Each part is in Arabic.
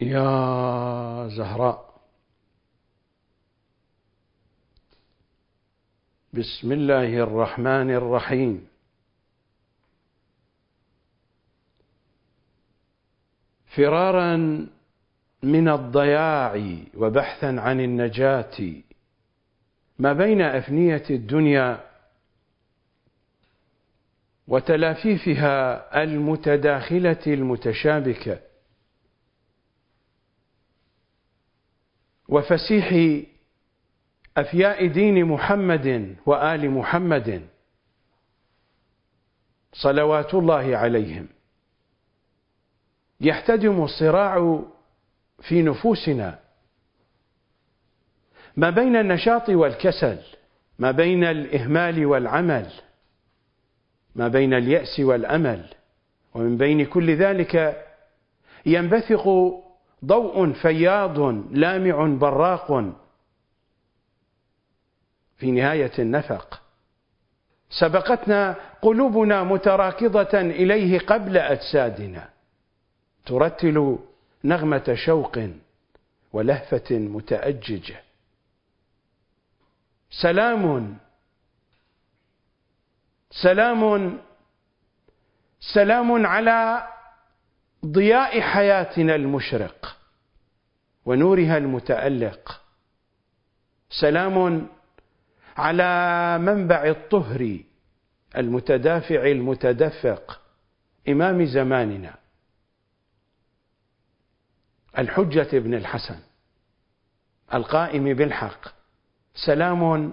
يا زهراء بسم الله الرحمن الرحيم. فرارا من الضياع وبحثا عن النجاة ما بين أفنية الدنيا وتلافيفها المتداخلة المتشابكة وفسيح أفياء دين محمد وآل محمد صلوات الله عليهم. يحتدم الصراع في نفوسنا ما بين النشاط والكسل ما بين الإهمال والعمل ما بين اليأس والأمل ومن بين كل ذلك ينبثق ضوء فياض لامع براق. في نهاية النفق. سبقتنا قلوبنا متراكضة إليه قبل أجسادنا. ترتل نغمة شوق ولهفة متأججة سلام. سلام. سلام على ضياء حياتنا المشرق ونورها المتألق. سلام على منبع الطهر المتدافع المتدفق إمام زماننا. الحجة بن الحسن القائم بالحق. سلام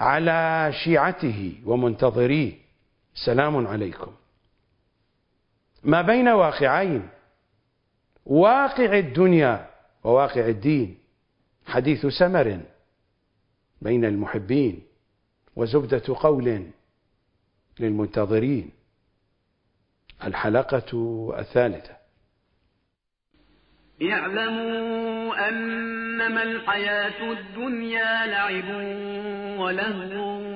على شيعته ومنتظريه. سلام عليكم. ما بين واقعين. واقع الدنيا وواقع الدين. حديث سمر بين المحبين وزبدة قول للمنتظرين. الحلقة الثالثة. اعلموا أنما الحياة الدنيا لعب ولهو.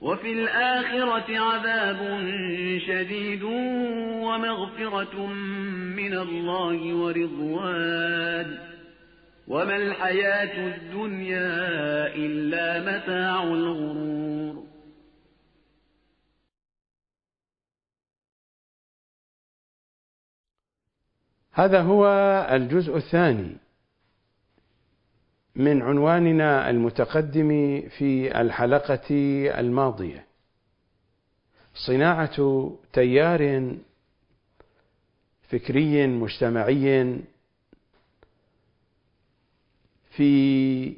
وفي الآخرة عذاب شديد ومغفرة من الله ورضوان. وما الحياة الدنيا إلا متاع الغرور. هذا هو الجزء الثاني. من عنواننا المتقدم في الحلقة الماضية. صناعة تيار فكري مجتمعي في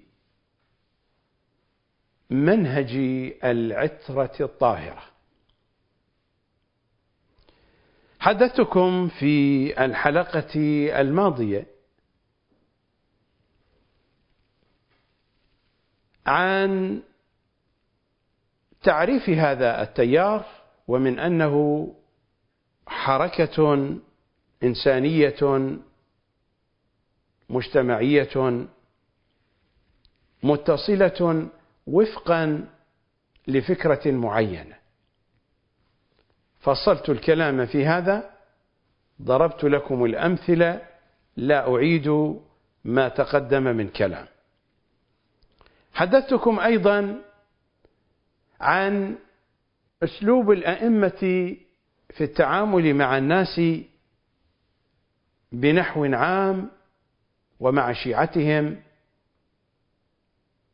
منهج العترة الطاهرة. حدثتكم في الحلقة الماضية عن تعريف هذا التيار ومن أنه حركة إنسانية مجتمعية متصلة وفقا لفكرة معينة. فصلت الكلام في هذا ضربت لكم الأمثلة لا أعيد ما تقدم من كلام. حدثتكم أيضا عن أسلوب الأئمة في التعامل مع الناس بنحو عام ومع شيعتهم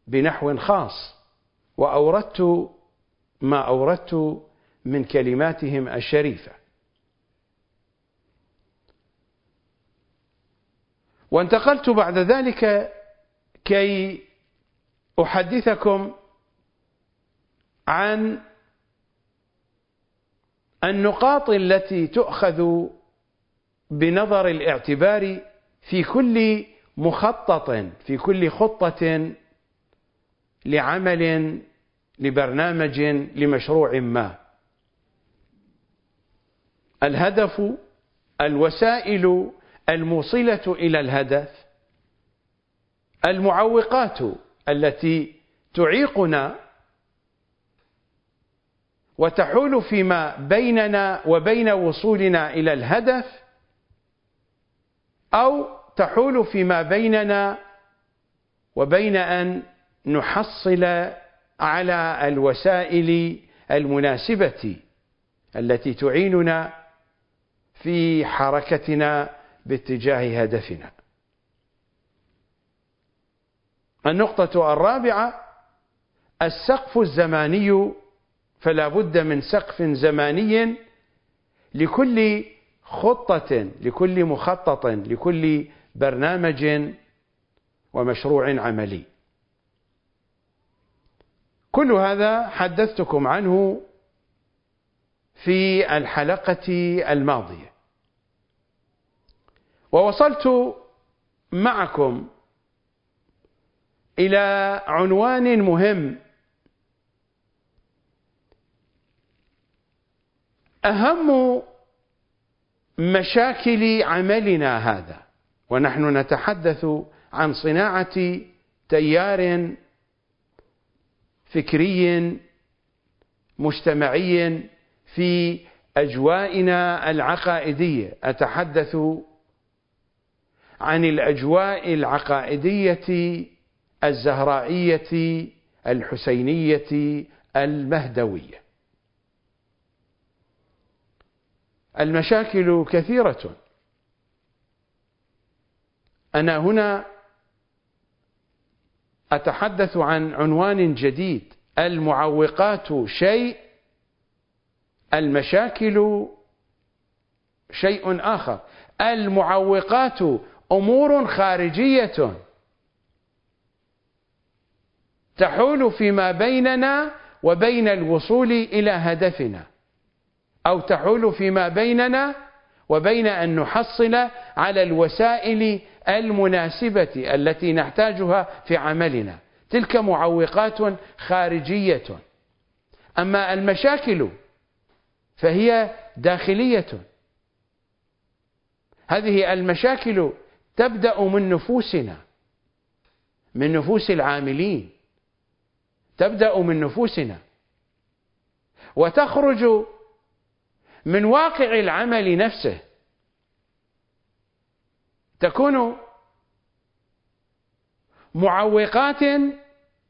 بنحو خاص وأوردت ما أوردت من كلماتهم الشريفة. وانتقلت بعد ذلك كي أحدثكم عن النقاط التي تؤخذ بنظر الاعتبار في كل مخطط في كل خطة لعمل لبرنامج لمشروع ما. الهدف الوسائل الموصلة إلى الهدف المعوقات. التي تعيقنا وتحول فيما بيننا وبين وصولنا إلى الهدف أو تحول فيما بيننا وبين أن نحصل على الوسائل المناسبة التي تعيننا في حركتنا باتجاه هدفنا. النقطة الرابعة السقف الزماني فلا بد من سقف زماني لكل خطة لكل مخطط لكل برنامج ومشروع عملي. كل هذا حدثتكم عنه في الحلقة الماضية. ووصلت معكم إلى عنوان مهم. أهم مشاكل عملنا هذا ونحن نتحدث عن صناعة تيار فكري مجتمعي في أجوائنا العقائدية. أتحدث عن الأجواء العقائدية الزهرائية الحسينية المهدوية. المشاكل كثيرة. أنا هنا أتحدث عن عنوان جديد المعوقات شيء المشاكل شيء آخر. المعوقات أمور خارجية. تحول فيما بيننا وبين الوصول إلى هدفنا أو تحول فيما بيننا وبين أن نحصل على الوسائل المناسبة التي نحتاجها في عملنا. تلك معوقات خارجية. أما المشاكل فهي داخلية. هذه المشاكل تبدأ من نفوسنا من نفوس العاملين. تبدأ من نفوسنا. وتخرج من واقع العمل نفسه. تكون معوقات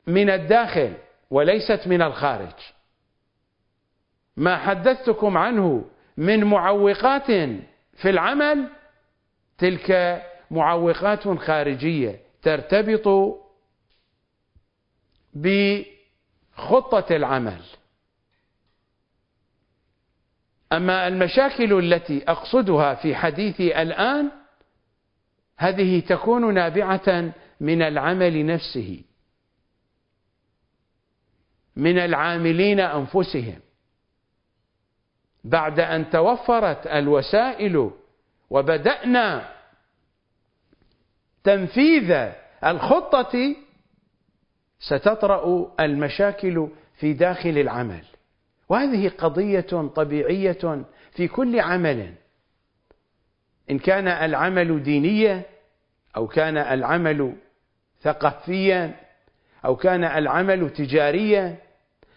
من الداخل وليست من الخارج. ما حدثتكم عنه من معوقات في العمل تلك معوقات خارجية ترتبط بخطه العمل. أما المشاكل التي أقصدها في حديثي الآن هذه تكون نابعة من العمل نفسه من العاملين أنفسهم. بعد أن توفرت الوسائل وبدأنا تنفيذ الخطة ستطرأ المشاكل في داخل العمل. وهذه قضية طبيعية في كل عمل. إن كان العمل دينيا أو كان العمل ثقافيا أو كان العمل تجاريا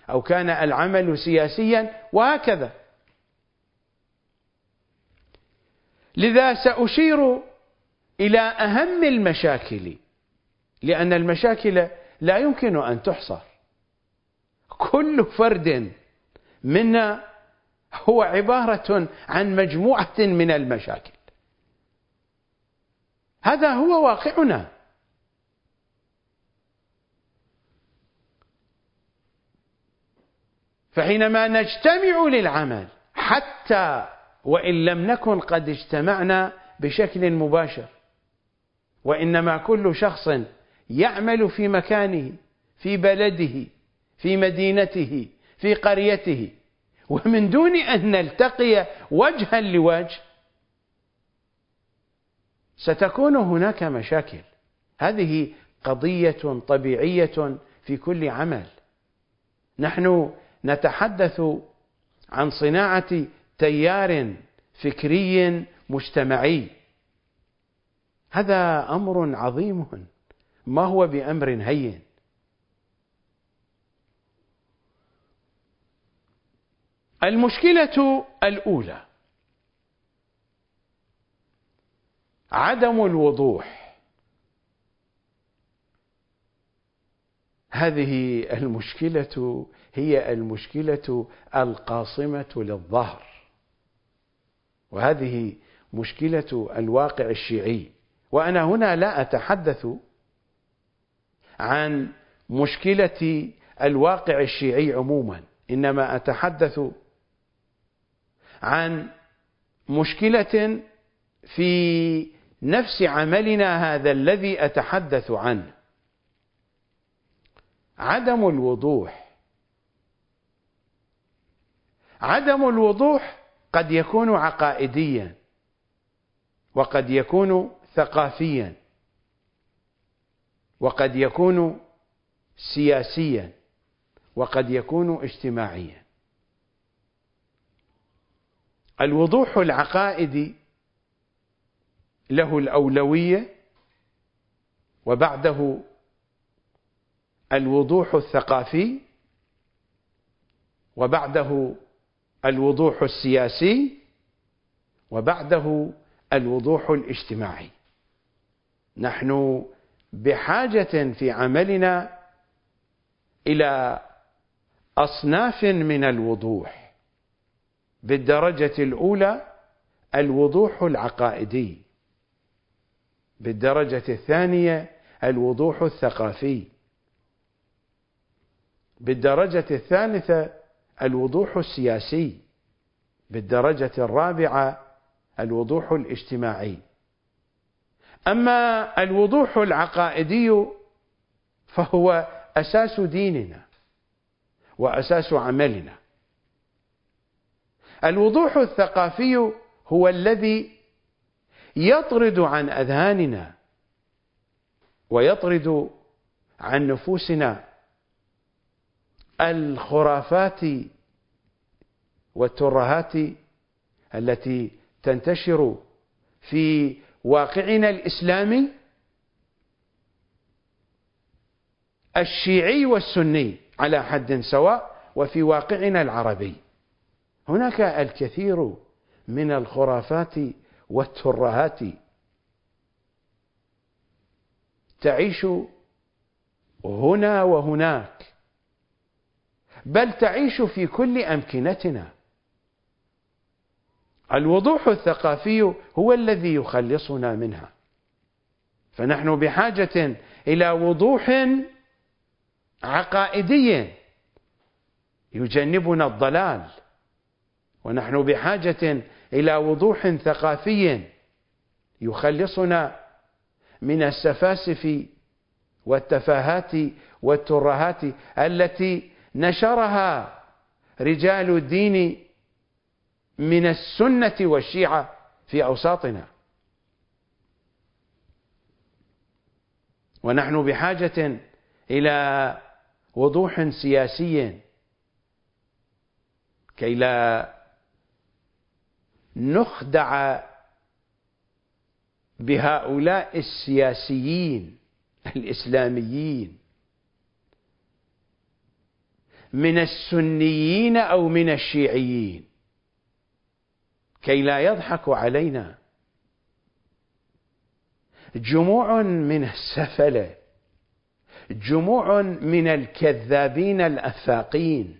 أو كان العمل سياسيا وهكذا. لذا سأشير إلى أهم المشاكل لأن المشاكل لا يمكن أن تحصر. كل فرد منا هو عبارة عن مجموعة من المشاكل. هذا هو واقعنا. فحينما نجتمع للعمل حتى وإن لم نكن قد اجتمعنا بشكل مباشر وإنما كل شخص يعمل في مكانه في بلده في مدينته في قريته. ومن دون أن نلتقي وجها لوجه ستكون هناك مشاكل. هذه قضية طبيعية في كل عمل. نحن نتحدث عن صناعة تيار فكري مجتمعي. هذا أمر عظيم. ما هو بأمر هين؟ المشكلة الأولى عدم الوضوح. هذه المشكلة هي المشكلة القاصمة للظهر وهذه مشكلة الواقع الشيعي. وأنا هنا لا أتحدث عن مشكلة الواقع الشيعي عموما. إنما أتحدث عن مشكلة في نفس عملنا هذا الذي أتحدث عنه. عدم الوضوح. عدم الوضوح قد يكون عقائديا وقد يكون ثقافيا. وقد يكون سياسيا وقد يكون اجتماعيا. الوضوح العقائدي له الأولوية وبعده الوضوح الثقافي وبعده الوضوح السياسي وبعده الوضوح الاجتماعي. نحن بحاجة في عملنا إلى أصناف من الوضوح بالدرجة الأولى الوضوح العقائدي بالدرجة الثانية الوضوح الثقافي بالدرجة الثالثة الوضوح السياسي بالدرجة الرابعة الوضوح الاجتماعي. أما الوضوح العقائدي فهو أساس ديننا وأساس عملنا. الوضوح الثقافي هو الذي يطرد عن أذهاننا ويطرد عن نفوسنا الخرافات والترهات التي تنتشر في واقعنا الإسلامي الشيعي والسني على حد سواء وفي واقعنا العربي. هناك الكثير من الخرافات والترهات تعيش هنا وهناك بل تعيش في كل أمكنتنا. الوضوح الثقافي هو الذي يخلصنا منها. فنحن بحاجة إلى وضوح عقائدي يجنبنا الضلال. ونحن بحاجة إلى وضوح ثقافي يخلصنا من السفاسف والتفاهات والترهات التي نشرها رجال الدين من السنة والشيعة في أوساطنا. ونحن بحاجة إلى وضوح سياسي كي لا نخدع بهؤلاء السياسيين الإسلاميين من السنيين أو من الشيعيين. كي لا يضحك علينا. جموع من السفلة جموع من الكذابين الأفاقين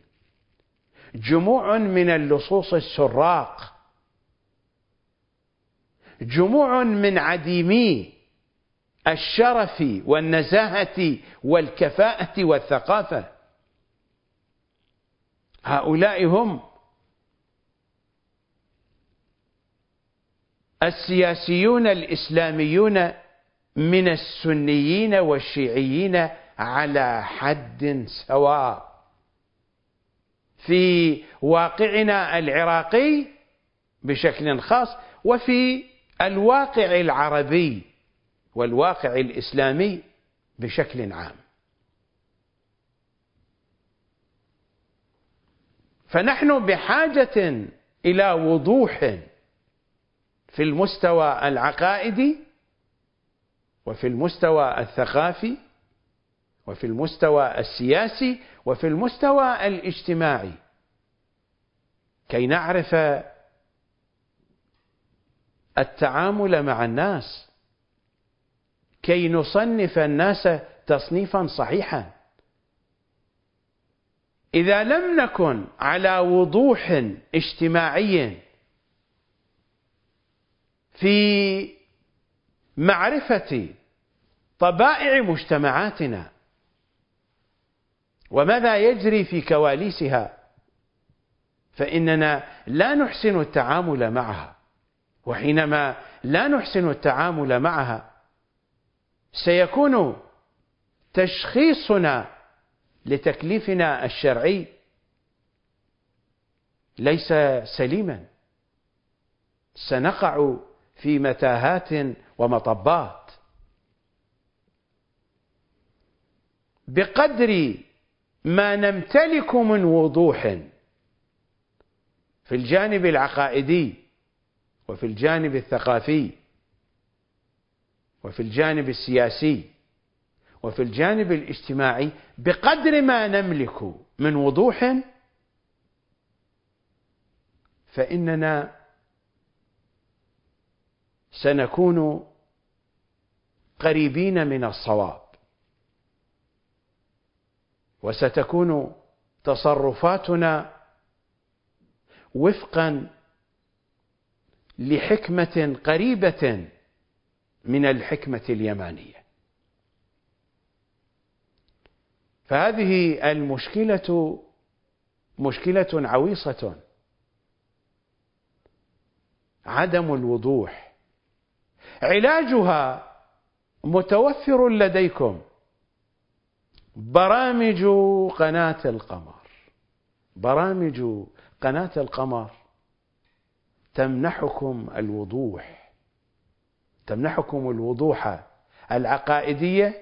جموع من اللصوص السراق جموع من عديمي الشرف والنزاهة والكفاءة والثقافة. هؤلاء هم السياسيون الإسلاميون من السنيين والشيعيين على حد سواء. في واقعنا العراقي بشكل خاص وفي الواقع العربي والواقع الإسلامي بشكل عام. فنحن بحاجة إلى وضوح في المستوى العقائدي وفي المستوى الثقافي وفي المستوى السياسي وفي المستوى الاجتماعي. كي نعرف التعامل مع الناس كي نصنف الناس تصنيفا صحيحا. إذا لم نكن على وضوح اجتماعي في معرفة طبائع مجتمعاتنا وماذا يجري في كواليسها فإننا لا نحسن التعامل معها وحينما لا نحسن التعامل معها سيكون تشخيصنا لتكليفنا الشرعي ليس سليما. سنقع في متاهات ومطبات. بقدر ما نمتلك من وضوح في الجانب العقائدي وفي الجانب الثقافي وفي الجانب السياسي وفي الجانب الاجتماعي بقدر ما نملك من وضوح فإننا سنكون قريبين من الصواب. وستكون تصرفاتنا وفقا لحكمة قريبة من الحكمة اليمانية. فهذه المشكلة مشكلة عويصة. عدم الوضوح علاجها متوفر لديكم. برامج قناة القمر. برامج قناة القمر تمنحكم الوضوح. تمنحكم الوضوح العقائدية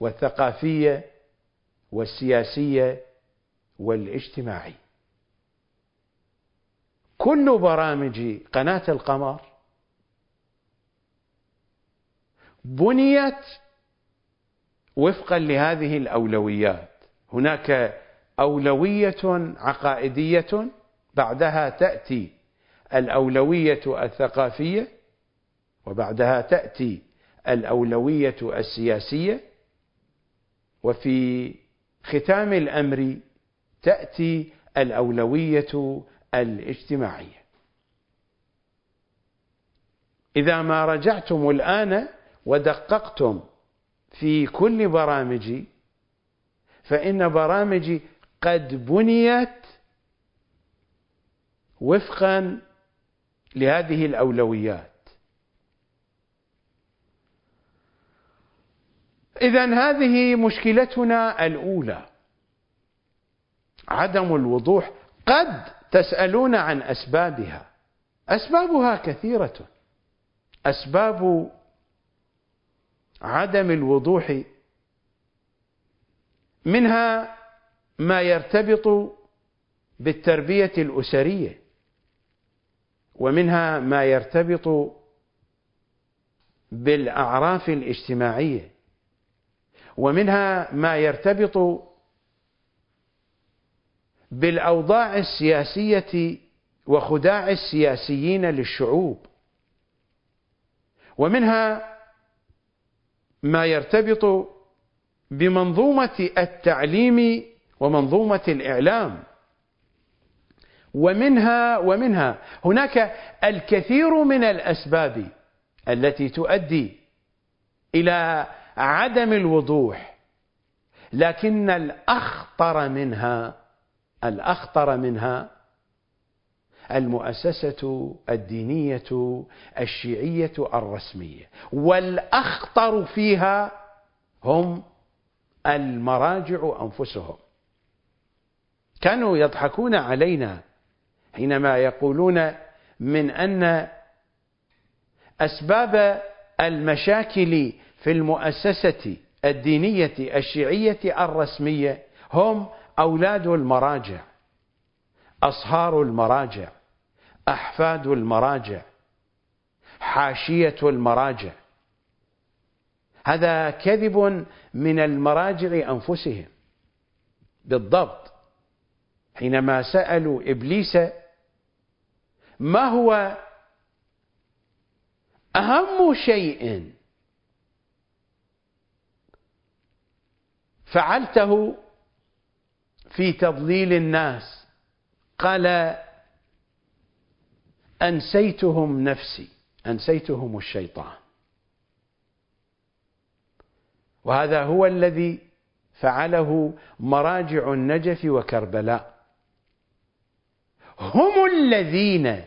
والثقافية والسياسية والاجتماعي كل برامج قناة القمر بنيت وفقا لهذه الأولويات. هناك أولوية عقائدية بعدها تأتي الأولوية الثقافية وبعدها تأتي الأولوية السياسية وفي ختام الأمر تأتي الأولوية الاجتماعية. إذا ما رجعتم الآن ودققتم في كل برامجي فإن برامجي قد بنيت وفقا لهذه الأولويات. إذا هذه مشكلتنا الأولى. عدم الوضوح قد تسألون عن أسبابها. أسبابها كثيرة. أسباب عدم الوضوح منها ما يرتبط بالتربية الأسرية ومنها ما يرتبط بالأعراف الاجتماعية ومنها ما يرتبط بالأوضاع السياسية وخداع السياسيين للشعوب ومنها ما يرتبط بمنظومة التعليم ومنظومة الإعلام. ومنها ومنها هناك الكثير من الأسباب التي تؤدي إلى عدم الوضوح لكن الأخطر منها الأخطر منها المؤسسة الدينية الشيعية الرسمية والأخطر فيها هم المراجع أنفسهم. كانوا يضحكون علينا حينما يقولون من أن أسباب المشاكل في المؤسسة الدينية الشيعية الرسمية هم أولاد المراجع. أصهار المراجع أحفاد المراجع حاشية المراجع. هذا كذب من المراجع أنفسهم بالضبط. حينما سألوا إبليس ما هو أهم شيء؟ فعلته في تضليل الناس. قال أنسيتهم نفسي أنسيتهم الشيطان. وهذا هو الذي فعله مراجع النجف وكربلاء. هم الذين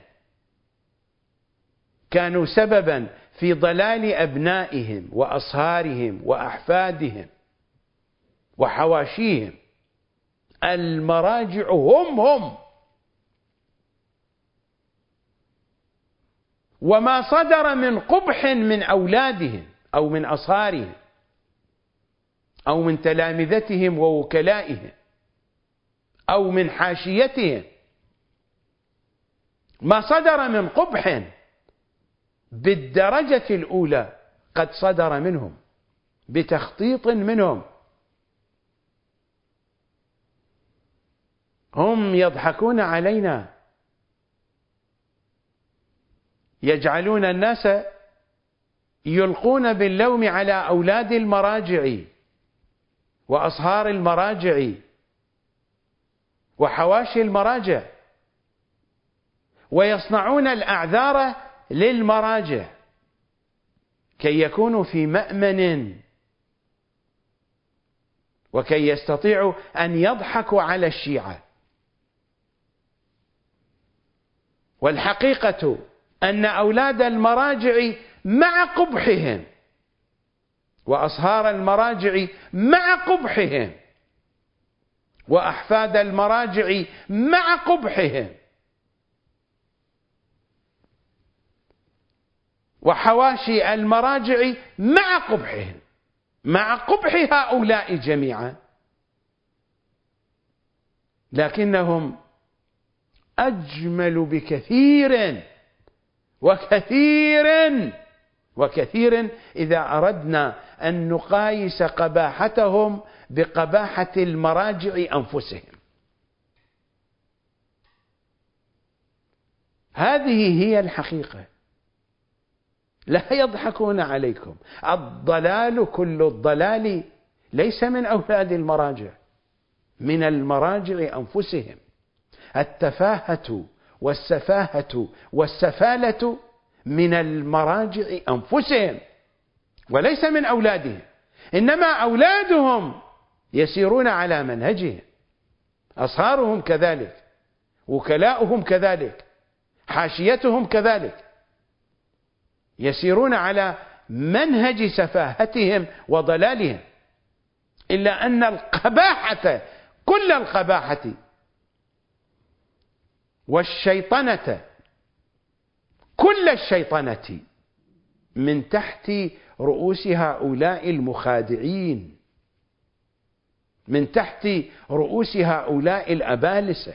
كانوا سببا في ضلال أبنائهم وأصهارهم وأحفادهم وحواشيهم. المراجع هم هم. وما صدر من قبح من أولادهم أو من أصهارهم أو من تلامذتهم ووكلائهم أو من حاشيتهم. ما صدر من قبح بالدرجة الأولى قد صدر منهم بتخطيط منهم. هم يضحكون علينا يجعلون الناس يلقون باللوم على أولاد المراجع وأصهار المراجع وحواشي المراجع ويصنعون الأعذار للمراجع كي يكونوا في مأمن وكي يستطيعوا أن يضحكوا على الشيعة. والحقيقة أن أولاد المراجع مع قبحهم وأصهار المراجع مع قبحهم وأحفاد المراجع مع قبحهم وحواشي المراجع مع قبحهم مع قبح هؤلاء جميعا. لكنهم أجمل بكثير وكثير وكثير إذا أردنا أن نقايس قباحتهم بقباحة المراجع أنفسهم. هذه هي الحقيقة. لا يضحكون عليكم. الضلال كل الضلال ليس من أولاد المراجع من المراجع أنفسهم. التفاهة والسفاهة والسفالة من المراجع أنفسهم وليس من أولادهم. إنما أولادهم يسيرون على منهجهم. أصهارهم كذلك وكلاؤهم كذلك حاشيتهم كذلك يسيرون على منهج سفاهتهم وضلالهم. إلا أن القباحة كل القباحة والشيطنة. كل الشيطنة من تحت رؤوس هؤلاء المخادعين. من تحت رؤوس هؤلاء الأبالسة.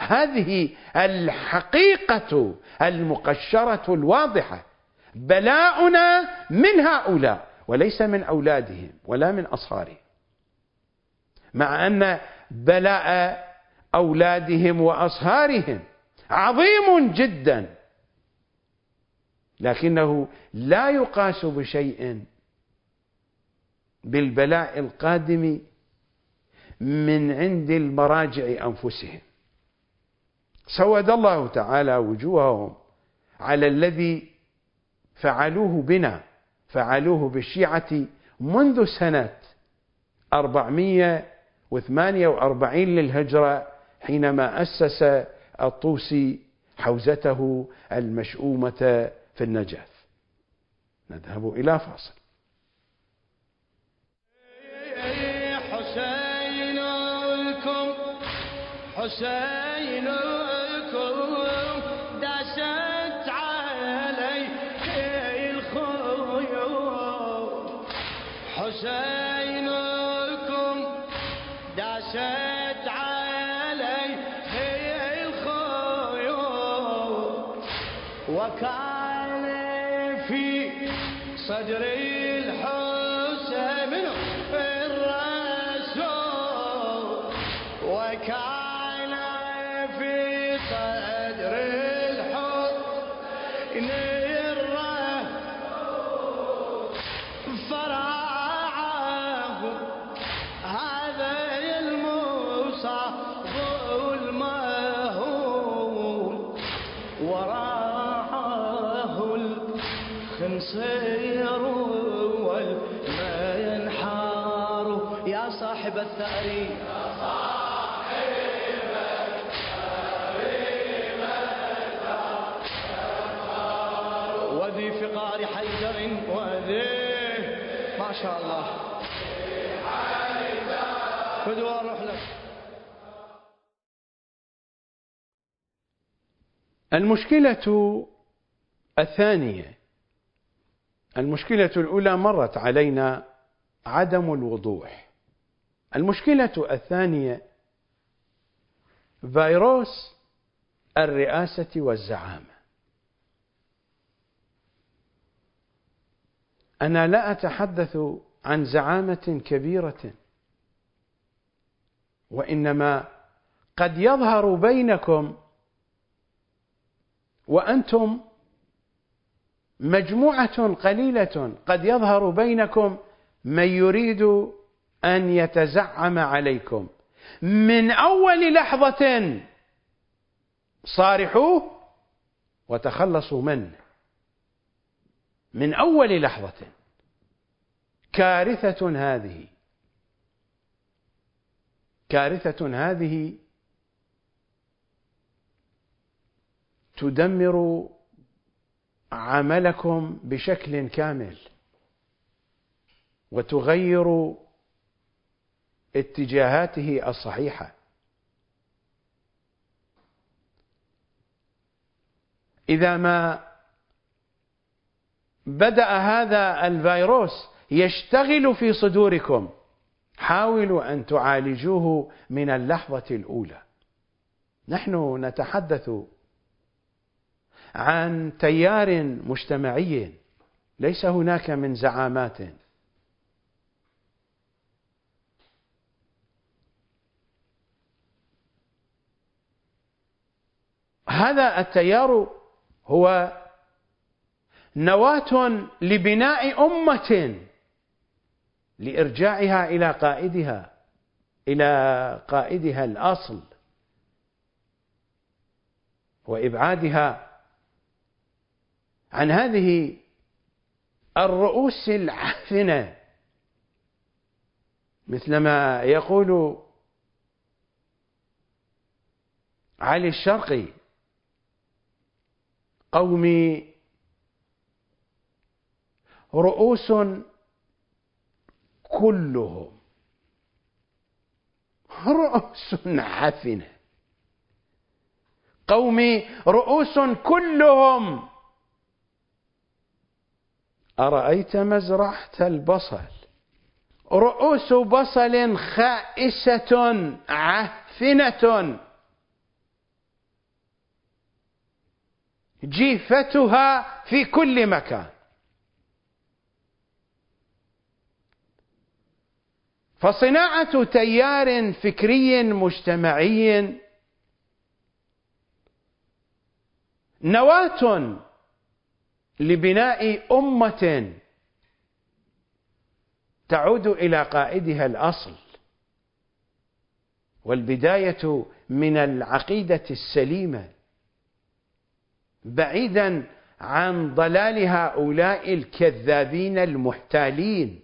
هذه الحقيقة المقشرة الواضحة. بلاؤنا من هؤلاء وليس من أولادهم ولا من أصهارهم مع أن بلاء أولادهم وأصهارهم. عظيم جدا. لكنه لا يقاس بشيء بالبلاء القادم من عند المراجع أنفسهم. سود الله تعالى وجوههم على الذي فعلوه بنا فعلوه بالشيعة منذ سنة 448 للهجرة حينما أسس الطوسي حوزته المشؤومة في النجاف نذهب إلى فاصل. حسينكم دست الثأر وذي فقار حيدر وذي ما شاء الله. فدوى أروح لك. المشكلة الثانية. المشكلة الأولى مرت علينا عدم الوضوح. المشكلة الثانية فيروس الرئاسة والزعامة. أنا لا أتحدث عن زعامة كبيرة وإنما قد يظهر بينكم وأنتم مجموعة قليلة قد يظهر بينكم من يريد أن يتزعم عليكم. من أول لحظة صارحوه وتخلصوا منه. من أول لحظة. كارثة هذه. كارثة هذه تدمر عملكم بشكل كامل. وتغير اتجاهاته الصحيحة. إذا ما بدأ هذا الفيروس يشتغل في صدوركم حاولوا أن تعالجوه من اللحظة الأولى. نحن نتحدث عن تيار مجتمعي ليس هناك من زعامات. هذا التيار هو نواة لبناء أمة لإرجاعها إلى قائدها إلى قائدها الأصل وإبعادها عن هذه الرؤوس العافنة. مثلما يقول علي الشرقي قومي رؤوس كلهم. رؤوس عفنة. قومي رؤوس كلهم. أرأيت مزرعة البصل؟ رؤوس بصل خائسة عفنة. جيفتها في كل مكان. فصناعة تيار فكري مجتمعي نواة لبناء أمة تعود إلى قائدها الأصل والبداية من العقيدة السليمة. بعيدا عن ضلال هؤلاء الكذابين المحتالين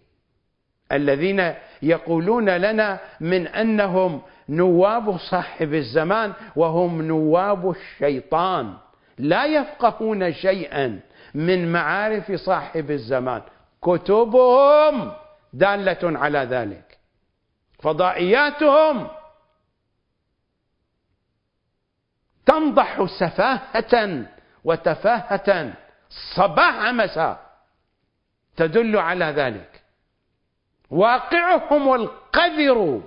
الذين يقولون لنا من أنهم نواب صاحب الزمان وهم نواب الشيطان. لا يفقهون شيئا من معارف صاحب الزمان. كتبهم دالة على ذلك. فضائياتهم تنضح سفاهة وتفاهة صباح مساء تدل على ذلك. واقعهم القذر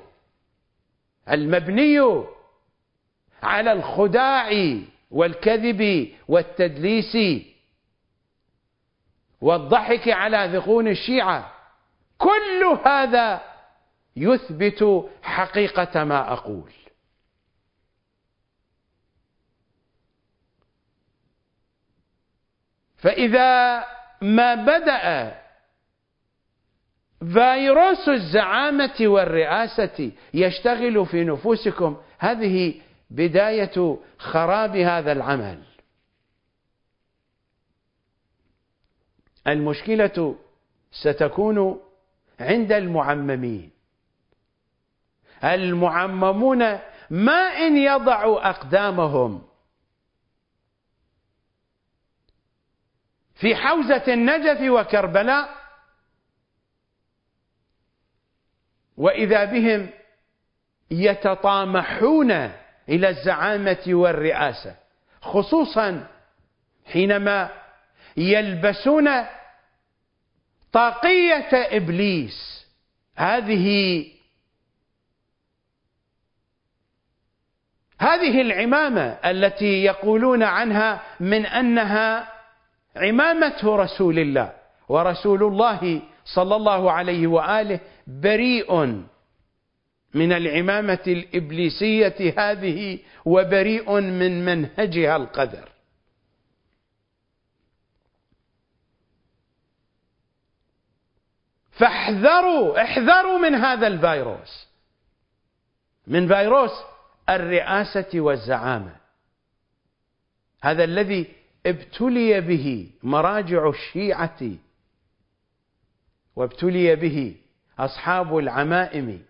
المبني على الخداع والكذب والتدليس والضحك على ذقون الشيعة. كل هذا يثبت حقيقة ما أقول. فإذا ما بدأ فيروس الزعامة والرئاسة يشتغل في نفوسكم هذه بداية خراب هذا العمل. المشكلة ستكون عند المعممين. المعممون ما إن يضعوا أقدامهم في حوزة النجف وكربلاء. وإذا بهم يتطامحون إلى الزعامة والرئاسة خصوصا حينما يلبسون طاقية إبليس. هذه هذه العمامة التي يقولون عنها من أنها عمامة رسول الله ورسول الله صلى الله عليه وآله بريء من العمامة الإبليسية هذه وبريء من منهجها القذر فاحذروا احذروا من هذا الفيروس. من فيروس الرئاسة والزعامة. هذا الذي ابتلي به مراجع الشيعة وابتلي به أصحاب العمائم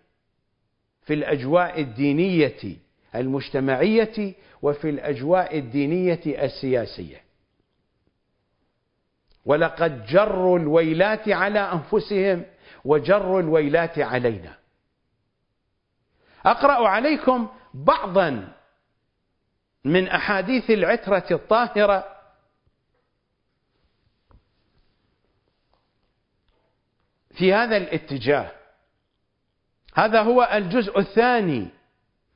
في الأجواء الدينية المجتمعية وفي الأجواء الدينية السياسية. ولقد جروا الويلات على أنفسهم وجروا الويلات علينا. أقرأ عليكم بعضا من أحاديث العترة الطاهرة في هذا الاتجاه. هذا هو الجزء الثاني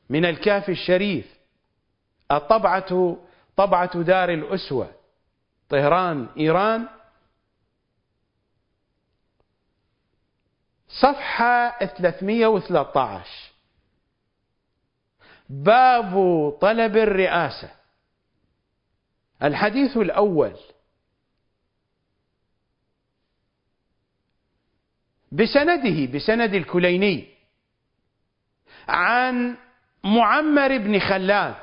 من الكافي الشريف الطبعة طبعة دار الأسوة طهران إيران. صفحة 313 باب طلب الرئاسة. الحديث الأول بسنده بسند الكليني عن معمر بن خلاد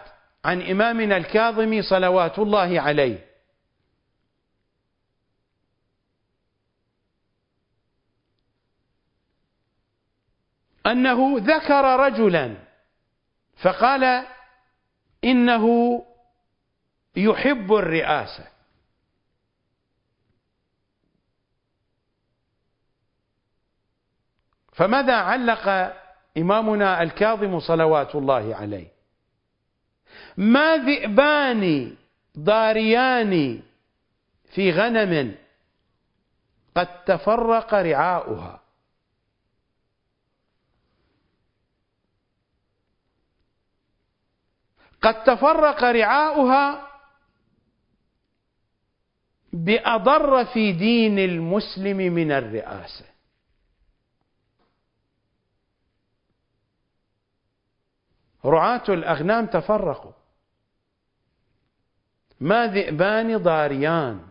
عن إمامنا الكاظم صلوات الله عليه. أنه ذكر رجلا فقال إنه يحب الرئاسة. فماذا علق إمامنا الكاظم صلوات الله عليه؟ ما ذئبان ضاريان في غنم قد تفرق رعاؤها؟ قد تفرق رعاؤها بأضر في دين المسلم من الرئاسة. رعاة الأغنام تفرقوا. ما ذئبان ضاريان.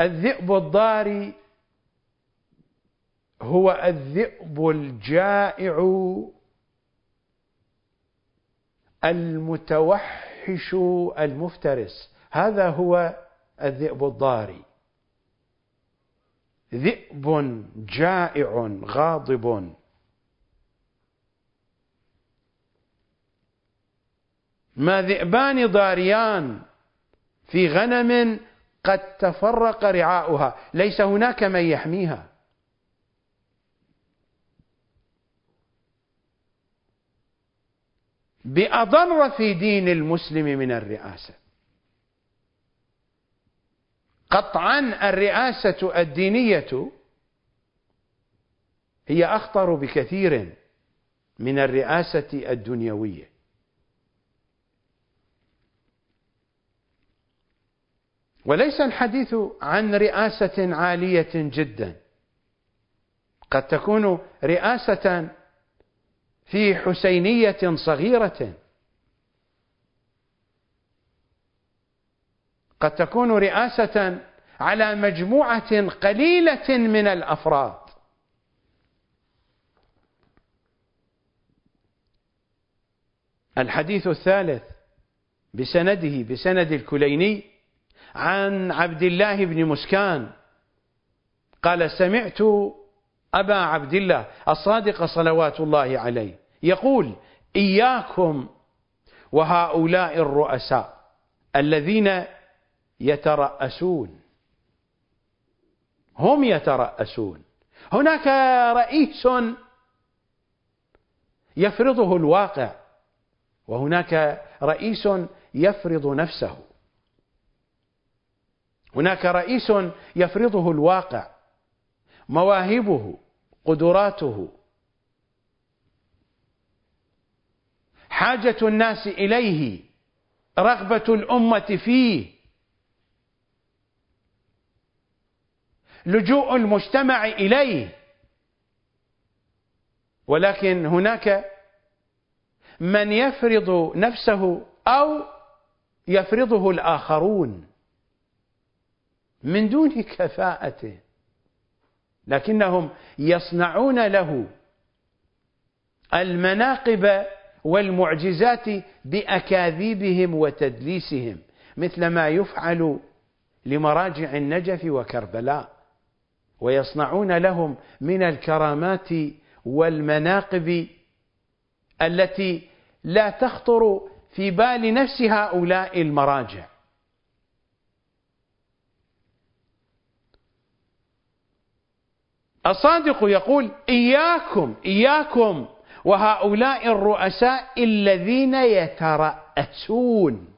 الذئب الضاري هو الذئب الجائع المتوحش المفترس. هذا هو الذئب الضاري. ذئب جائع غاضب. ما ذئبان ضاريان في غنم قد تفرق رعاؤها. ليس هناك من يحميها. بأضر في دين المسلم من الرئاسة. قطعا الرئاسة الدينية هي أخطر بكثير من الرئاسة الدنيوية. وليس الحديث عن رئاسة عالية جدا. قد تكون رئاسة في حسينية صغيرة. قد تكون رئاسة على مجموعة قليلة من الأفراد. الحديث الثالث بسنده بسند الكليني عن عبد الله بن مسكان قال سمعت أبا عبد الله الصادق صلوات الله عليه يقول إياكم وهؤلاء الرؤساء الذين يترأسون. هم يترأسون. هناك رئيس يفرضه الواقع وهناك رئيس يفرض نفسه. هناك رئيس يفرضه الواقع مواهبه قدراته. حاجة الناس إليه رغبة الأمة فيه. لجوء المجتمع إليه. ولكن هناك من يفرض نفسه أو يفرضه الآخرون من دون كفاءته لكنهم يصنعون له المناقب والمعجزات بأكاذيبهم وتدليسهم مثل ما يفعل لمراجع النجف وكربلاء. ويصنعون لهم من الكرامات والمناقب التي لا تخطر في بال نفس هؤلاء المراجع. الصادق يقول إياكم إياكم وهؤلاء الرؤساء الذين يترأسون.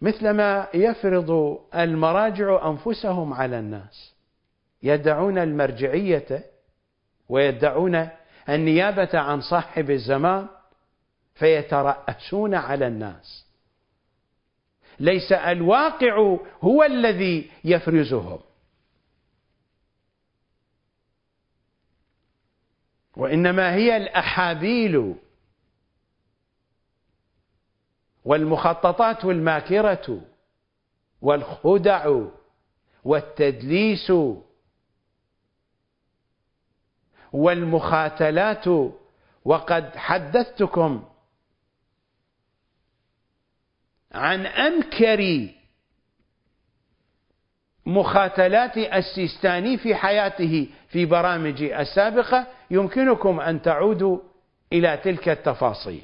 مثلما يفرض المراجع أنفسهم على الناس يدعون المرجعية ويدعون النيابة عن صاحب الزمان فيترأسون على الناس. ليس الواقع هو الذي يفرزهم. وإنما هي الأحابيل والمخططات الماكرة والخدع والتدليس والمخاتلات وقد حدثتكم عن أنكر مخاتلات السيستاني في حياته في برامج السابقة يمكنكم أن تعودوا إلى تلك التفاصيل.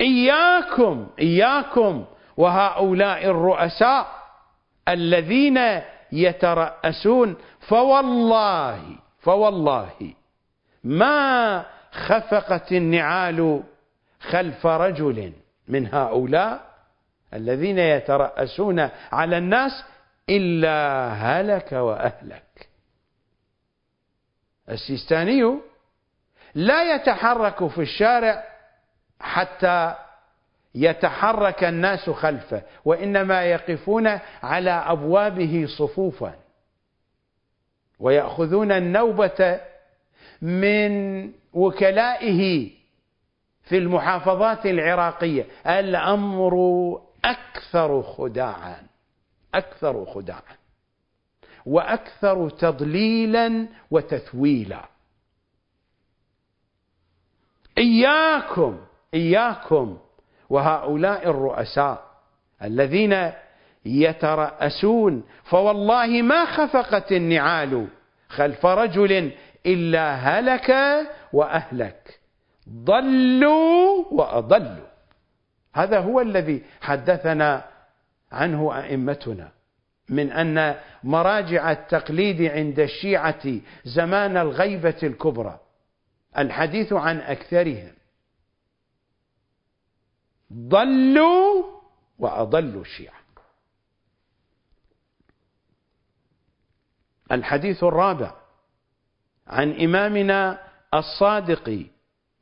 إياكم إياكم وهؤلاء الرؤساء الذين يترأسون فوالله فوالله ما خفقت النعال خلف رجل من هؤلاء الذين يترأسون على الناس إلا هلك وأهلك. السيستاني لا يتحرك في الشارع حتى يتحرك الناس خلفه وإنما يقفون على أبوابه صفوفا. ويأخذون النوبة من وكلائه في المحافظات العراقية. الأمر أكثر خداعا أكثر خداعا وأكثر تضليلا وتثويلا. إياكم إياكم وهؤلاء الرؤساء الذين يترأسون فوالله ما خفقت النعال خلف رجل إلا هلك وأهلك. ضلوا وأضلوا. هذا هو الذي حدثنا عنه أئمتنا. من أن مراجع التقليد عند الشيعة زمان الغيبة الكبرى. الحديث عن أكثرهم. ضلوا وأضلوا الشيعة الحديث الرابع عن إمامنا الصادق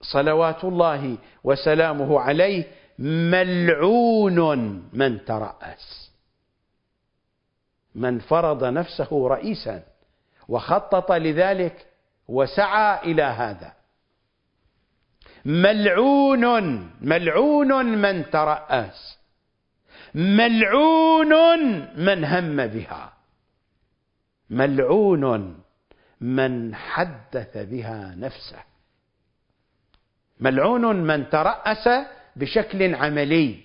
صلوات الله وسلامه عليه ملعون من ترأس من فرض نفسه رئيسا وخطط لذلك وسعى إلى هذا. ملعون ملعون من ترأس ملعون من هم بها ملعون من حدث بها نفسه ملعون من ترأس بشكل عملي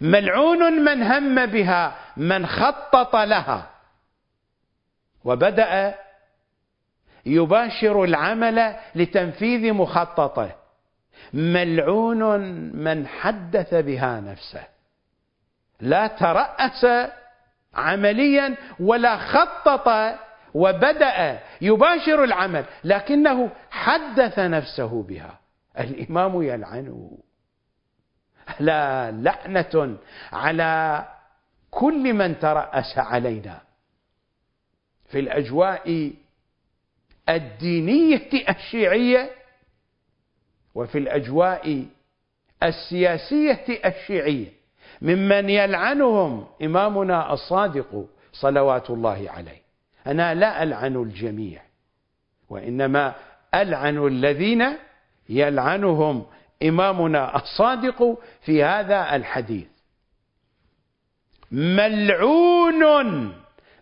ملعون من هم بها من خطط لها وبدأ يباشر العمل لتنفيذ مخططه. ملعون من حدث بها نفسه. لا ترأس عمليا ولا خطط وبدأ يباشر العمل لكنه حدث نفسه بها. الإمام يلعنه. لا لعنة على كل من ترأس علينا. في الأجواء الدينية الشيعية وفي الأجواء السياسية الشيعية ممن يلعنهم إمامنا الصادق صلوات الله عليه. أنا لا ألعن الجميع وإنما ألعن الذين يلعنهم إمامنا الصادق في هذا الحديث. ملعون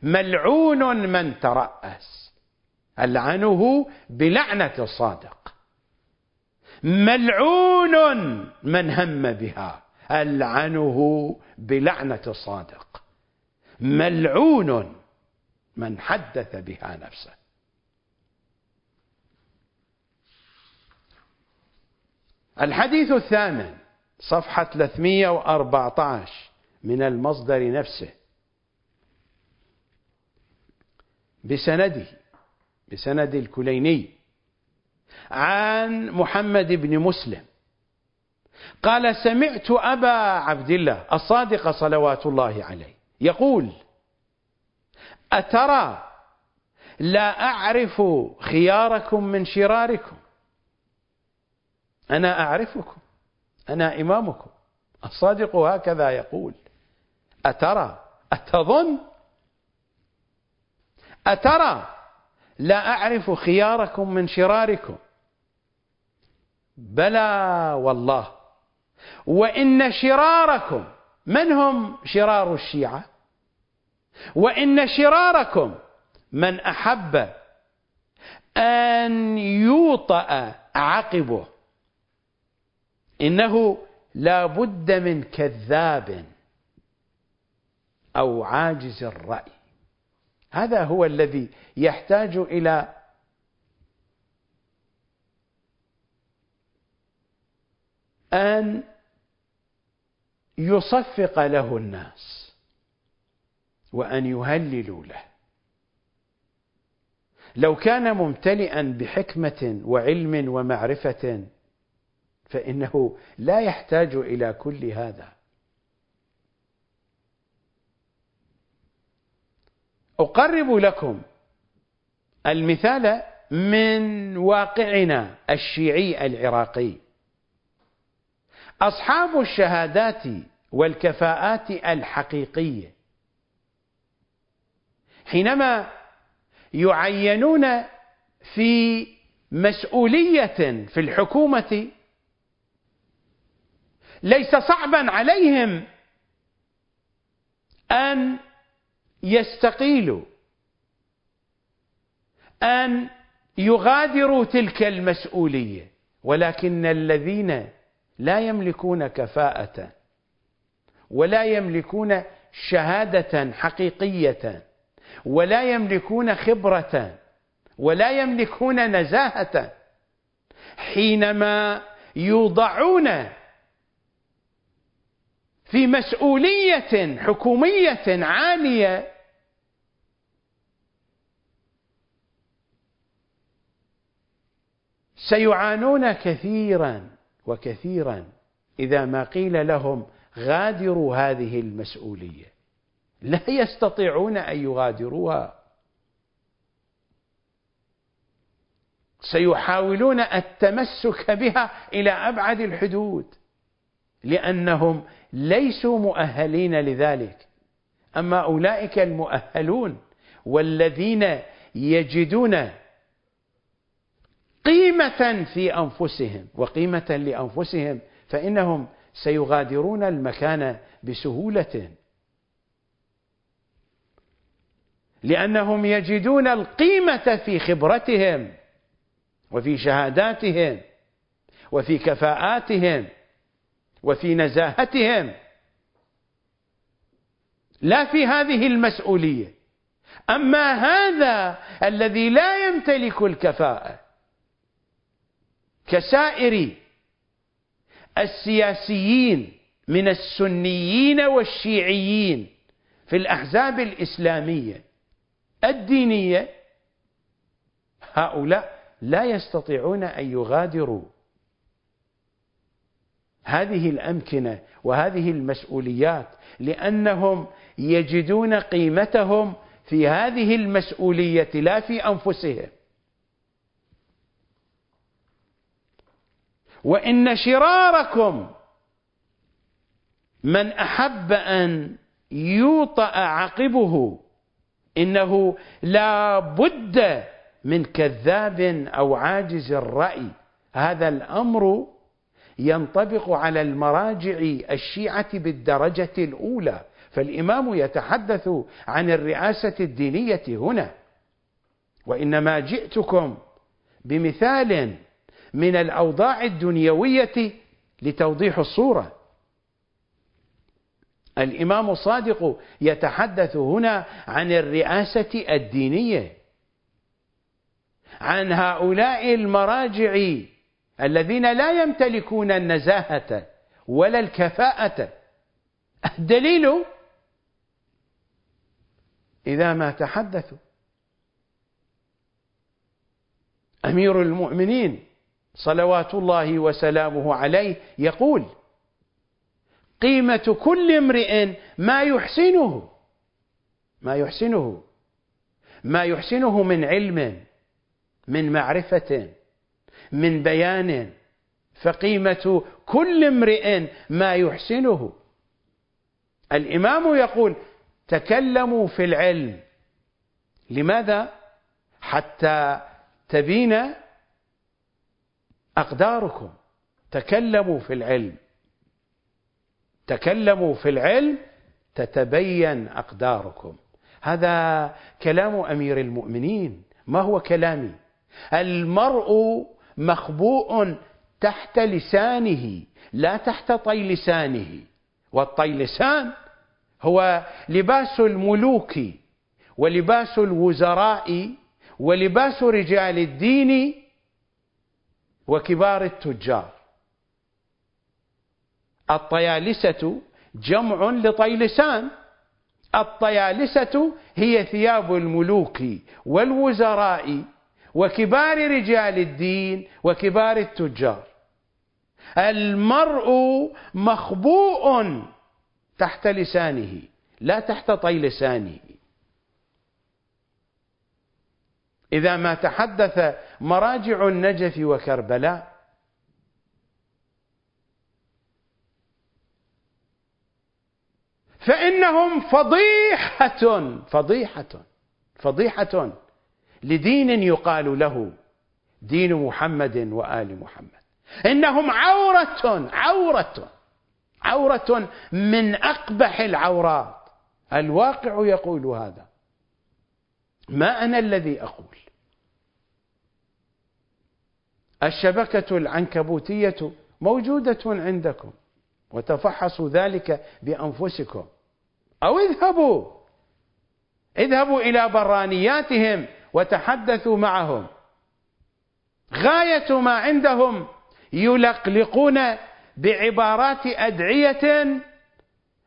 ملعون من ترأس ألعنه بلعنة الصادق. ملعون من هم بها. ألعنه بلعنة الصادق. ملعون من حدث بها نفسه. الحديث الثامن صفحة 314 من المصدر نفسه. بسنده بسند الكليني. عن محمد بن مسلم. قال سمعت أبا عبد الله الصادق صلوات الله عليه يقول أترى لا أعرف خياركم من شراركم. أنا أعرفكم أنا إمامكم. الصادق هكذا يقول أترى أتظن؟ أترى لا أعرف خياركم من شراركم. بلى والله. وإن شراركم من هم شرار الشيعة؟ وإن شراركم من أحب أن يوطأ عقبه. إنه لا بد من كذاب أو عاجز الرأي. هذا هو الذي يحتاج إلى أن يصفق له الناس وأن يهللوا له. لو كان ممتلئا بحكمة وعلم ومعرفة فإنه لا يحتاج إلى كل هذا. أقرب لكم المثال من واقعنا الشيعي العراقي. أصحاب الشهادات والكفاءات الحقيقية حينما يعينون في مسؤولية في الحكومة ليس صعبا عليهم أن يستقيلوا أن يغادروا تلك المسؤولية ولكن الذين لا يملكون كفاءة ولا يملكون شهادة حقيقية ولا يملكون خبرة ولا يملكون نزاهة حينما يوضعون في مسؤولية حكومية عالية سيعانون كثيرا وكثيرا إذا ما قيل لهم غادروا هذه المسؤولية. لا يستطيعون أن يغادروها. سيحاولون التمسك بها إلى أبعد الحدود لأنهم ليسوا مؤهلين لذلك. أما أولئك المؤهلون والذين يجدون قيمة في أنفسهم وقيمة لأنفسهم فإنهم سيغادرون المكان بسهولة. لأنهم يجدون القيمة في خبرتهم وفي شهاداتهم وفي كفاءاتهم وفي نزاهتهم. لا في هذه المسؤولية. أما هذا الذي لا يمتلك الكفاءة كسائر السياسيين من السنيين والشيعيين في الأحزاب الإسلامية الدينية هؤلاء لا يستطيعون أن يغادروا. هذه الأمكنة وهذه المسؤوليات لأنهم يجدون قيمتهم في هذه المسؤولية لا في أنفسهم. وإن شراركم من أحب أن يوطأ عقبه إنه لا بد من كذاب أو عاجز الرأي. هذا الأمر ينطبق على المراجع الشيعة بالدرجة الأولى. فالإمام يتحدث عن الرئاسة الدينية هنا. وإنما جئتكم بمثال من الأوضاع الدنيوية لتوضيح الصورة. الإمام الصادق يتحدث هنا عن الرئاسة الدينية عن هؤلاء المراجع الذين لا يمتلكون النزاهة ولا الكفاءة. الدليل؟ إذا ما تحدثوا. أمير المؤمنين صلوات الله وسلامه عليه يقول قيمة كل امرئ ما يحسنه ما يحسنه ما يحسنه من علم من معرفة من بيان فقيمة كل امرئ ما يحسنه الإمام يقول تكلموا في العلم لماذا؟ حتى تبين أقداركم. تكلموا في العلم. تكلموا في العلم تتبين أقداركم. هذا كلام أمير المؤمنين. ما هو كلامي؟ المرء مخبوء تحت لسانه لا تحت طي لسانه. والطي لسان هو لباس الملوك ولباس الوزراء ولباس رجال الدين وكبار التجار. الطيالسة جمع لطيلسان. الطيالسة هي ثياب الملوك والوزراء وكبار رجال الدين وكبار التجار. المرء مخبوء تحت لسانه لا تحت طي لسانه إذا ما تحدث مراجع النجف وكربلاء. فإنهم فضيحة فضيحة فضيحة لدين يقال له دين محمد وآل محمد. إنهم عورة عورة عورة من أقبح العورات. الواقع يقول هذا. ما أنا الذي أقول؟ الشبكة العنكبوتية موجودة عندكم وتفحصوا ذلك بأنفسكم. أو اذهبوا. اذهبوا إلى برانياتهم وتحدثوا معهم. غاية ما عندهم يلقلقون بعبارات أدعية.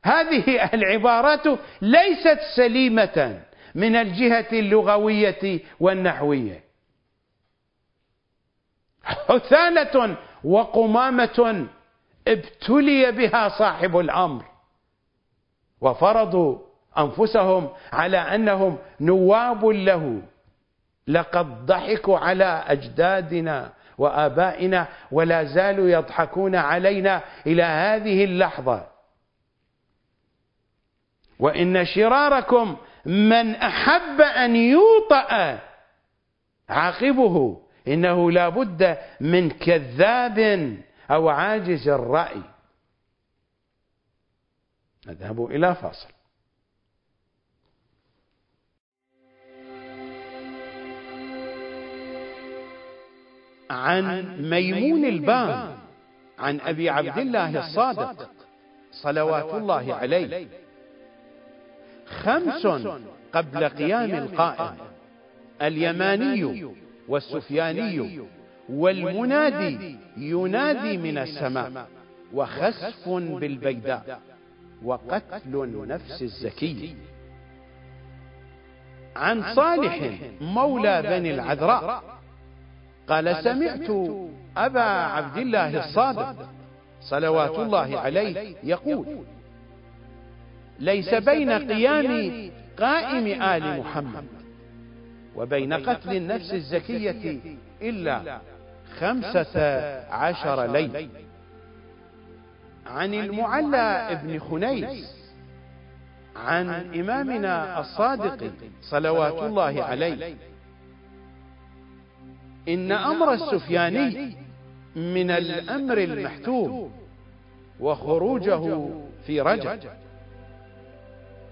هذه العبارات ليست سليمة من الجهة اللغوية والنحوية. حثالة وقمامة ابتلي بها صاحب الأمر. وفرضوا أنفسهم على أنهم نواب له. لقد ضحكوا على أجدادنا وآبائنا ولا زالوا يضحكون علينا إلى هذه اللحظة. وإن شراركم من أحب أن يوطأ عاقبه. إنه لا بد من كذاب أو عاجز الرأي. نذهب إلى فاصل. عن ميمون البام عن أبي عبد الله الصادق صلوات الله عليه. خمس قبل قيام القائم اليماني والسفياني والمنادي ينادي من السماء وخسف بالبيداء وقتل النفس الزكي. عن صالح مولى بني العذراء قال سمعت أبا عبد الله الصادق صلوات الله عليه يقول ليس بين قيام قائم آل محمد. وبين قتل النفس الزكية إلا خمسة عشر ليل عن المعلى ابن خنيس. عن إمامنا الصادق صلوات الله عليه. إن أمر السفياني من الأمر المحتوم وخروجه في رجب.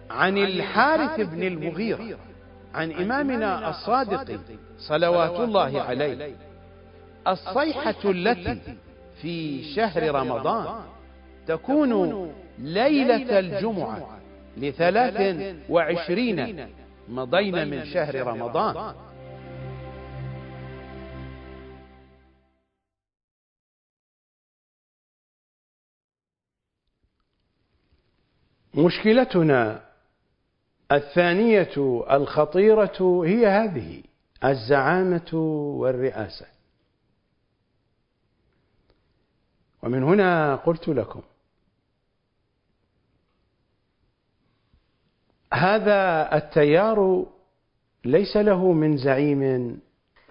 عن الحارث بن المغيرة. عن إمامنا الصادق صلوات الله عليه. الصيحة التي في شهر رمضان تكون ليلة الجمعة لثلاث وعشرين مضين من شهر رمضان. مشكلتنا الثانية الخطيرة هي هذه الزعامة والرئاسة. ومن هنا قلت لكم هذا التيار ليس له من زعيم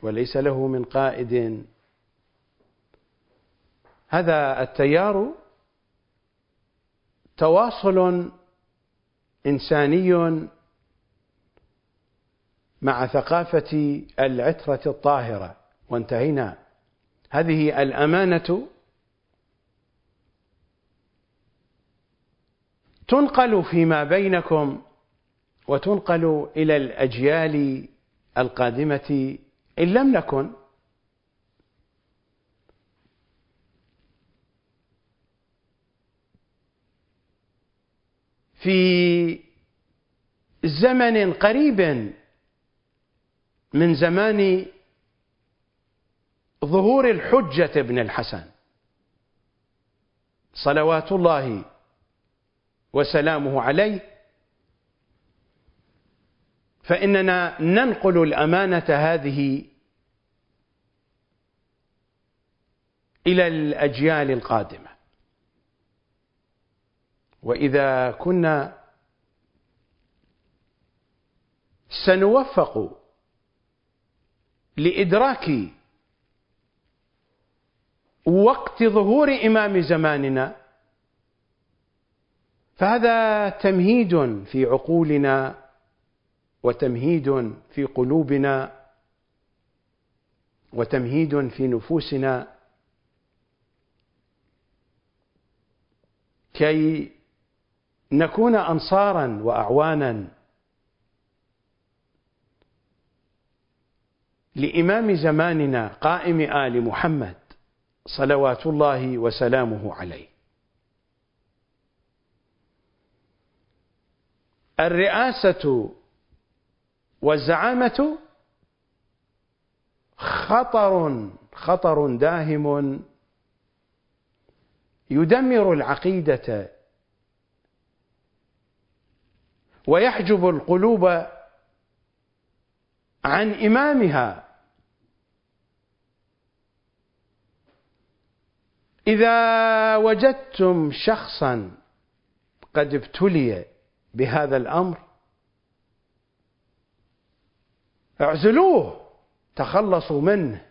وليس له من قائد. هذا التيار تواصل إنساني مع ثقافة العترة الطاهرة وانتهينا. هذه الأمانة تنقل فيما بينكم وتنقل إلى الأجيال القادمة إن لم نكن في زمن قريب من زمان ظهور الحجة ابن الحسن. صلوات الله وسلامه عليه. فإننا ننقل الأمانة هذه إلى الأجيال القادمة وإذا كنا سنوفق لإدراك وقت ظهور إمام زماننا فهذا تمهيد في عقولنا وتمهيد في قلوبنا وتمهيد في نفوسنا كي نكون أنصارا وأعوانا لإمام زماننا قائم آل محمد صلوات الله وسلامه عليه. الرئاسة والزعامة خطر خطر داهم يدمر العقيدة ويحجب القلوب عن إمامها. إذا وجدتم شخصا قد ابتلي بهذا الأمر اعزلوه تخلصوا منه.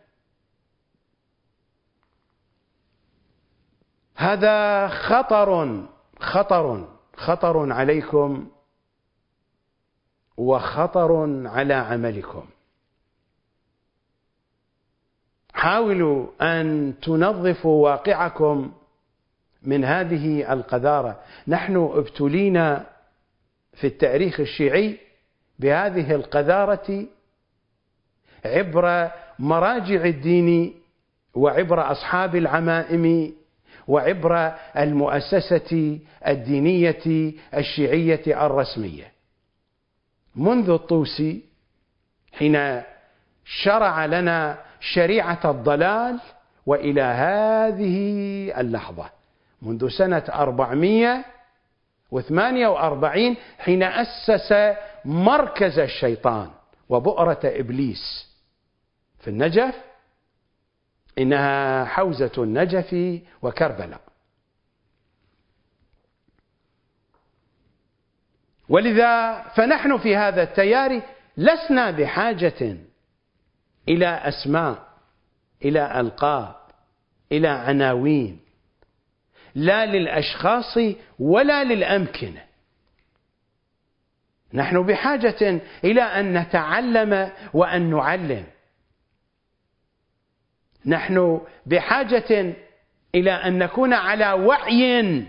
هذا خطر خطر خطر عليكم وخطر على عملكم. حاولوا أن تنظفوا واقعكم من هذه القذارة. نحن ابتلينا في التاريخ الشيعي بهذه القذارة عبر مراجع الدين وعبر أصحاب العمائم وعبر المؤسسة الدينية الشيعية الرسمية. منذ الطوسي حين شرع لنا شريعة الضلال وإلى هذه اللحظة. منذ سنة 448 حين أسس مركز الشيطان وبؤرة إبليس في النجف إنها حوزة النجف وكربلاء. ولذا فنحن في هذا التيار لسنا بحاجة إلى أسماء إلى ألقاب إلى عناوين لا للأشخاص ولا للأمكنة. نحن بحاجة إلى أن نتعلم وأن نعلم. نحن بحاجة إلى أن نكون على وعي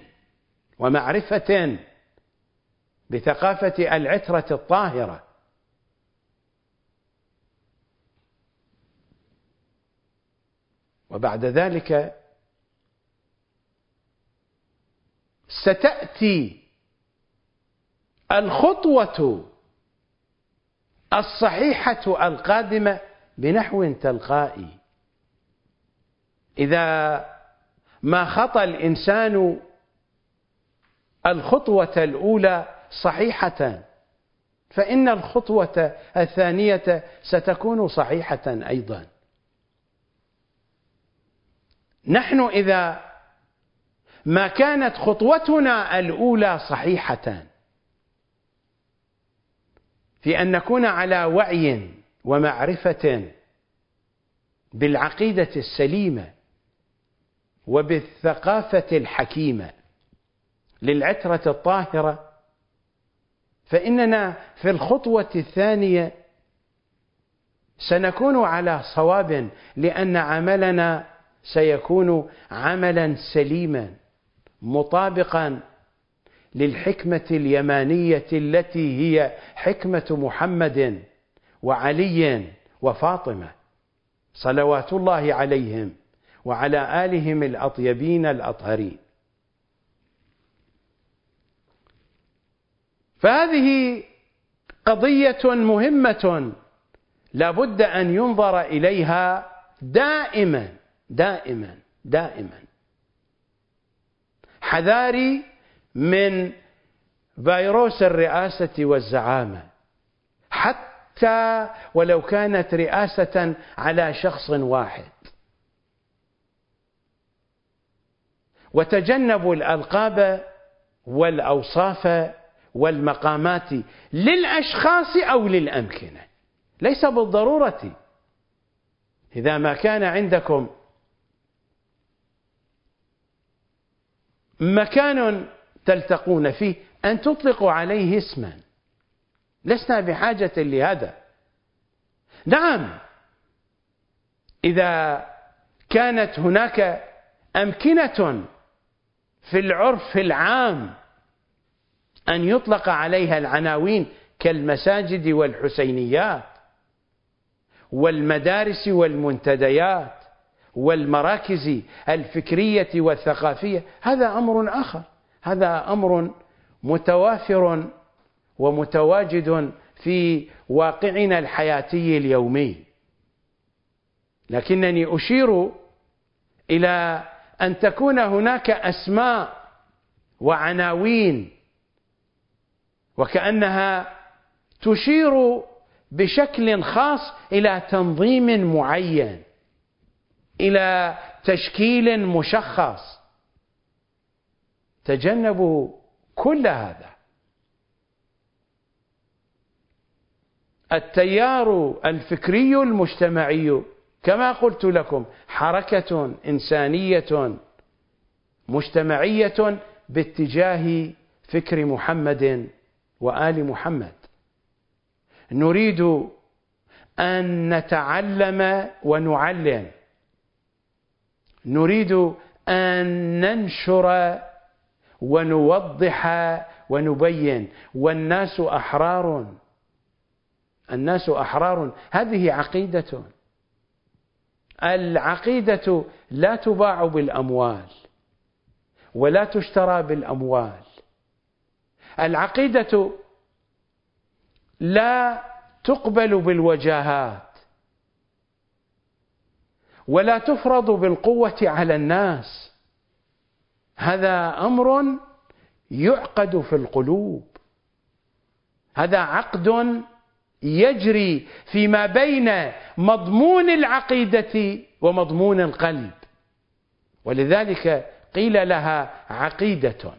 ومعرفة بثقافة العترة الطاهرة. وبعد ذلك ستأتي الخطوة الصحيحة القادمة بنحو تلقائي. إذا ما خطى الإنسان الخطوة الأولى صحيحة. فإن الخطوة الثانية ستكون صحيحة أيضا. نحن إذا ما كانت خطوتنا الأولى صحيحة في أن نكون على وعي ومعرفة بالعقيدة السليمة وبالثقافة الحكيمة للعترة الطاهرة فإننا في الخطوة الثانية سنكون على صواب لأن عملنا سيكون عملا سليما مطابقا للحكمة اليمانية التي هي حكمة محمد وعلي وفاطمة صلوات الله عليهم وعلى آلهم الأطيبين الأطهرين. فهذه قضية مهمة لابد أن ينظر إليها دائما دائما دائما. حذاري من فيروس الرئاسة والزعامة. حتى ولو كانت رئاسة على شخص واحد. وتجنبوا الألقاب والأوصاف والمقامات للأشخاص أو للأمكنة. ليس بالضرورة. إذا ما كان عندكم مكان تلتقون فيه أن تطلقوا عليه اسما. لسنا بحاجة لهذا. نعم إذا كانت هناك أمكنة في العرف العام أن يطلق عليها العناوين كالمساجد والحسينيات والمدارس والمنتديات والمراكز الفكرية والثقافية. هذا أمر آخر. هذا أمر متوافر ومتواجد في واقعنا الحياتي اليومي. لكنني أشير إلى أن تكون هناك أسماء وعناوين وكأنها تشير بشكل خاص إلى تنظيم معين إلى تشكيل مشخص. تجنبوا كل هذا. التيار الفكري المجتمعي كما قلت لكم حركة إنسانية مجتمعية باتجاه فكر محمد وآل محمد. نريد أن نتعلم ونعلم. نريد أن ننشر ونوضح ونبين. والناس أحرار. الناس أحرار. هذه عقيدة. العقيدة لا تباع بالأموال ولا تشترى بالأموال. العقيدة لا تقبل بالوجاهات ولا تفرض بالقوة على الناس. هذا أمر يعقد في القلوب. هذا عقد يجري فيما بين مضمون العقيدة ومضمون القلب. ولذلك قيل لها عقيدة.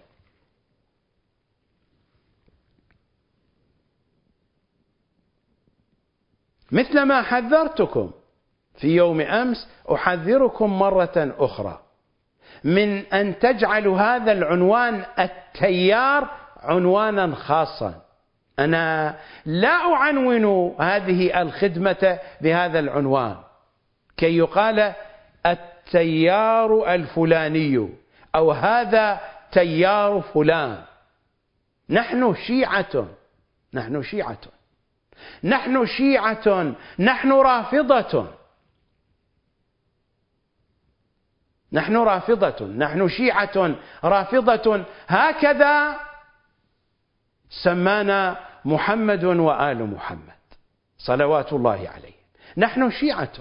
مثلما حذرتكم في يوم أمس أحذركم مرة أخرى. من أن تجعلوا هذا العنوان التيار عنوانا خاصا. أنا لا أعنون هذه الخدمة بهذا العنوان. كي يقال التيار الفلاني أو هذا تيار فلان. نحن شيعة. نحن شيعة. نحن شيعة نحن رافضة. نحن رافضة نحن شيعة رافضة. هكذا سمانا محمد وآل محمد صلوات الله عليه. نحن شيعة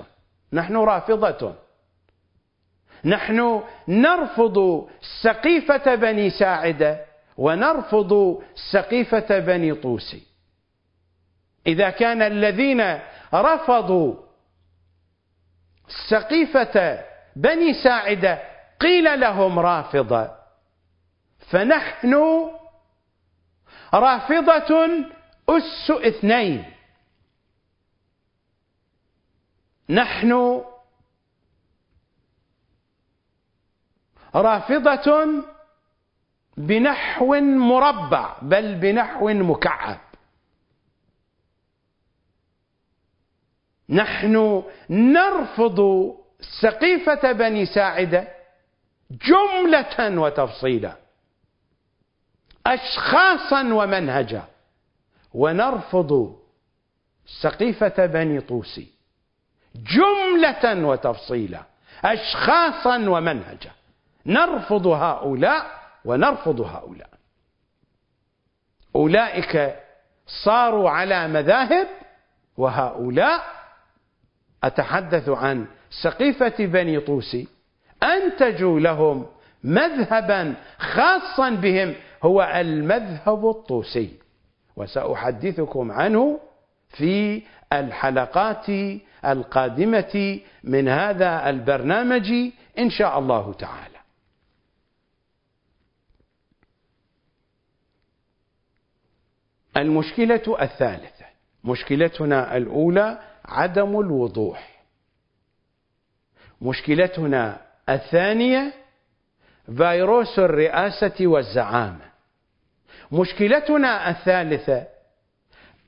نحن رافضة. نحن نرفض سقيفة بني ساعدة ونرفض سقيفة بني طوسي. إذا كان الذين رفضوا سقيفة بني ساعدة قيل لهم رافضة فنحن رافضة أس اثنين. نحن رافضة بنحو مربع بل بنحو مكعب. نحن نرفض سقيفة بني ساعدة جملة وتفصيلا أشخاصا ومنهجا ونرفض سقيفة بني طوسي جملة وتفصيلا أشخاصا ومنهجا. نرفض هؤلاء ونرفض هؤلاء. أولئك صاروا على مذاهب وهؤلاء أتحدث عن سقيفة بني طوسي أنتجوا لهم مذهبا خاصا بهم هو المذهب الطوسي. وسأحدثكم عنه في الحلقات القادمة من هذا البرنامج إن شاء الله تعالى. المشكلة الثالثة مشكلتنا الأولى عدم الوضوح. مشكلتنا الثانية فيروس الرئاسة والزعامة. مشكلتنا الثالثة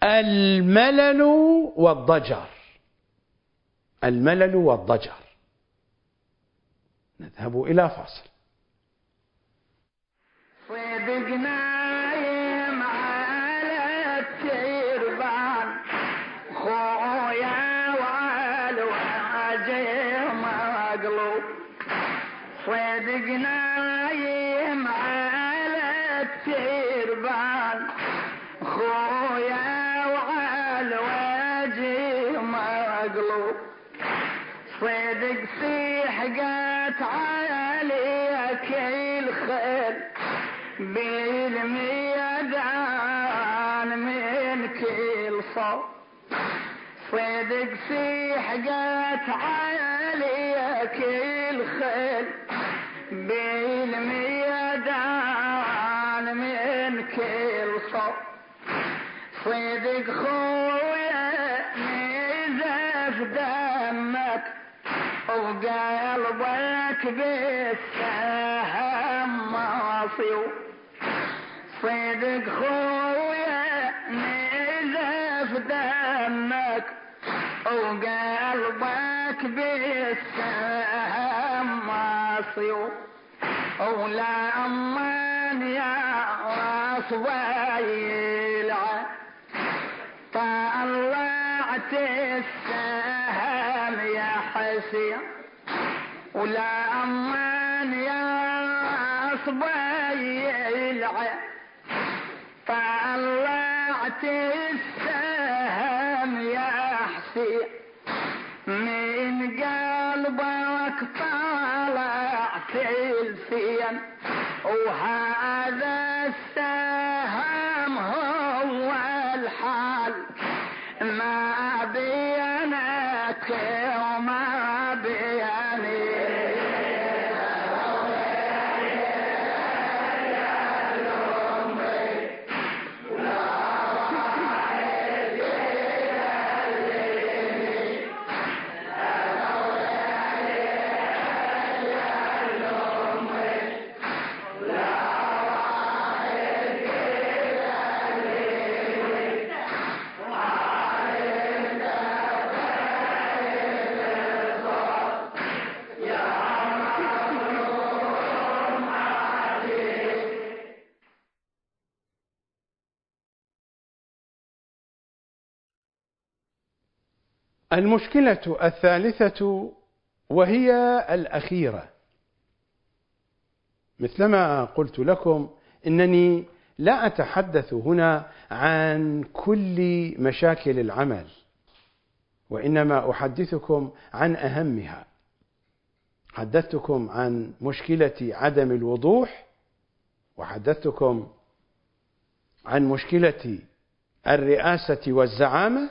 الملل والضجر. الملل والضجر. نذهب إلى فاصل. صدقنا نايم صدق سيحقت كل خيل بين ميدان من كل صوب صدق خويا نزف دمك. وقلبك بالسهم ماصيو صدق خويا نزف دمك. وقلبك بالسهم ماصي ولا أمان يا راس وهذا المشكلة الثالثة وهي الأخيرة. مثلما قلت لكم إنني لا أتحدث هنا عن كل مشاكل العمل وإنما أحدثكم عن أهمها. حدثتكم عن مشكلة عدم الوضوح وحدثتكم عن مشكلة الرئاسة والزعامة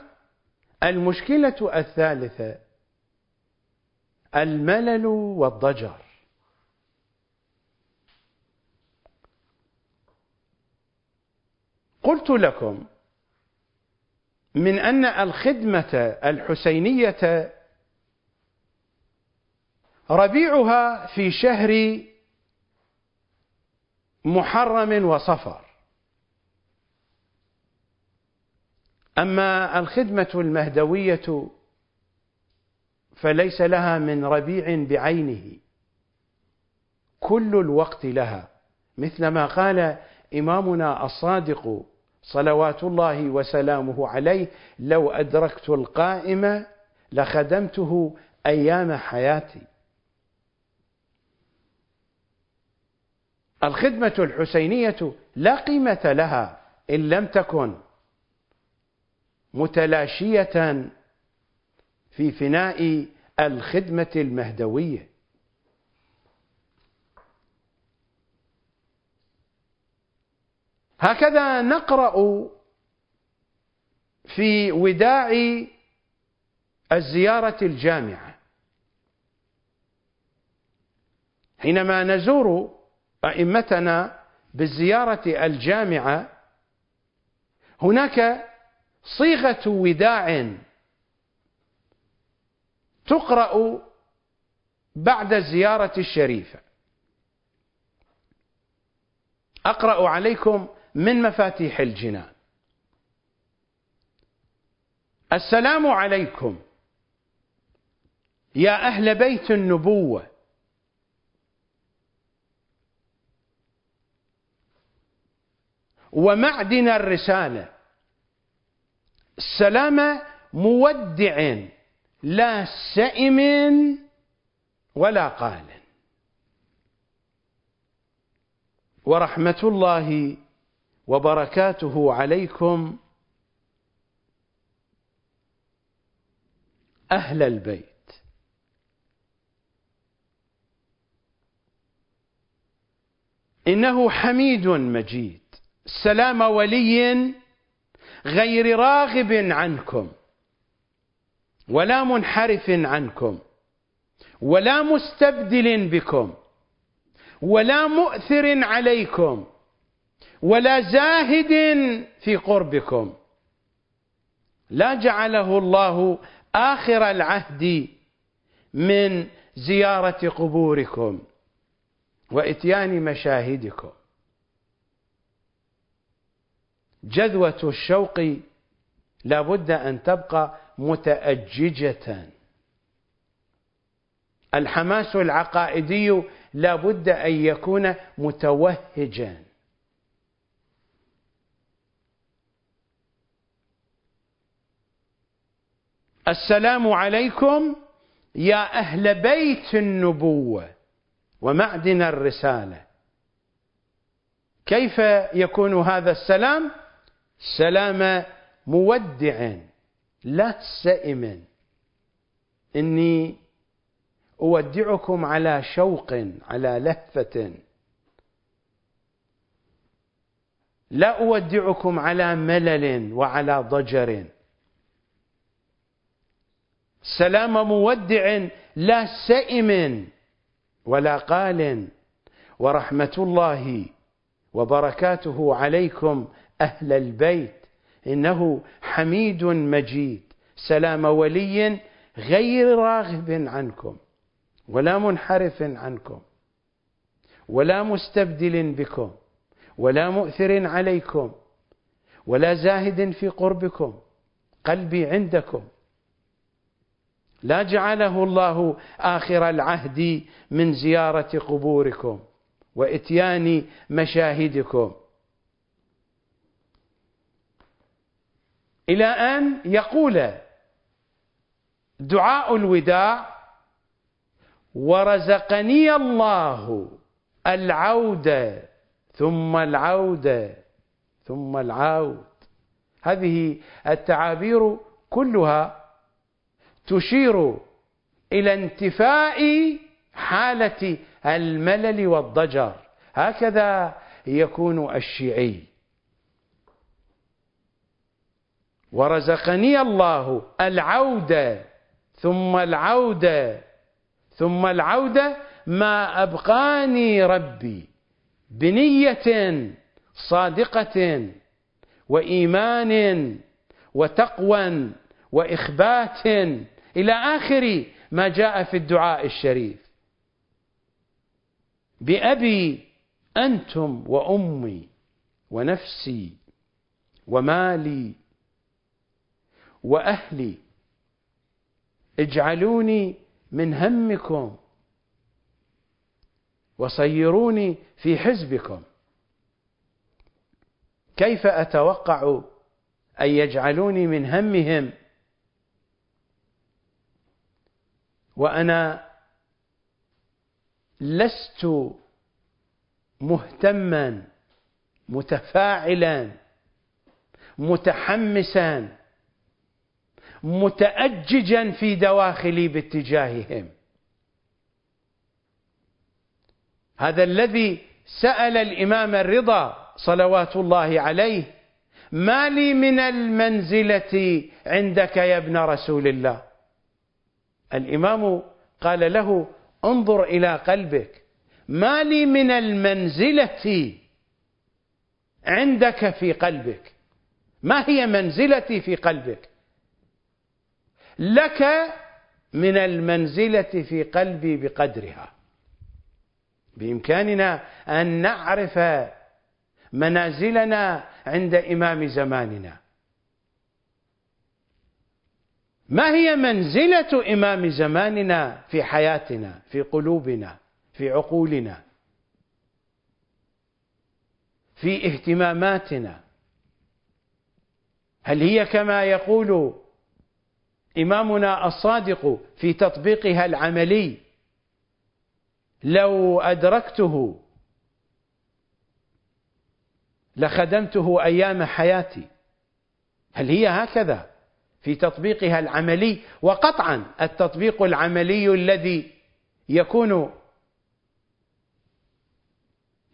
المشكلة الثالثة الملل والضجر. قلت لكم من أن الخدمة الحسينية ربيعها في شهر محرم وصفر. أما الخدمة المهدوية فليس لها من ربيع بعينه. كل الوقت لها. مثلما قال إمامنا الصادق صلوات الله وسلامه عليه لو أدركت القائم لخدمته أيام حياتي. الخدمة الحسينية لا قيمة لها إن لم تكن. متلاشية في فناء الخدمة المهدوية. هكذا نقرأ في وداع الزيارة الجامعة. حينما نزور أئمتنا بالزيارة الجامعة هناك صيغة وداع. تقرأ بعد الزيارة الشريفة أقرأ عليكم من مفاتيح الجنان. السلام عليكم. يا أهل بيت النبوة. ومعدن الرسالة. سلام مودع لا سئم ولا قال. ورحمة الله وبركاته عليكم أهل البيت. إنه حميد مجيد. سلام ولي غير راغب عنكم ولا منحرف عنكم ولا مستبدل بكم ولا مؤثر عليكم ولا زاهد في قربكم. لا جعله الله آخر العهد من زيارة قبوركم وإتيان مشاهدكم. جذوة الشوق لا بد أن تبقى متأججة. الحماس العقائدي لا بد أن يكون متوهجا. السلام عليكم يا أهل بيت النبوة ومعدن الرسالة. كيف يكون هذا السلام؟ سلام مودع لا سئم إني أودعكم على شوق على لهفة. لا أودعكم على ملل وعلى ضجر. سلام مودع لا سئم ولا قال. ورحمة الله وبركاته عليكم أهل البيت إنه حميد مجيد سلام ولي غير راغب عنكم ولا منحرف عنكم ولا مستبدل بكم ولا مؤثر عليكم ولا زاهد في قربكم قلبي عندكم. لا جعله الله آخر العهد من زيارة قبوركم وإتيان مشاهدكم. إلى أن يقول دعاء الوداع ورزقني الله العودة ثم العودة ثم العود. هذه التعابير كلها تشير إلى انتفاء حالة الملل والضجر. هكذا يكون الشيعي. ورزقني الله العودة ثم العودة ثم العودة ما أبقاني ربي بنية صادقة وإيمان وتقوى وإخبات إلى آخر ما جاء في الدعاء الشريف. بأبي أنتم وأمي ونفسي ومالي وأهلي اجعلوني من همكم وصيروني في حزبكم. كيف أتوقع أن يجعلوني من همهم؟ وأنا لست مهتما متفاعلا متحمسا متأججا في دواخلي باتجاههم. هذا الذي سأل الإمام الرضا صلوات الله عليه ما لي من المنزلة عندك يا ابن رسول الله؟ الإمام قال له انظر إلى قلبك. ما لي من المنزلة عندك في قلبك. ما هي منزلتي في قلبك؟ لك من المنزلة في قلبي بقدرها. بإمكاننا أن نعرف منازلنا عند إمام زماننا. ما هي منزلة إمام زماننا في حياتنا في قلوبنا في عقولنا في اهتماماتنا؟ هل هي كما يقول إمامنا الصادق في تطبيقها العملي. لو أدركته لخدمته أيام حياتي. هل هي هكذا في تطبيقها العملي؟ وقطعا التطبيق العملي الذي يكون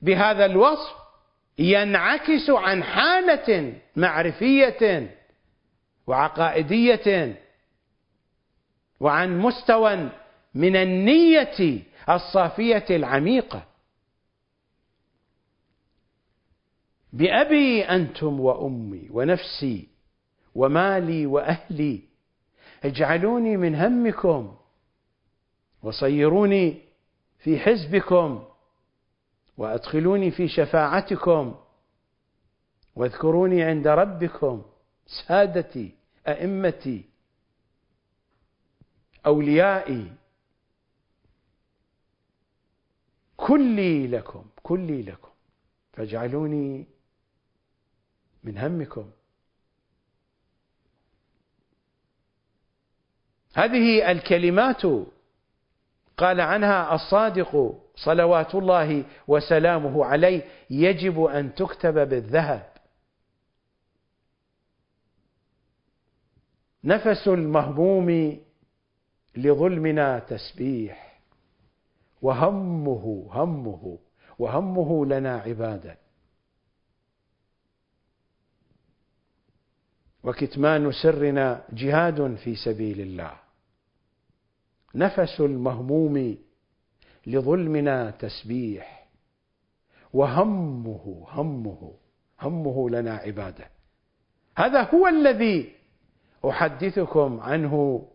بهذا الوصف ينعكس عن حالة معرفية وعقائدية وعن مستوى من النية الصافية العميقة. بأبي أنتم وأمي ونفسي ومالي وأهلي اجعلوني من همكم وصيروني في حزبكم وأدخلوني في شفاعتكم واذكروني عند ربكم سادتي أئمتي أوليائي كلي لكم كلي لكم. فاجعلوني من همكم. هذه الكلمات قال عنها الصادق صلوات الله وسلامه عليه يجب أن تكتب بالذهب. نفس المهموم لظلمنا تسبيح. وهمه همه وهمه لنا عبادة. وكتمان سرنا جهاد في سبيل الله. نفس المهموم لظلمنا تسبيح. وهمه همه همه لنا عبادة. هذا هو الذي أحدثكم عنه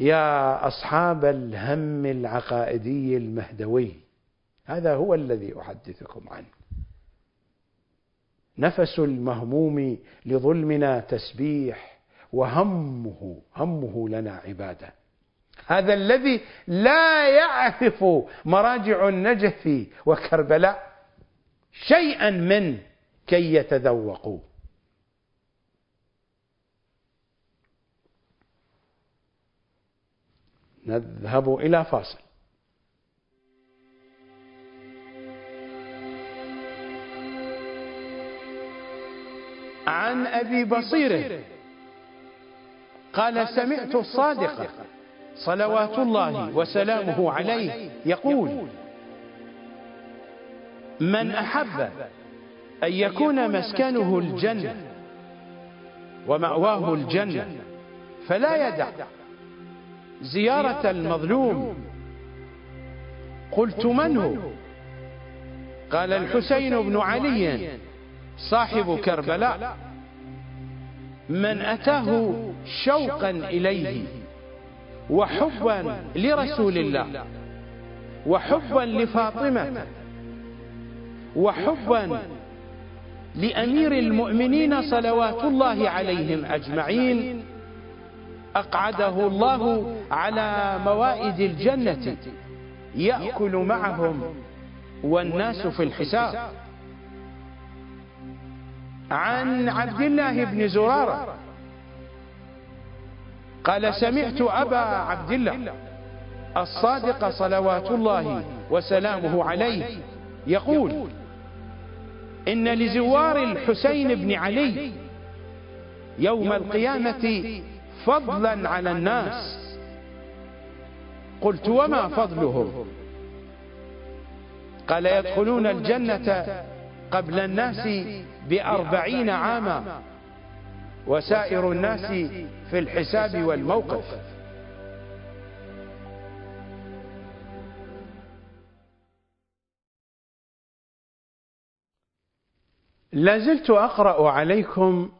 يا أصحاب الهم العقائدي المهدوي هذا هو الذي أحدثكم عنه. نفس المهموم لظلمنا تسبيح وهمه همه لنا عبادة. هذا الذي لا يعرف مراجع النجف وكربلاء شيئا من كي يتذوقوا. نذهب إلى فاصل. عن أبي بصير قال سمعت الصادق صلوات الله وسلامه عليه يقول من أحب أن يكون مسكنه الجنة ومأواه الجنة فلا يدع زيارة المظلوم. قلت من هو؟ قال الحسين بن علي صاحب كربلاء. من أتاه شوقا إليه وحبا لرسول الله. وحبا لفاطمة. وحبا لأمير المؤمنين صلوات الله عليهم أجمعين. أقعده الله على موائد الجنة. يأكل معهم والناس في الحساب. عن عبد الله بن زرارة. قال سمعت أبا عبد الله الصادق صلوات الله وسلامه عليه يقول إن لزوار الحسين بن علي يوم القيامة فضلا على الناس. قلت وما فضلهم؟ قال يدخلون الجنة قبل الناس بأربعين عاما. وسائر الناس في الحساب والموقف. لازلت أقرأ عليكم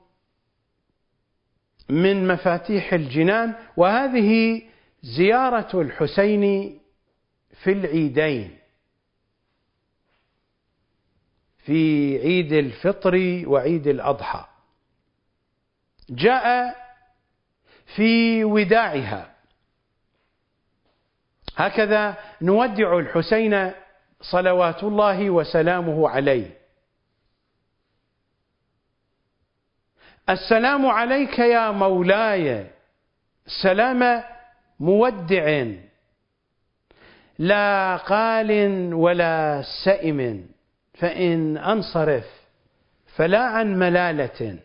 من مفاتيح الجنان وهذه زيارة الحسين في العيدين. في عيد الفطر وعيد الأضحى. جاء في وداعها. هكذا نودع الحسين صلوات الله وسلامه عليه. السلام عليك يا مولاي. سلام مودع. لا قال ولا سئم. فإن أنصرف فلا عن ملالة.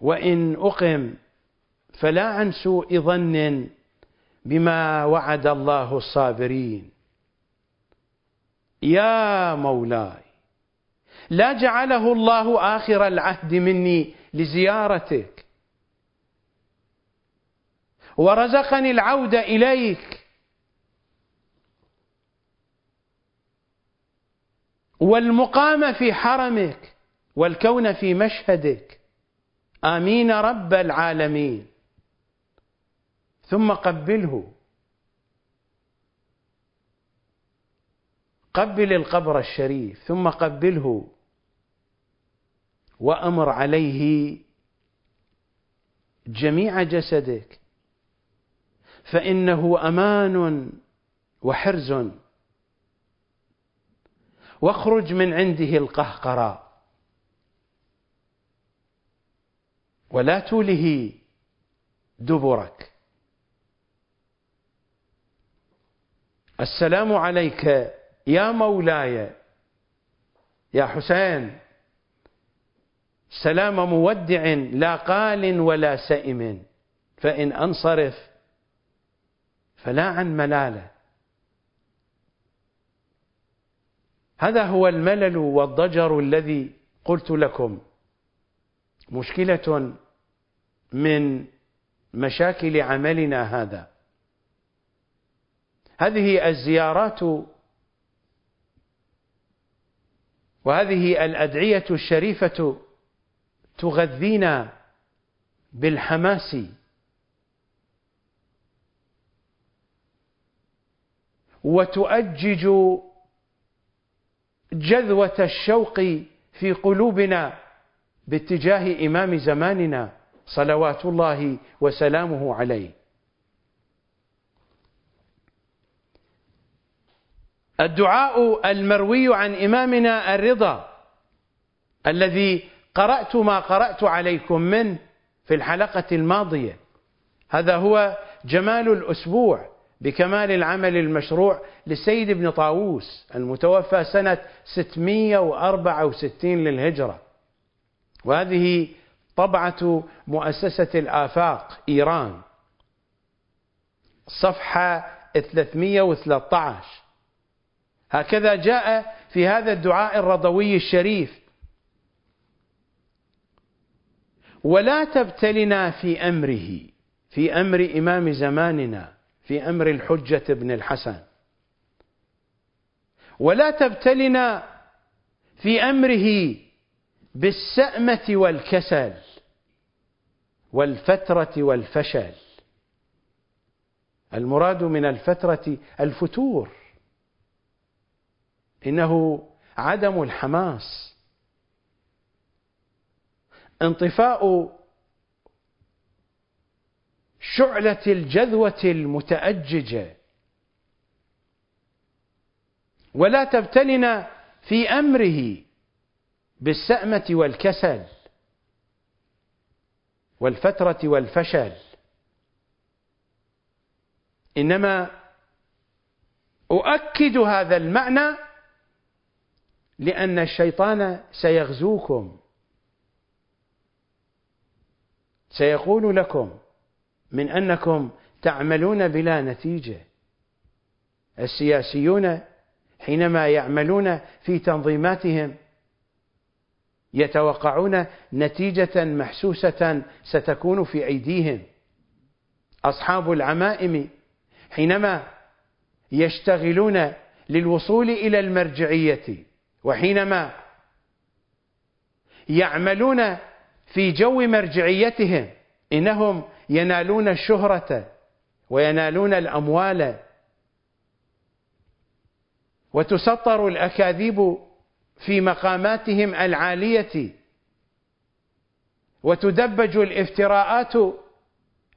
وإن أقم فلا عن سوء ظن بما وعد الله الصابرين. يا مولاي. لا جعله الله آخر العهد مني لزيارتك. ورزقني العود إليك. والمقام في حرمك والكون في مشهدك. آمين رب العالمين. ثم قبله. قبل القبر الشريف. ثم قبله. وأمر عليه جميع جسدك. فإنه أمان وحرز. واخرج من عنده القهقراء ولا توله دبرك. السلام عليك يا مولاي يا حسين. سلام مودع لا قال ولا سئم فإن أنصرف فلا عن ملاله. هذا هو الملل والضجر الذي قلت لكم. مشكلة من مشاكل عملنا هذا. هذه الزيارات وهذه الأدعية الشريفة تغذينا بالحماس. وتؤجج جذوة الشوق في قلوبنا باتجاه إمام زماننا صلوات الله وسلامه عليه. الدعاء المروي عن إمامنا الرضا الذي قرأت ما قرأت عليكم منه في الحلقة الماضية. هذا هو جمال الأسبوع بكمال العمل المشروع للسيد ابن طاووس المتوفى سنة 664 للهجرة. وهذه طبعة مؤسسة الآفاق إيران. صفحة 313 هكذا جاء في هذا الدعاء الرضوي الشريف ولا تبتلنا في أمره في أمر إمام زماننا في أمر الحجة بن الحسن. ولا تبتلنا في أمره بالسأمة والكسل والفترة والفشل. المراد من الفترة الفتور إنه عدم الحماس. انطفاء شعلة الجذوة المتأججة. ولا تبتلنا في أمره بالسأمة والكسل والفترة والفشل. إنما أؤكد هذا المعنى لأن الشيطان سيغزوكم. سيقول لكم من أنكم تعملون بلا نتيجة. السياسيون حينما يعملون في تنظيماتهم يتوقعون نتيجة محسوسة ستكون في أيديهم. أصحاب العمائم حينما يشتغلون للوصول إلى المرجعية وحينما يعملون في جو مرجعيتهم إنهم ينالون الشهرة وينالون الأموال. وتسطر الأكاذيب في مقاماتهم العالية. وتدبج الافتراءات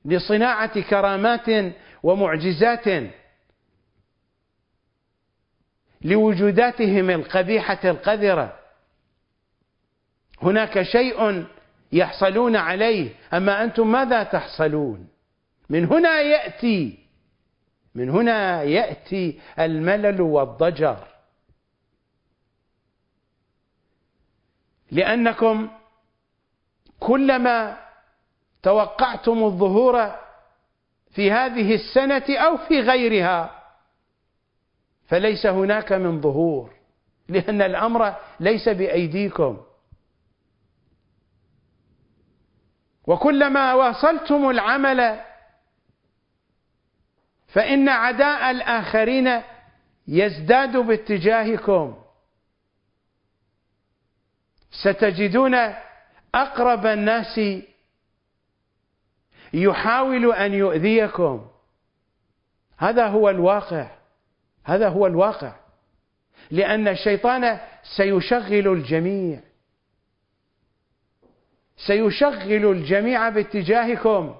لصناعة كرامات ومعجزات لوجوداتهم القبيحة القذرة. هناك شيء يحصلون عليه. أما أنتم ماذا تحصلون؟ من هنا يأتي من هنا يأتي الملل والضجر. لأنكم كلما توقعتم الظهور في هذه السنة أو في غيرها فليس هناك من ظهور لأن الأمر ليس بأيديكم. وكلما واصلتم العمل فإن عداء الآخرين يزداد باتجاهكم. ستجدون أقرب الناس يحاول أن يؤذيكم. هذا هو الواقع. هذا هو الواقع. لأن الشيطان سيشغل الجميع. سيشغل الجميع باتجاهكم.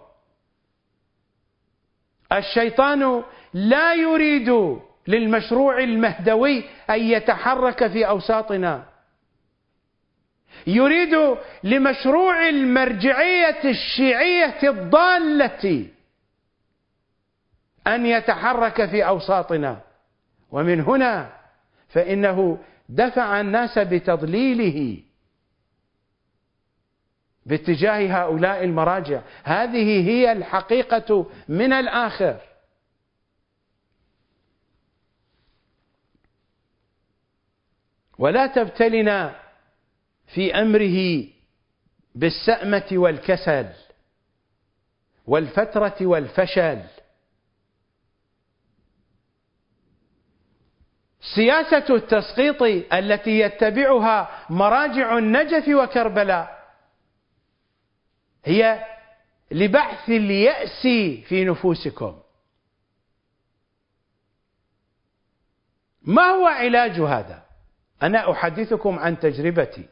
الشيطان لا يريد للمشروع المهدوي أن يتحرك في أوساطنا. يريد لمشروع المرجعية الشيعية الضالة أن يتحرك في أوساطنا. ومن هنا فإنه دفع الناس بتضليله. باتجاه هؤلاء المراجع. هذه هي الحقيقة من الآخر. ولا تبتلنا في أمره بالسأمة والكسل والفترة والفشل. سياسة التسقيط التي يتبعها مراجع النجف وكربلاء هي لبحث اليأس في نفوسكم. ما هو علاج هذا؟ أنا أحدثكم عن تجربتي.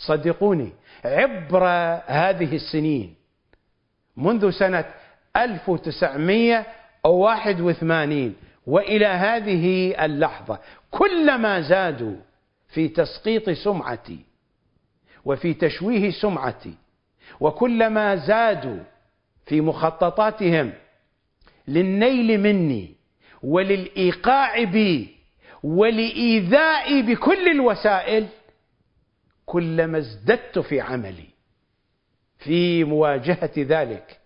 صدقوني عبر هذه السنين منذ سنة 1981 وإلى هذه اللحظة كلما زادوا في تسقيط سمعتي وفي تشويه سمعتي وكلما زادوا في مخططاتهم للنيل مني وللإيقاع بي ولإيذائي بكل الوسائل كلما ازددت في عملي في مواجهة ذلك.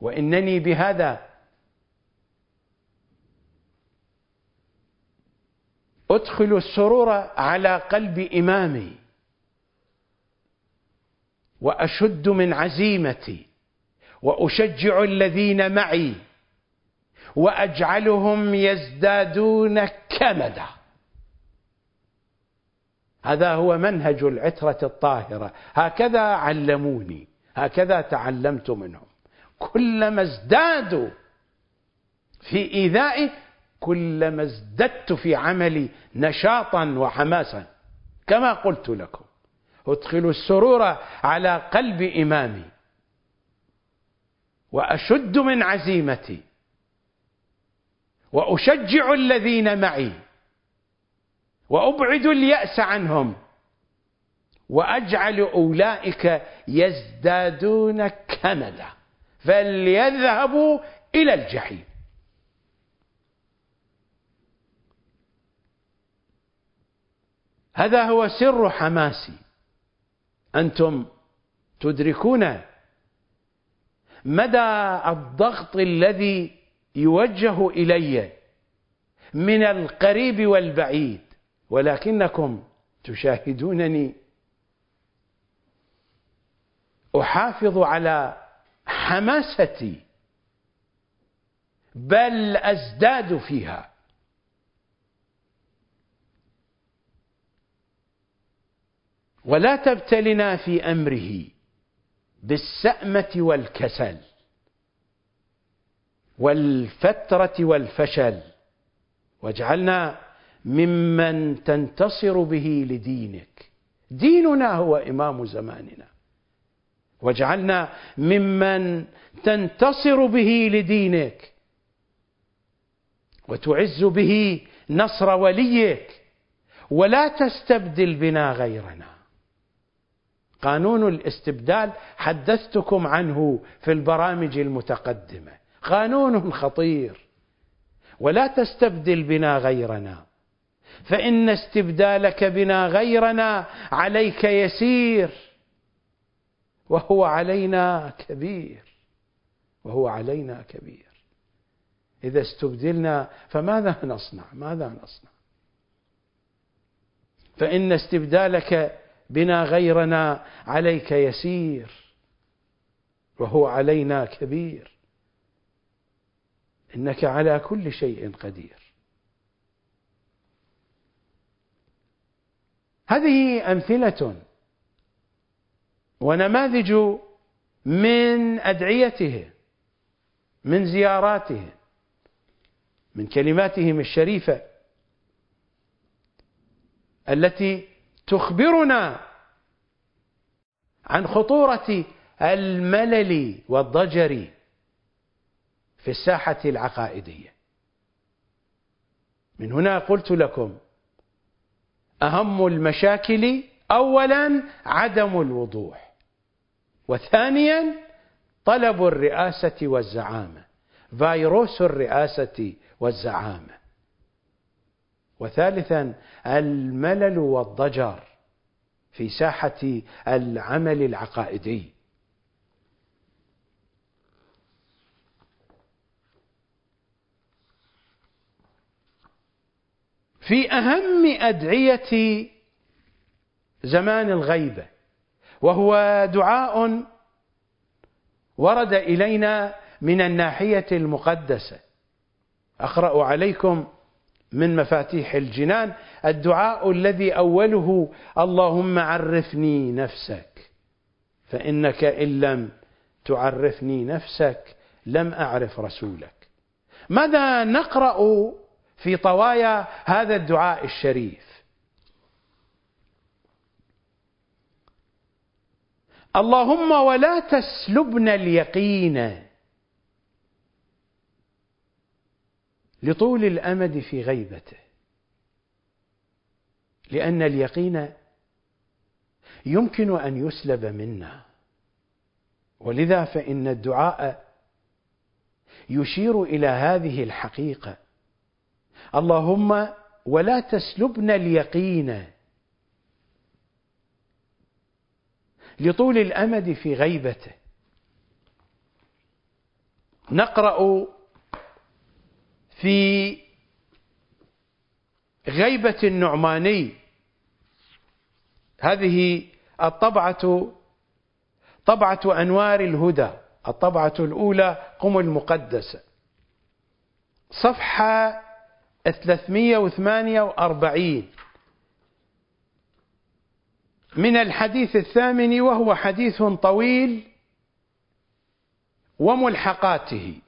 وإنني بهذا أدخل السرور على قلب إمامي. وأشد من عزيمتي وأشجع الذين معي وأجعلهم يزدادون كمدا. هذا هو منهج العترة الطاهرة. هكذا علموني هكذا تعلمت منهم. كلما ازدادوا في إيذائي كلما ازددت في عملي نشاطا وحماسا كما قلت لكم. ادخلوا السرور على قلب إمامي. وأشد من عزيمتي. وأشجع الذين معي. وأبعد اليأس عنهم. وأجعل أولئك يزدادون كمدا فليذهبوا إلى الجحيم. هذا هو سر حماسي. أنتم تدركون مدى الضغط الذي يوجه إلي من القريب والبعيد ولكنكم تشاهدونني. أحافظ على حماستي بل أزداد فيها. ولا تبتلنا في أمره بالسأمة والكسل والفترة والفشل واجعلنا ممن تنتصر به لدينك. ديننا هو إمام زماننا. واجعلنا ممن تنتصر به لدينك. وتعز به نصر وليك. ولا تستبدل بنا غيرنا. قانون الاستبدال حدثتكم عنه في البرامج المتقدمة. قانون خطير. ولا تستبدل بنا غيرنا. فإن استبدالك بنا غيرنا عليك يسير. وهو علينا كبير. وهو علينا كبير. إذا استبدلنا فماذا نصنع؟ ماذا نصنع؟ فإن استبدالك بنا غيرنا عليك يسير وهو علينا كبير. إنك على كل شيء قدير. هذه أمثلة ونماذج من أدعيتهم من زياراتهم من كلماتهم الشريفة التي تخبرنا عن خطورة الملل والضجر في الساحة العقائدية. من هنا قلت لكم أهم المشاكل أولا عدم الوضوح وثانيا طلب الرئاسة والزعامة فيروس الرئاسة والزعامة. وثالثا الملل والضجر في ساحة العمل العقائدي. في أهم أدعية زمان الغيبة وهو دعاء ورد إلينا من الناحية المقدسة. أقرأ عليكم من مفاتيح الجنان الدعاء الذي أوله اللهم عرفني نفسك فإنك إن لم تعرفني نفسك لم أعرف رسولك. ماذا نقرأ في طوايا هذا الدعاء الشريف؟ اللهم ولا تسلبنا اليقين لطول الأمد في غيبته. لأن اليقين يمكن أن يسلب منا. ولذا فإن الدعاء يشير إلى هذه الحقيقة. اللهم ولا تسلبنا اليقين. لطول الأمد في غيبته. نقرأ في غيبة النعماني. هذه الطبعة طبعة أنوار الهدى الطبعة الأولى قم المقدسه صفحة 348 من الحديث الثامن وهو حديث طويل وملحقاته.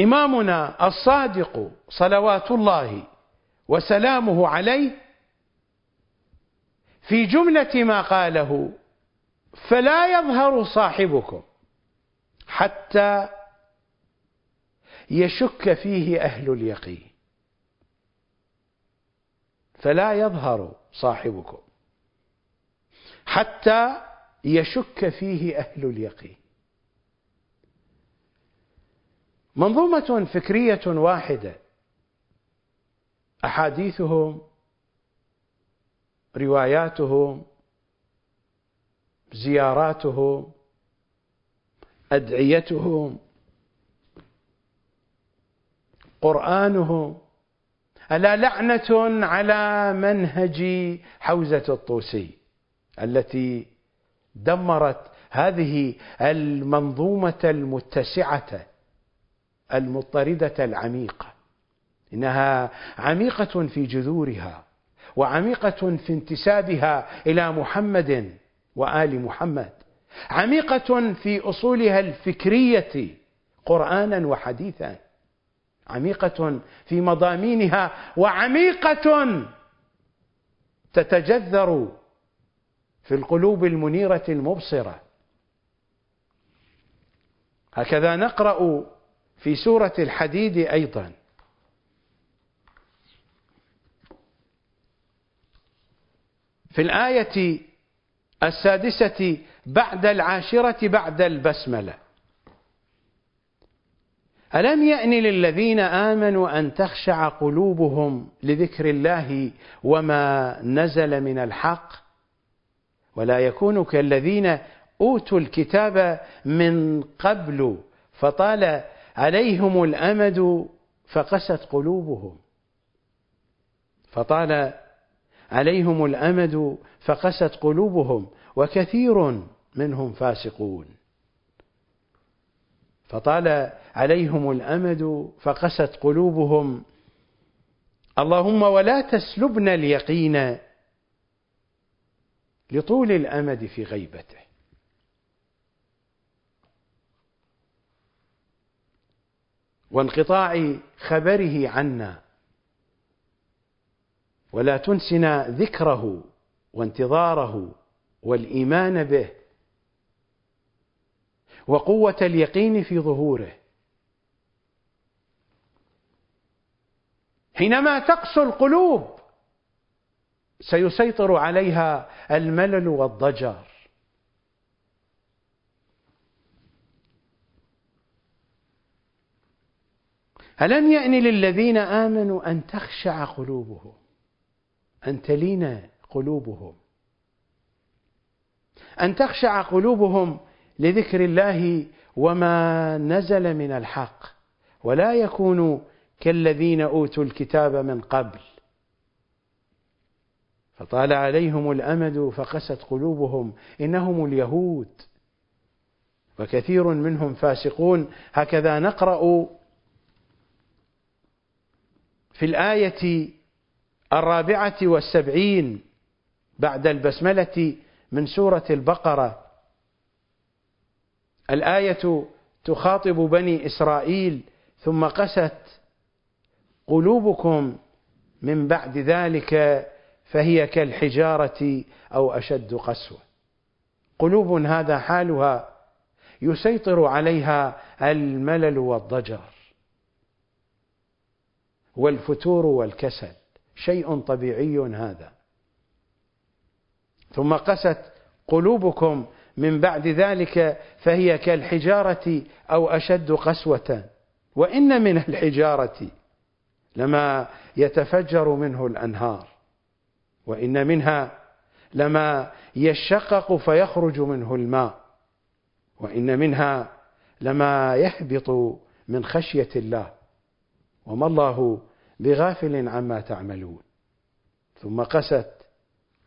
إمامنا الصادق صلوات الله وسلامه عليه في جملة ما قاله فلا يظهر صاحبكم حتى يشك فيه أهل اليقين. فلا يظهر صاحبكم حتى يشك فيه أهل اليقين. منظومة فكرية واحدة. أحاديثهم رواياتهم زياراتهم أدعيتهم قرآنهم. ألا لعنة على منهج حوزة الطوسي التي دمرت هذه المنظومة المتسعة المضطردة العميقة إنها عميقة في جذورها وعميقة في انتسابها إلى محمد وآل محمد عميقة في أصولها الفكرية قرآنا وحديثا عميقة في مضامينها وعميقة تتجذر في القلوب المنيرة المبصرة. هكذا نقرأ في سورة الحديد أيضا. في الآية السادسة بعد العاشرة بعد البسملة. ألم يأن للذين آمنوا أن تخشع قلوبهم لذكر الله وما نزل من الحق؟ ولا يكونوا كالذين أوتوا الكتاب من قبل فطال عليهم الأمد فقست قلوبهم. فطال عليهم الأمد فقست قلوبهم وكثير منهم فاسقون. فطال عليهم الأمد فقست قلوبهم. اللهم ولا تسلبنا اليقين لطول الأمد في غيبته وانقطاع خبره عنا. ولا تنسنا ذكره وانتظاره والإيمان به. وقوة اليقين في ظهوره. حينما تقسو القلوب سيسيطر عليها الملل والضجر. ألم يأن للذين آمنوا أن تخشع قلوبهم؟ أن تلين قلوبهم؟ أن تخشع قلوبهم لذكر الله وما نزل من الحق ولا يكونوا كالذين أوتوا الكتاب من قبل. فطال عليهم الأمد فقست قلوبهم إنهم اليهود. وكثير منهم فاسقون. هكذا نقرأ في الآية الرابعة والسبعين بعد البسملة من سورة البقرة. الآية تخاطب بني إسرائيل ثم قست قلوبكم من بعد ذلك فهي كالحجارة أو أشد قسوة. قلوب هذا حالها يسيطر عليها الملل والضجر. والفتور والكسل. شيء طبيعي هذا. ثم قست قلوبكم من بعد ذلك فهي كالحجارة أو أشد قسوة. وإن من الحجارة لما يتفجر منه الأنهار وإن منها لما يشقق فيخرج منه الماء وإن منها لما يهبط من خشية الله. وما الله بغافل عما تعملون. ثم قست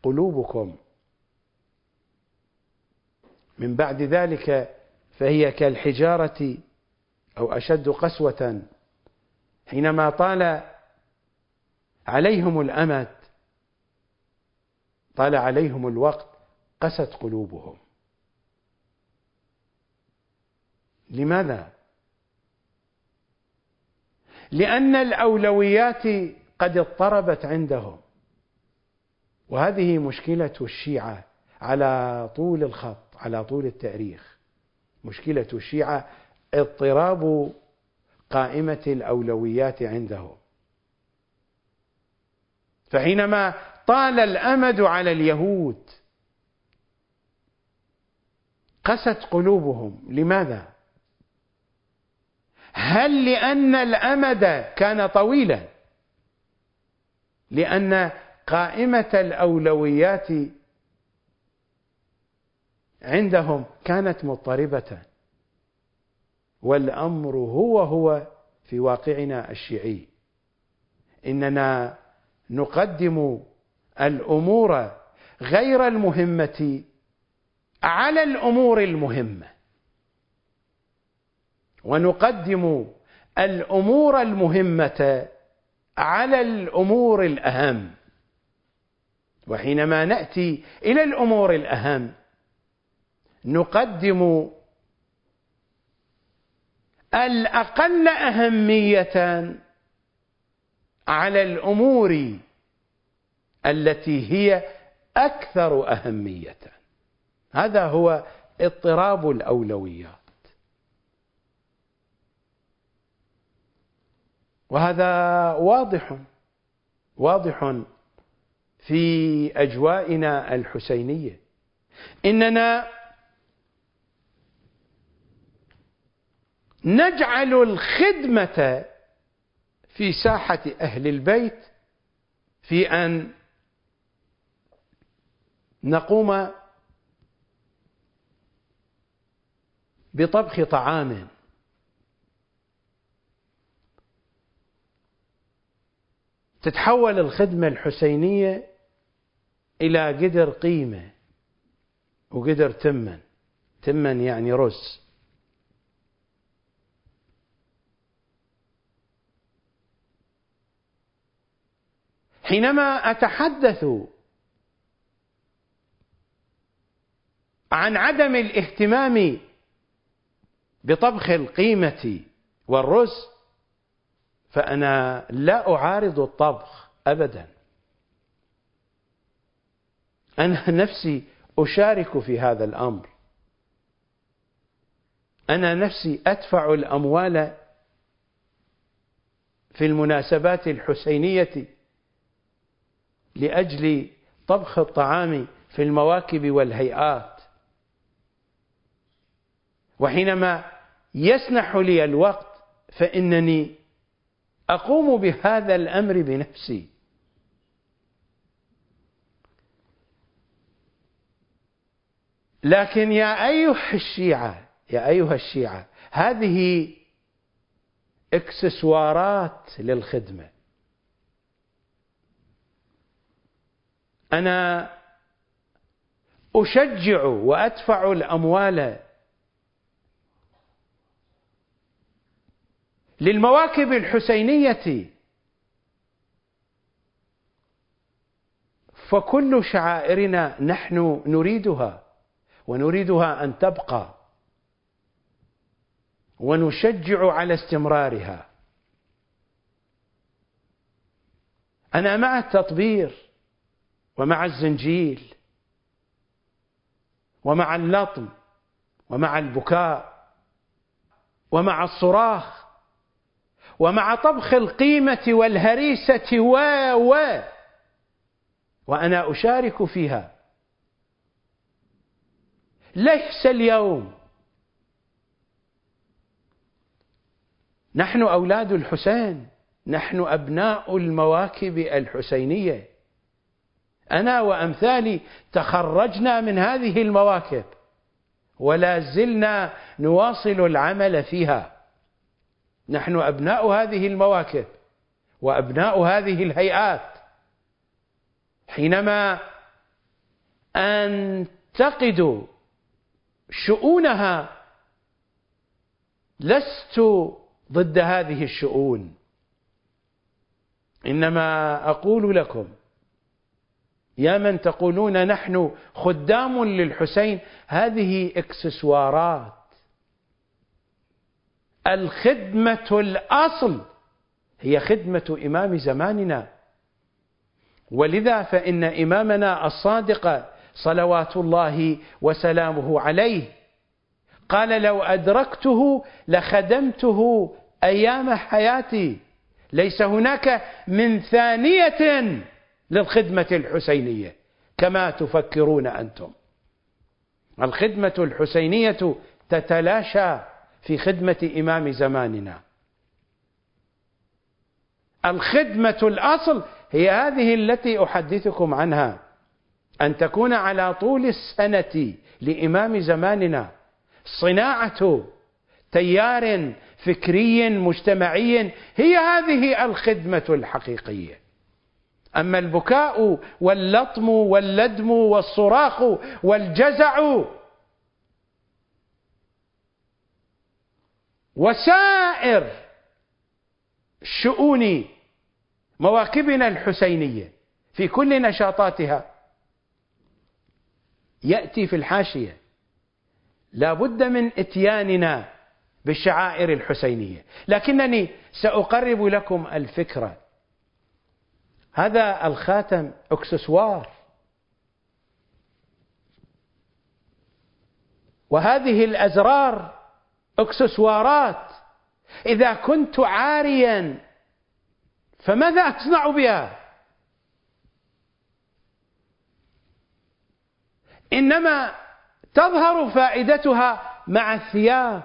قلوبكم. من بعد ذلك فهي كالحجارة أو أشد قسوة. حينما طال عليهم الأمد طال عليهم الوقت قست قلوبهم. لماذا؟ لأن الأولويات قد اضطربت عندهم. وهذه مشكلة الشيعة على طول الخط على طول التاريخ. مشكلة الشيعة اضطراب قائمة الأولويات عندهم. فحينما طال الأمد على اليهود قست قلوبهم. لماذا؟ هل لأن الأمد كان طويلا؟ لأن قائمة الأولويات عندهم كانت مضطربة. والأمر هو هو في واقعنا الشيعي. إننا نقدم الأمور غير المهمة على الأمور المهمة. ونقدم الأمور المهمة على الأمور الأهم. وحينما نأتي إلى الأمور الأهم نقدم الأقل أهمية على الأمور التي هي أكثر أهمية. هذا هو اضطراب الأولويات. وهذا واضح واضح في أجوائنا الحسينية. إننا نجعل الخدمة في ساحة أهل البيت في أن نقوم بطبخ طعام تتحول الخدمة الحسينية إلى قدر قيمة وقدر تمن. تمن يعني رز. حينما أتحدث عن عدم الاهتمام بطبخ القيمة والرز فأنا لا أعارض الطبخ أبدا. أنا نفسي أشارك في هذا الأمر. أنا نفسي أدفع الأموال في المناسبات الحسينية لأجل طبخ الطعام في المواكب والهيئات. وحينما يسنح لي الوقت فإنني أقوم بهذا الأمر بنفسي. لكن يا أيها الشيعة يا أيها الشيعة هذه إكسسوارات للخدمة. أنا أشجع وأدفع الأموال للمواكب الحسينية. فكل شعائرنا نحن نريدها ونريدها أن تبقى ونشجع على استمرارها. أنا مع التطبير ومع الزنجيل ومع اللطم ومع البكاء ومع الصراخ. ومع طبخ القيمة والهريسة و و وأنا أشارك فيها. ليس اليوم. نحن أولاد الحسين. نحن أبناء المواكب الحسينية. أنا وأمثالي تخرجنا من هذه المواكب ولا زلنا نواصل العمل فيها. نحن أبناء هذه المواكب وأبناء هذه الهيئات. حينما أنتقد شؤونها لست ضد هذه الشؤون. إنما أقول لكم يا من تقولون نحن خدام للحسين هذه إكسسوارات. الخدمة الأصل هي خدمة إمام زماننا. ولذا فإن إمامنا الصادق صلوات الله وسلامه عليه قال لو أدركته لخدمته أيام حياتي ليس هناك من ثانية للخدمة الحسينية كما تفكرون أنتم. الخدمة الحسينية تتلاشى في خدمة إمام زماننا. الخدمة الأصل هي هذه التي أحدثكم عنها. أن تكون على طول السنة لإمام زماننا. صناعة تيار فكري مجتمعي. هي هذه الخدمة الحقيقية. أما البكاء واللطم واللدم والصراخ والجزع وسائر شؤون مواكبنا الحسينية في كل نشاطاتها يأتي في الحاشية. لا بد من إتياننا بالشعائر الحسينية. لكنني سأقرب لكم الفكرة. هذا الخاتم أكسسوار. وهذه الأزرار أكسسوارات. إذا كنت عاريا فماذا أصنع بها؟ إنما تظهر فائدتها مع الثياب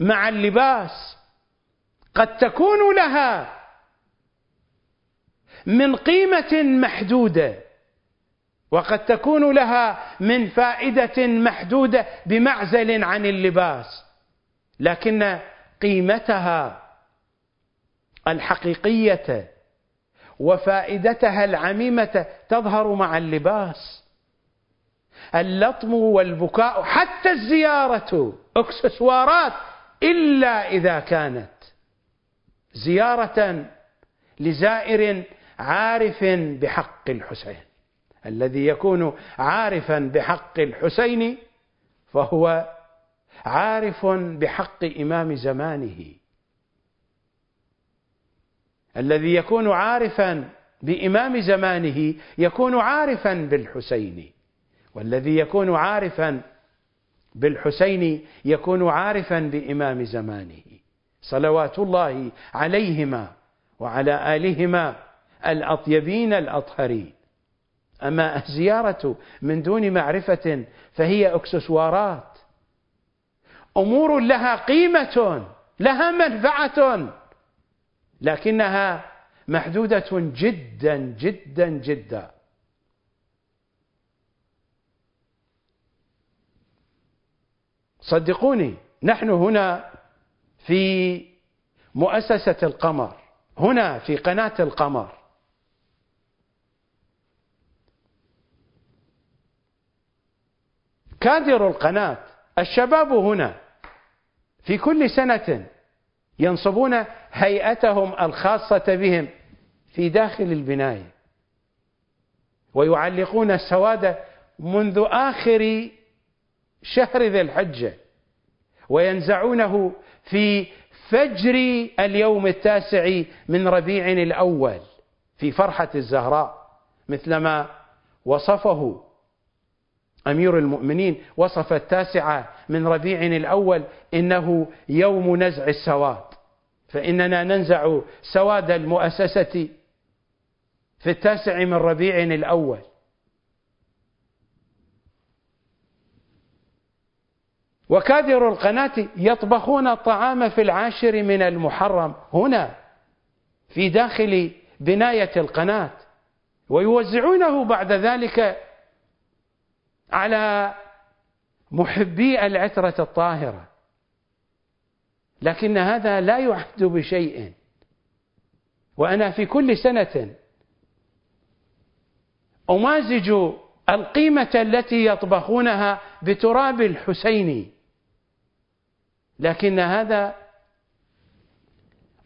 مع اللباس. قد تكون لها من قيمة محدودة. وقد تكون لها من فائدة محدودة بمعزل عن اللباس لكن قيمتها الحقيقية وفائدتها العميمة تظهر مع اللباس. اللطم والبكاء حتى الزيارة أكسسوارات إلا إذا كانت زيارة لزائر عارف بحق الحسين. الذي يكون عارفا بحق الحسين فهو عارف بحق إمام زمانه. الذي يكون عارفا بإمام زمانه يكون عارفا بالحسين والذي يكون عارفا بالحسين يكون عارفا بإمام زمانه. صلوات الله عليهما وعلى آلهما الأطيبين الأطهرين. أما الزيارة من دون معرفة فهي أكسسوارات. أمور لها قيمة لها منفعة لكنها محدودة جدا جدا جدا. صدقوني نحن هنا في مؤسسة القمر هنا في قناة القمر. كادر القناة. الشباب هنا في كل سنة ينصبون هيئتهم الخاصة بهم في داخل البناية ويعلقون السواد منذ آخر شهر ذي الحجة وينزعونه في فجر اليوم التاسع من ربيع الأول في فرحة الزهراء مثلما وصفه أمير المؤمنين وصف التاسع من ربيع الأول إنه يوم نزع السواد. فإننا ننزع سواد المؤسسة في التاسع من ربيع الأول. وكادر القناة يطبخون الطعام في العاشر من المحرم هنا في داخل بناية القناة ويوزعونه بعد ذلك على محبي العترة الطاهرة. لكن هذا لا يعد بشيء. وأنا في كل سنة أمازج القيمة التي يطبخونها بتراب الحسين. لكن هذا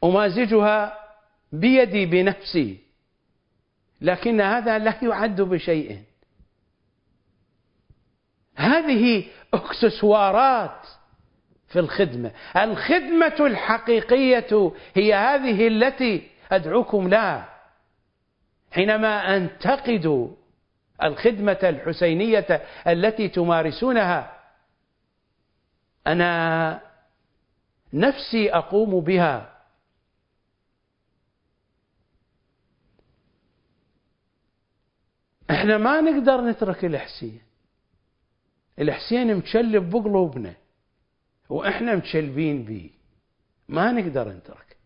أمازجها بيدي بنفسي. لكن هذا لا يعد بشيء. هذه أكسسوارات في الخدمة. الخدمة الحقيقية هي هذه التي أدعوكم لها. حينما أنتقد الخدمة الحسينية التي تمارسونها أنا نفسي أقوم بها. إحنا ما نقدر نترك الحسين. الحسين مشلب بقلوبنا وإحنا متشلبين به ما نقدر نترك.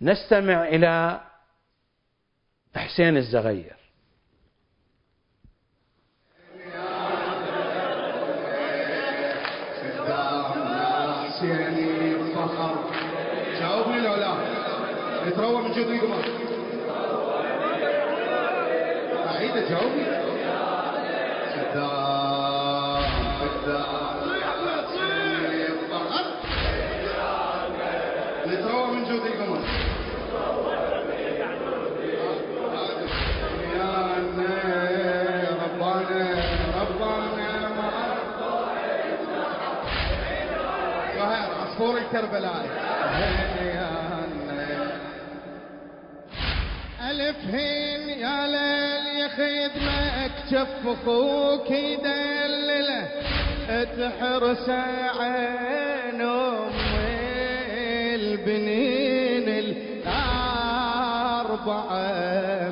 نستمع إلى حسين الزغير. يتروى من جد عيدة جاوبني. الكربلائي ألف هين يا ليل يا خدمك شف أخوك يدلله تحرس عين ام البنين الأربعة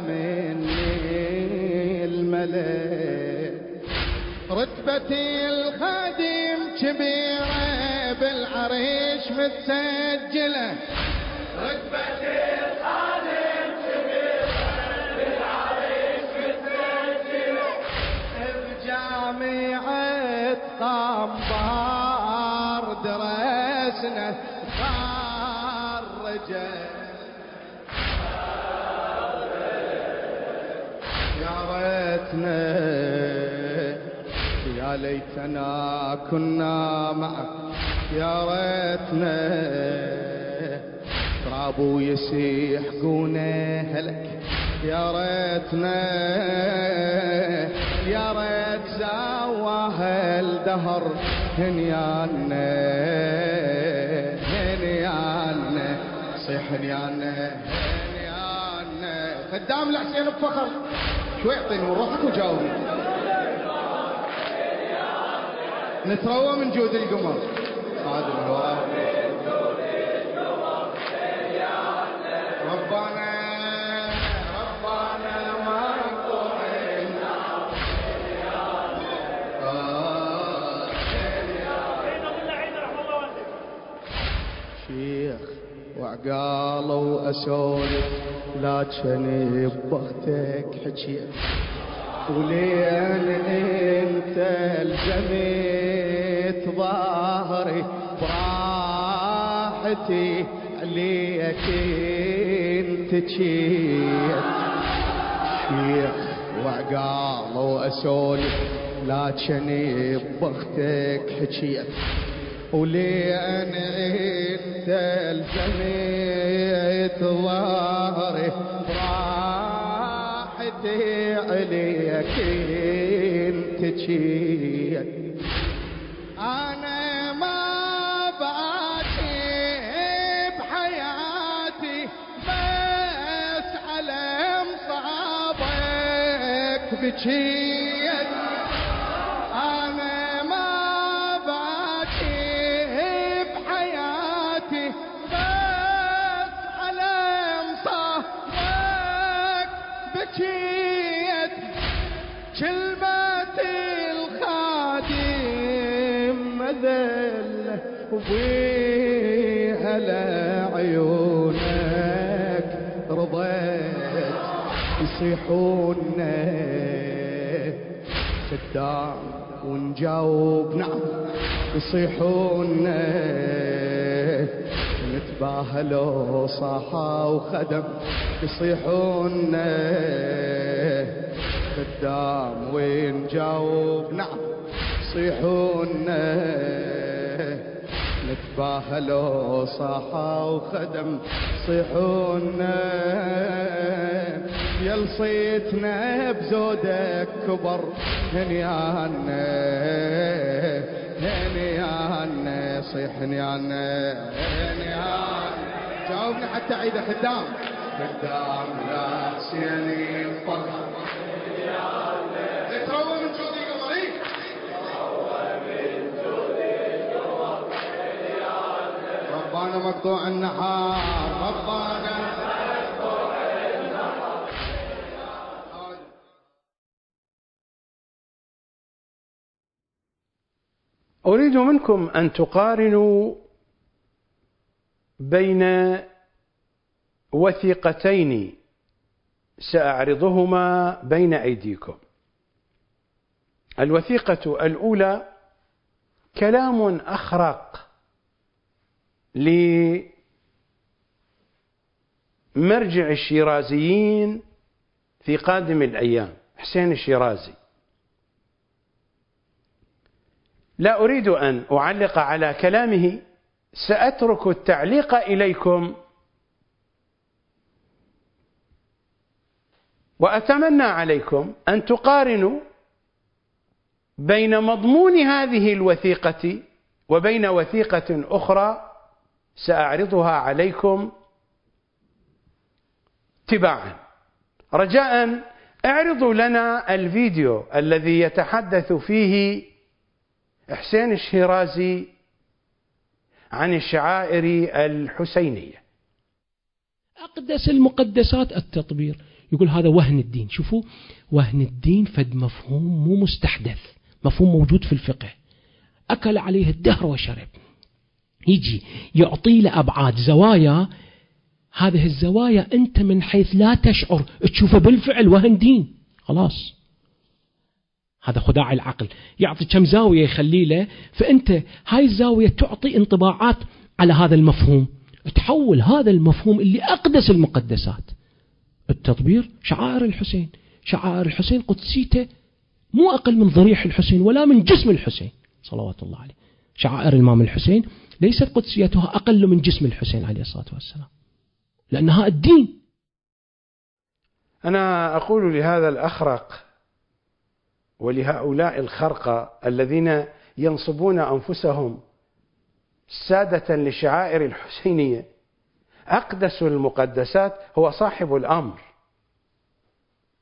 من الملك. رتبتي الخادم كبيرة بالعريش متسجلة. رتبتي الخادم كبيرة بالعريش متسجلة بجامعة قنبار درسنا خرجت يا ريتنا يا ليتنا كنا معك يا ريتنا. تراب يسيح قونا هلك. يا ريتنا. يا ريت زاواه الدهر هنيانا. هنيانا. صيحن يانا يانا خدام الحسين بفخر شوي اعطيني من روحك وجاوبني نتروى من جود القمر. وعقالوا اسولف لكن ببختك حكيت ولين انت الجميت ظهري براحتي عليك انت جيت. شيخ وعقالوا اسولف لكن ببختك حكيت ولين انت الجميت ظهري براحتي عليك انت جيت. بكيت أنا ما باكي بحياتي بس على مصابك بكيت. كلمة الخادم مذلة وبيها لعيونك رضيت يصيحونا قدام ونجاوب نعم يصيحونا نتباهلوا صاحا وخدم يصيحونا قدام ونجاوب نعم يصيحونا نتباهلوا صاحا وخدم صيحونا يل صيتنا بزودك كبر هنيانا هنيانا صيح هنيانا هنيانا جاوبني حتى عيد خدام. خدام لا سيني الفرح تروى مقطوع النحار ربنا. أريد منكم أن تقارنوا بين وثيقتين سأعرضهما بين أيديكم. الوثيقة الأولى كلام أخرق لمرجع الشيرازيين في قادم الأيام حسين الشيرازي لا أريد أن أعلق على كلامه سأترك التعليق إليكم. وأتمنى عليكم أن تقارنوا بين مضمون هذه الوثيقة وبين وثيقة أخرى سأعرضها عليكم تباعا. رجاء اعرضوا لنا الفيديو الذي يتحدث فيه حسين الشيرازي عن الشعائر الحسينية. أقدس المقدسات التطبير. يقول هذا وهن الدين. شوفوا وهن الدين فد مفهوم مو مستحدث مفهوم موجود في الفقه. أكل عليه الدهر وشرب يجي يعطي له أبعاد زوايا. هذه الزوايا أنت من حيث لا تشعر. تشوفه بالفعل وهن دين. خلاص. هذا خداع العقل. يعطي كم زاوية يخلي له فأنت هاي الزاوية تعطي انطباعات على هذا المفهوم. تحول هذا المفهوم اللي أقدس المقدسات. التطبير شعائر الحسين. شعائر الحسين قدسيته مو أقل من ضريح الحسين ولا من جسم الحسين صلوات الله عليه. شعائر الإمام الحسين ليست قدسيتها أقل من جسم الحسين عليه الصلاة والسلام. لأنها الدين. أنا أقول لهذا الأخرق ولهؤلاء الخرقة الذين ينصبون أنفسهم سادة لشعائر الحسينية. أقدس المقدسات هو صاحب الأمر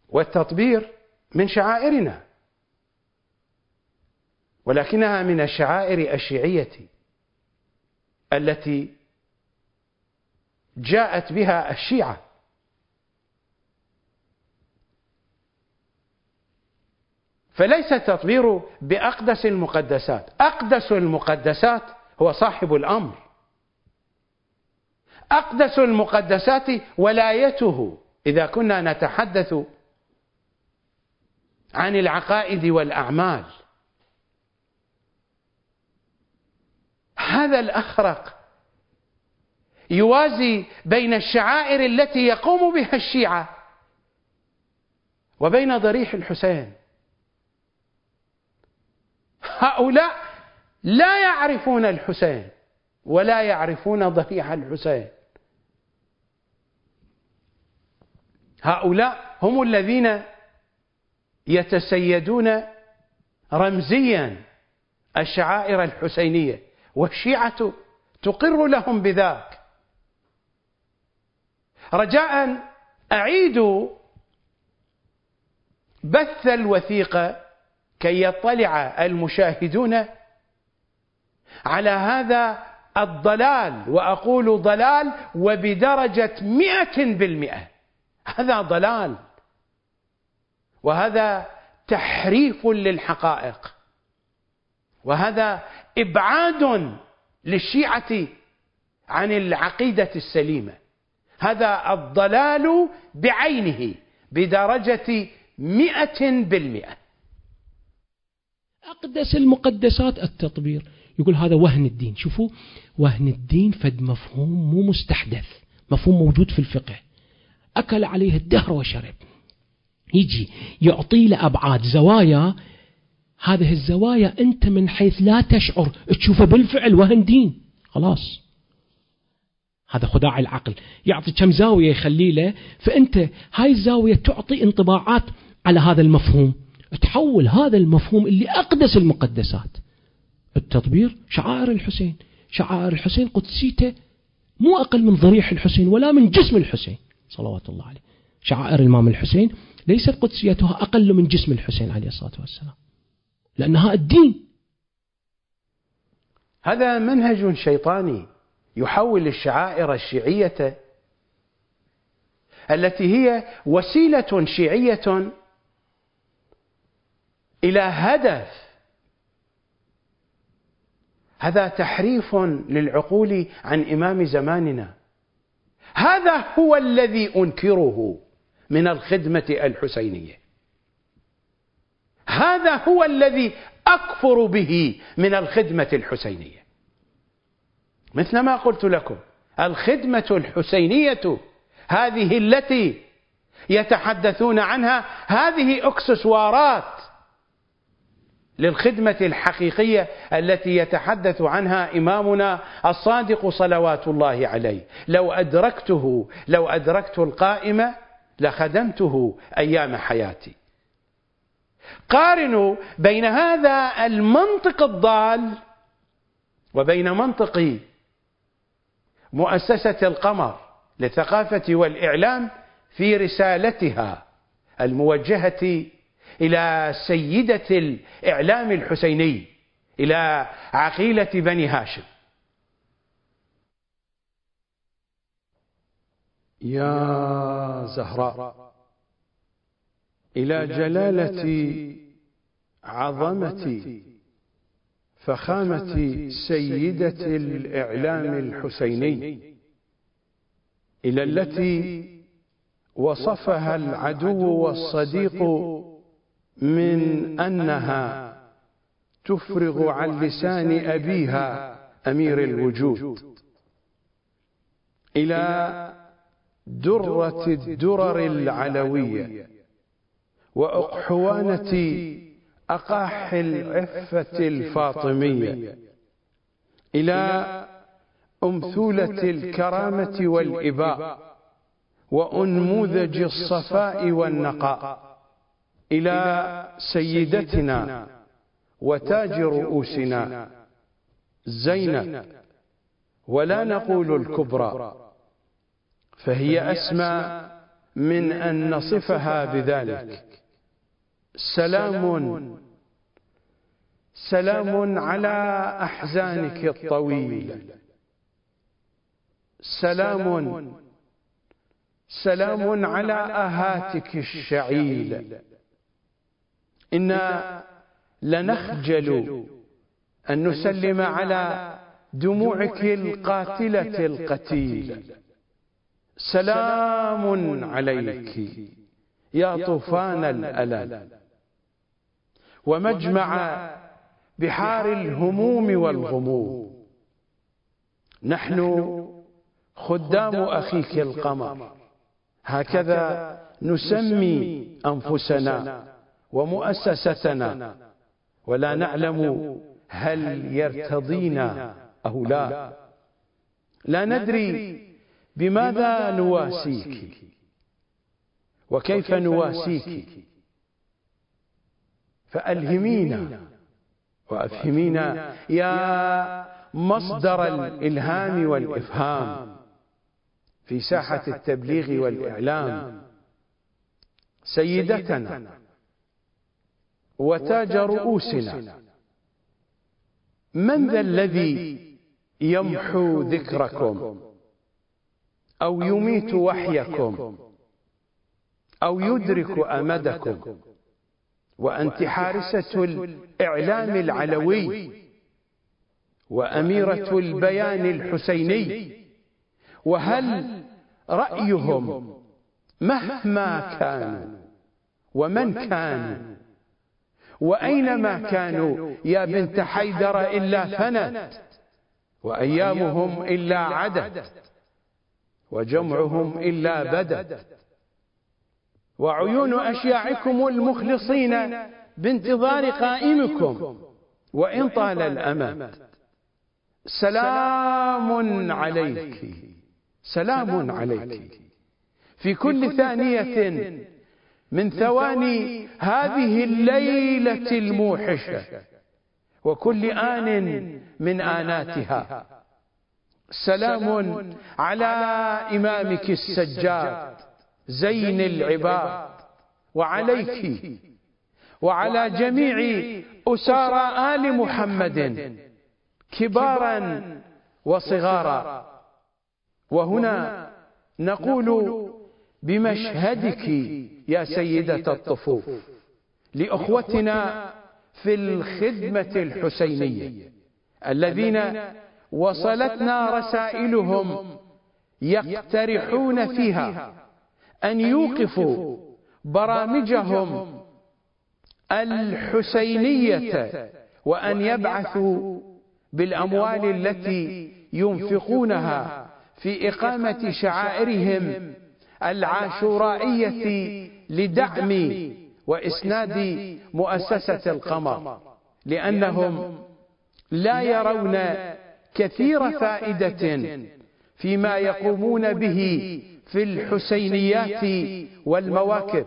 والتطبير من شعائرنا ولكنها من الشعائر الشيعية التي جاءت بها الشيعة. فليس التطبير بأقدس المقدسات. أقدس المقدسات هو صاحب الأمر. أقدس المقدسات ولايته. إذا كنا نتحدث عن العقائد والأعمال. هذا الأخرق يوازي بين الشعائر التي يقوم بها الشيعة وبين ضريح الحسين. هؤلاء لا يعرفون الحسين ولا يعرفون ضريح الحسين. هؤلاء هم الذين يتسيدون رمزيا الشعائر الحسينية والشيعة تقر لهم بذاك. رجاء أعيدوا بث الوثيقة كي يطلع المشاهدون على هذا الضلال وأقول ضلال وبدرجة مئة بالمئة. هذا ضلال. وهذا تحريف للحقائق. وهذا إبعاد للشيعة عن العقيدة السليمة. هذا الضلال بعينه بدرجة مئة بالمئة. أقدس المقدسات التطبير. يقول هذا وهن الدين. شوفوا وهن الدين فد مفهوم مو مستحدث مفهوم موجود في الفقه. أكل عليه الدهر وشرب يجي يعطي له أبعاد زوايا. هذه الزوايا أنت من حيث لا تشعر. تشوفه بالفعل وهن دين. خلاص. هذا خداع العقل. يعطي كم زاوية يخلي له. فأنت هاي الزاوية تعطي انطباعات على هذا المفهوم. تحول هذا المفهوم اللي أقدس المقدسات. التطبير شعائر الحسين. شعائر الحسين قدسيته مو أقل من ضريح الحسين ولا من جسم الحسين صلوات الله عليه. شعائر الإمام الحسين ليست قدسيتها أقل من جسم الحسين عليه الصلاة والسلام لأنها الدين. هذا منهج شيطاني يحول الشعائر الشيعية التي هي وسيلة شيعية إلى هدف. هذا تحريف للعقول عن إمام زماننا. هذا هو الذي أنكره من الخدمة الحسينية. هذا هو الذي أكفر به من الخدمة الحسينية. مثل ما قلت لكم الخدمة الحسينية هذه التي يتحدثون عنها هذه أكسسوارات. للخدمة الحقيقية التي يتحدث عنها إمامنا الصادق صلوات الله عليه. لو أدركته لو أدركت القائمة لخدمته أيام حياتي. قارنوا بين هذا المنطق الضال وبين منطق مؤسسة القمر للثقافة والإعلام في رسالتها الموجهة إلى سيدة الإعلام الحسيني إلى عقيلة بني هاشم. يا زهراء إلى جلالة عظمة فخامة سيدة الإعلام الحسيني. إلى التي وصفها العدو والصديق من أنها تفرغ عن لسان أبيها أمير الوجود. إلى درة الدرر العلوية. وأقحوانة أقاح العفة الفاطمية. إلى أمثولة الكرامة والإباء. وأنموذج الصفاء والنقاء. إلى سيدتنا وتاج رؤوسنا زينب. ولا نقول الكبرى. فهي أسمى من أن نصفها بذلك. سلام. سلام. على أحزانك الطويلة سلام. سلام. على آهاتك الشعيلة إنا لنخجل أن نسلم على دموعك القاتلة القتيلة سلام عليك يا طوفان الألم. ومجمع بحار الهموم والغموم. نحن خدام أخيك القمر. هكذا نسمي أنفسنا. ومؤسستنا. ولا نعلم هل يرتضينا أو لا. لا. ندري بماذا نواسيك. وكيف نواسيك. فألهمينا. وأفهمينا يا مصدر الإلهام والإفهام في ساحة التبليغ والإعلام. سيدتنا. وتاج رؤوسنا. من ذا الذي يمحو ذكركم؟ أو يميت وحيكم؟ أو يدرك أمدكم؟ وأنت حارسة الإعلام العلوي. وأميرة البيان الحسيني. وهل رأيهم مهما كانوا؟ ومن كانوا؟ وأينما كانوا؟ يا بنت حيدر إلا فنت وأيامهم إلا عدد وجمعهم إلا بدت. وعيون أشياعكم المخلصين بانتظار قائمكم وإن طال الأمد. سلام عليك. سلام عليك. في كل ثانية من ثواني هذه الليلة الموحشة. وكل آن من آناتها. سلام على إمامك السجاد. زين العباد. وعليك. وعلى جميع أسارى آل محمد. كبارا وصغارا. وهنا نقول بمشهدك يا سيدة الطفوف لأخوتنا في الخدمة الحسينية الذين وصلتنا رسائلهم يقترحون فيها أن يوقفوا برامجهم الحسينية وأن يبعثوا بالأموال التي ينفقونها في إقامة شعائرهم العاشورائية لدعم وإسناد مؤسسة القمر. لأنهم لا يرون كثير فائدة فيما يقومون به في الحسينيات والمواكب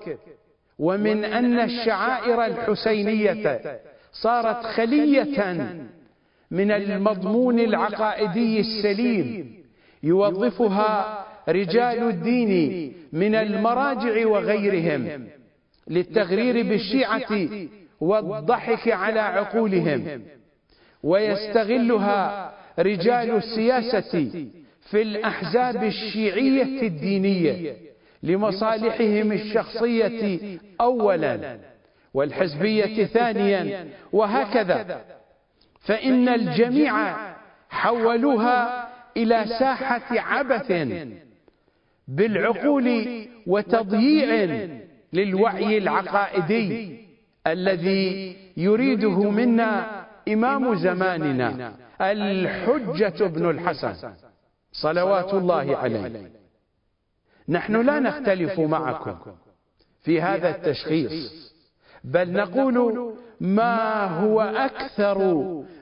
ومن أن الشعائر الحسينية صارت خلية من المضمون العقائدي السليم. يوظفها رجال الدين من المراجع وغيرهم للتغرير بالشيعة والضحك على عقولهم. ويستغلها رجال السياسة في الأحزاب الشيعية الدينية لمصالحهم الشخصية أولا والحزبية ثانيا وهكذا. فإن الجميع حولوها إلى ساحة عبث. بالعقول وتضييع للوعي العقائدي الذي يريده منا إمام زماننا الحجة بن الحسن. صلوات الله عليه. نحن لا نختلف معكم في هذا التشخيص. بل نقول ما هو أكثر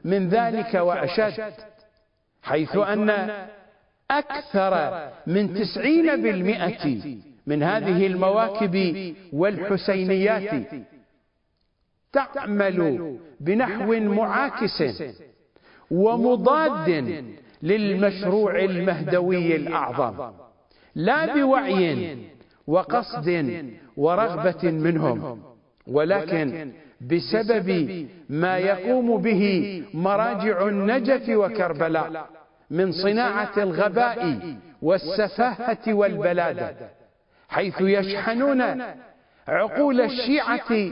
من ذلك وأشد. حيث أن أكثر من تسعين بالمئة من هذه المواكب والحسينيات تعمل بنحو معاكس ومضاد للمشروع المهدوي الأعظم لا بوعي وقصد ورغبة منهم ولكن بسبب ما يقوم به مراجع النجف وكربلاء. من صناعة الغباء والسفاهة والبلادة حيث يشحنون عقول الشيعة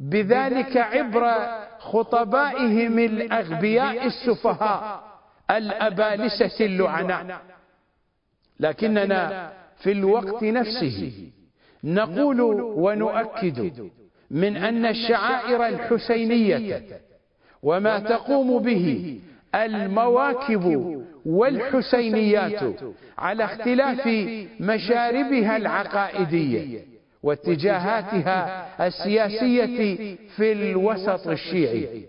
بذلك عبر خطبائهم الأغبياء السفهاء الأبالسة اللعناء لكننا في الوقت نفسه نقول ونؤكد من أن الشعائر الحسينية وما تقوم به المواكب والحسينيات على اختلاف مشاربها العقائدية واتجاهاتها السياسية في الوسط الشيعي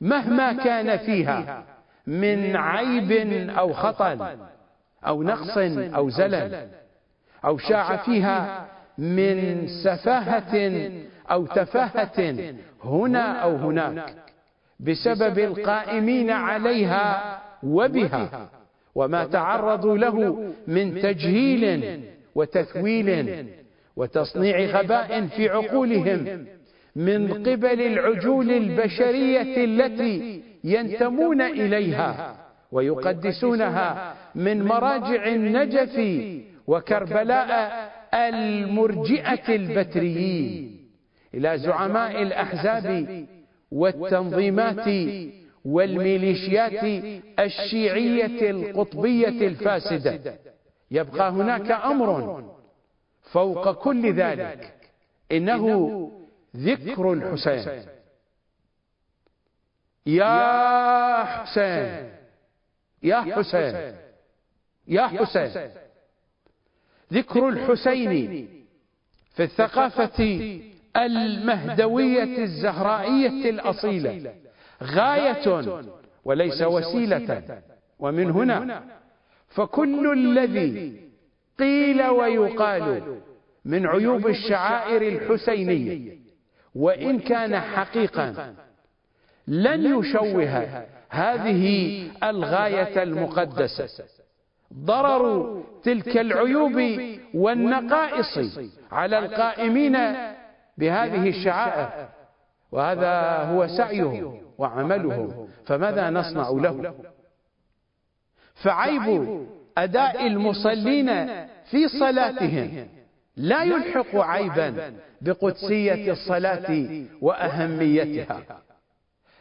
مهما كان فيها من عيب أو خطأ أو نقص أو زلل أو شاع فيها من سفاهة أو تفاهة هنا أو هناك. بسبب القائمين عليها وبها. وما تعرضوا له من تجهيل وتثويل وتصنيع غباء في عقولهم من قبل العجول البشرية التي ينتمون إليها ويقدسونها من مراجع النجف وكربلاء المرجئة البتريين. إلى زعماء الأحزاب والتنظيمات والميليشيات الشيعية القطبية الفاسدة. يبقى هناك أمر فوق كل ذلك. إنه ذكر الحسين يا حسين. يا حسين. يا حسين. ذكر الحسين في الثقافة المهدوية الزهرائية الأصيلة. غاية وليس وسيلة. ومن هنا فكل الذي قيل ويقال من عيوب الشعائر الحسينية. وإن كان حقيقا لن يشوه هذه الغاية المقدسة. ضرر تلك العيوب والنقائص على القائمين بهذه الشعائر. وهذا هو سعيهم وعملهم. فماذا نصنع له فعيب أداء المصلين في صلاتهم. لا يلحق عيبا بقدسية الصلاة وأهميتها.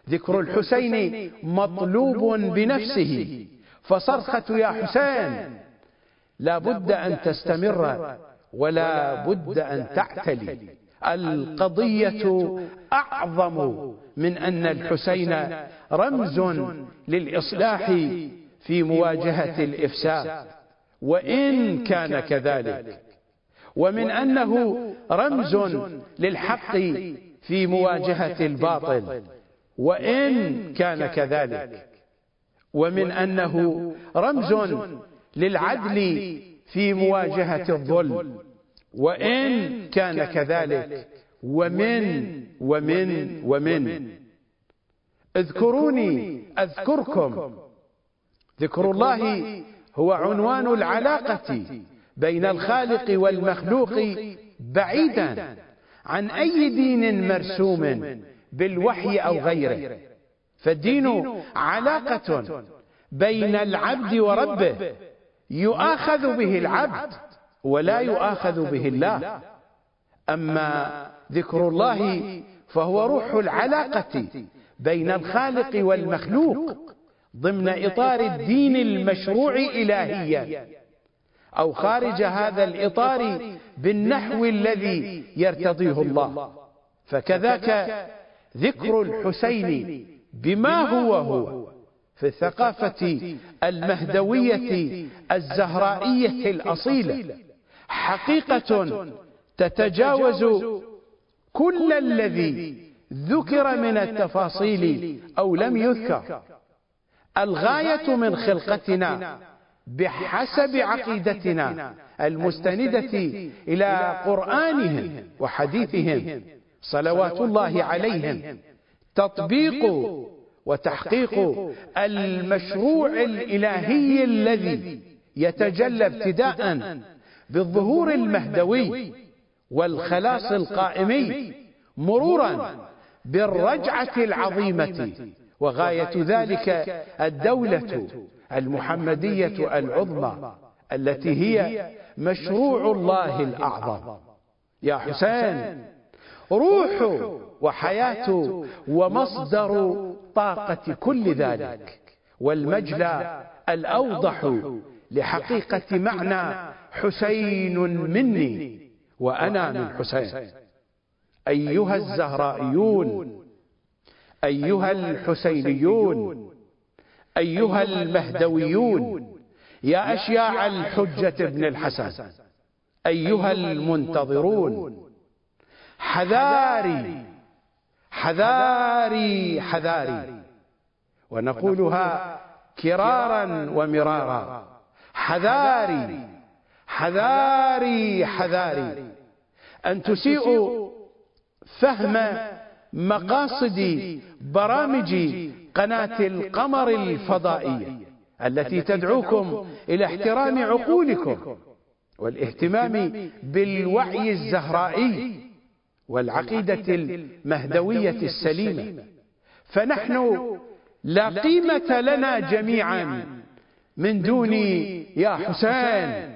ذكر الحسين مطلوب بنفسه. فصرخة يا حسين. لا بد أن تستمر. ولا بد أن تعتلي. القضية أعظم من أن الحسين رمز للإصلاح في مواجهة الإفساد وإن كان كذلك. ومن أنه رمز للحق في مواجهة الباطل وإن كان كذلك. ومن أنه رمز للعدل في مواجهة الظلم. وإن كان كذلك. ومن ومن ومن اذكروني أذكركم. ذكر الله هو عنوان العلاقة بين الخالق والمخلوق بعيدا عن أي دين مرسوم بالوحي أو غيره. فالدين علاقة بين العبد وربه. يؤاخذ به العبد. ولا يؤاخذ به الله. أما ذكر الله فهو روح العلاقة بين الخالق والمخلوق ضمن إطار الدين المشروع إلهيا. أو خارج هذا الإطار بالنحو الذي يرتضيه الله. فكذاك ذكر الحسين بما هو هو في الثقافة المهدوية الزهرائية الأصيلة. حقيقة تتجاوز كل الذي ذكر من التفاصيل أو لم يذكر. الغاية من خلقتنا بحسب عقيدتنا المستندة إلى قرآنهم وحديثهم. صلوات الله عليهم. تطبيق وتحقيق المشروع الإلهي الذي يتجلى ابتداء. بالظهور المهدوي والخلاص القائمي مرورا بالرجعة العظيمة. وغاية ذلك الدولة المحمدية العظمى التي هي مشروع الله الأعظم. يا حسين روح وحياة ومصدر طاقة كل ذلك. والمجلى الأوضح لحقيقة معنى حسين مني وأنا من حسين. أيها الزهرائيون أيها الحسينيون أيها المهدويون يا أشياع الحجة ابن الحسن. أيها المنتظرون حذاري حذاري. حذاري ونقولها كرارا ومرارا. حذاري. حذاري حذاري أن تسيئوا فهم مقاصد برامج قناة القمر الفضائية. التي تدعوكم إلى احترام عقولكم والاهتمام بالوعي الزهرائي والعقيدة المهدوية السليمة. فنحن لا قيمة لنا جميعا. من دون يا حسين.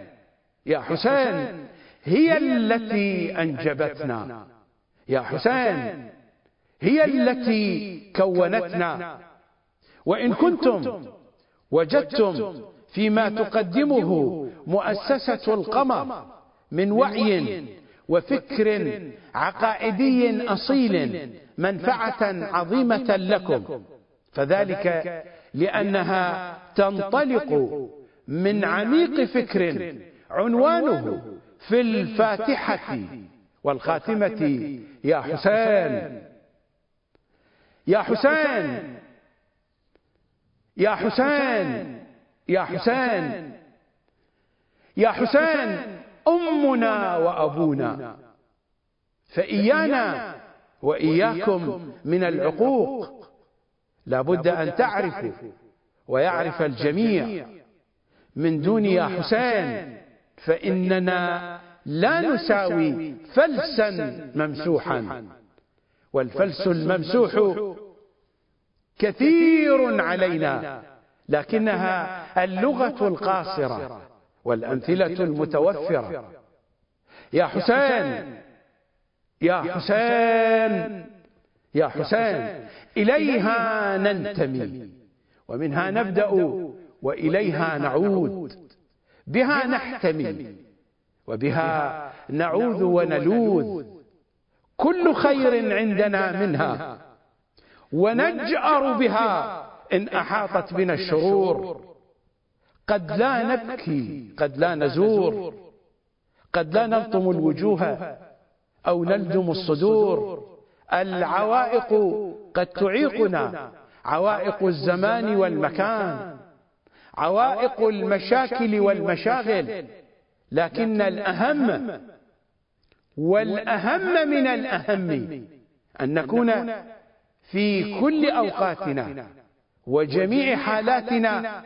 يا حسين هي التي أنجبتنا. يا حسين هي التي كونتنا. وإن كنتم وجدتم فيما تقدمه مؤسسة القمر من وعي وفكر عقائدي أصيل منفعة عظيمة لكم. فذلك لأنها تنطلق من عميق فكر. عنوانه في الفاتحة والخاتمة. يا حسين. يا حسين. يا حسين. يا حسين. يا حسين. أمنا وأبونا. فإيانا وإياكم من العقوق. لابد أن تعرفوا ويعرف الجميع من دون يا حسين. فإننا لا نساوي فلسا ممسوحا. والفلس الممسوح كثير علينا. لكنها اللغة القاصرة والأمثلة المتوفرة. يا حسين. يا حسين. يا حسين. إليها ننتمي. ومنها نبدأ وإليها نعود. بها نحتمي. وبها نعوذ ونلوذ. كل خير عندنا منها. ونجأر بها إن أحاطت بنا الشرور. قد لا نبكي قد لا نزور. قد لا نلطم الوجوه أو نلدم الصدور. العوائق قد تعيقنا. عوائق الزمان والمكان. عوائق المشاكل والمشاغل. لكن الأهم والأهم من الأهم أن نكون في كل أوقاتنا وجميع حالاتنا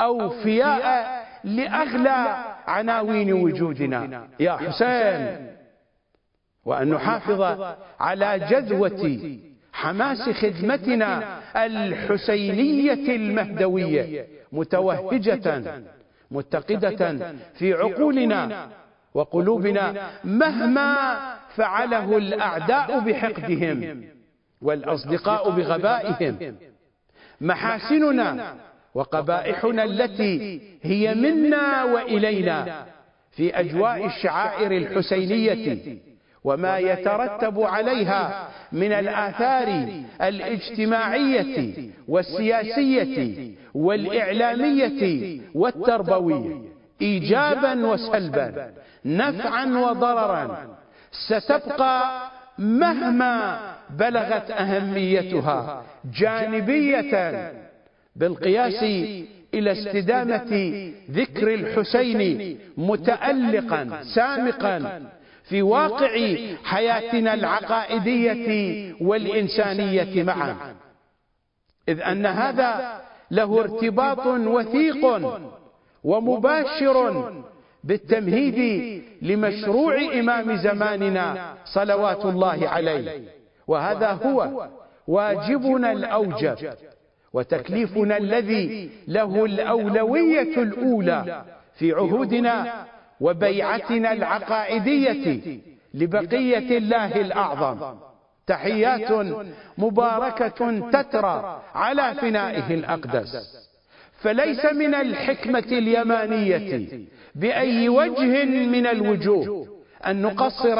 أوفياء لأغلى عناوين وجودنا. يا حسين. وأن نحافظ على جذوة حماس خدمتنا الحسينية المهدوية متوهجة متقدة في عقولنا وقلوبنا مهما فعله الأعداء بحقدهم والأصدقاء بغبائهم. محاسننا وقبائحنا التي هي منا وإلينا في أجواء الشعائر الحسينية. وما يترتب عليها من الآثار الاجتماعية والسياسية والإعلامية والتربوية. إيجابا وسلبا نفعا وضررا. ستبقى مهما بلغت أهميتها جانبية بالقياس إلى استدامة ذكر الحسين متألقا سامقا في واقع حياتنا العقائدية والإنسانية معا. إذ أن هذا له ارتباط وثيق ومباشر بالتمهيد لمشروع إمام زماننا صلوات الله عليه. وهذا هو واجبنا الأوجب. وتكليفنا الذي له الأولوية الأولى في عهودنا وبيعتنا العقائدية لبقية الله الأعظم. تحيات مباركة تترى على فنائه الأقدس. فليس من الحكمة اليمانية بأي وجه من الوجوه أن نقصر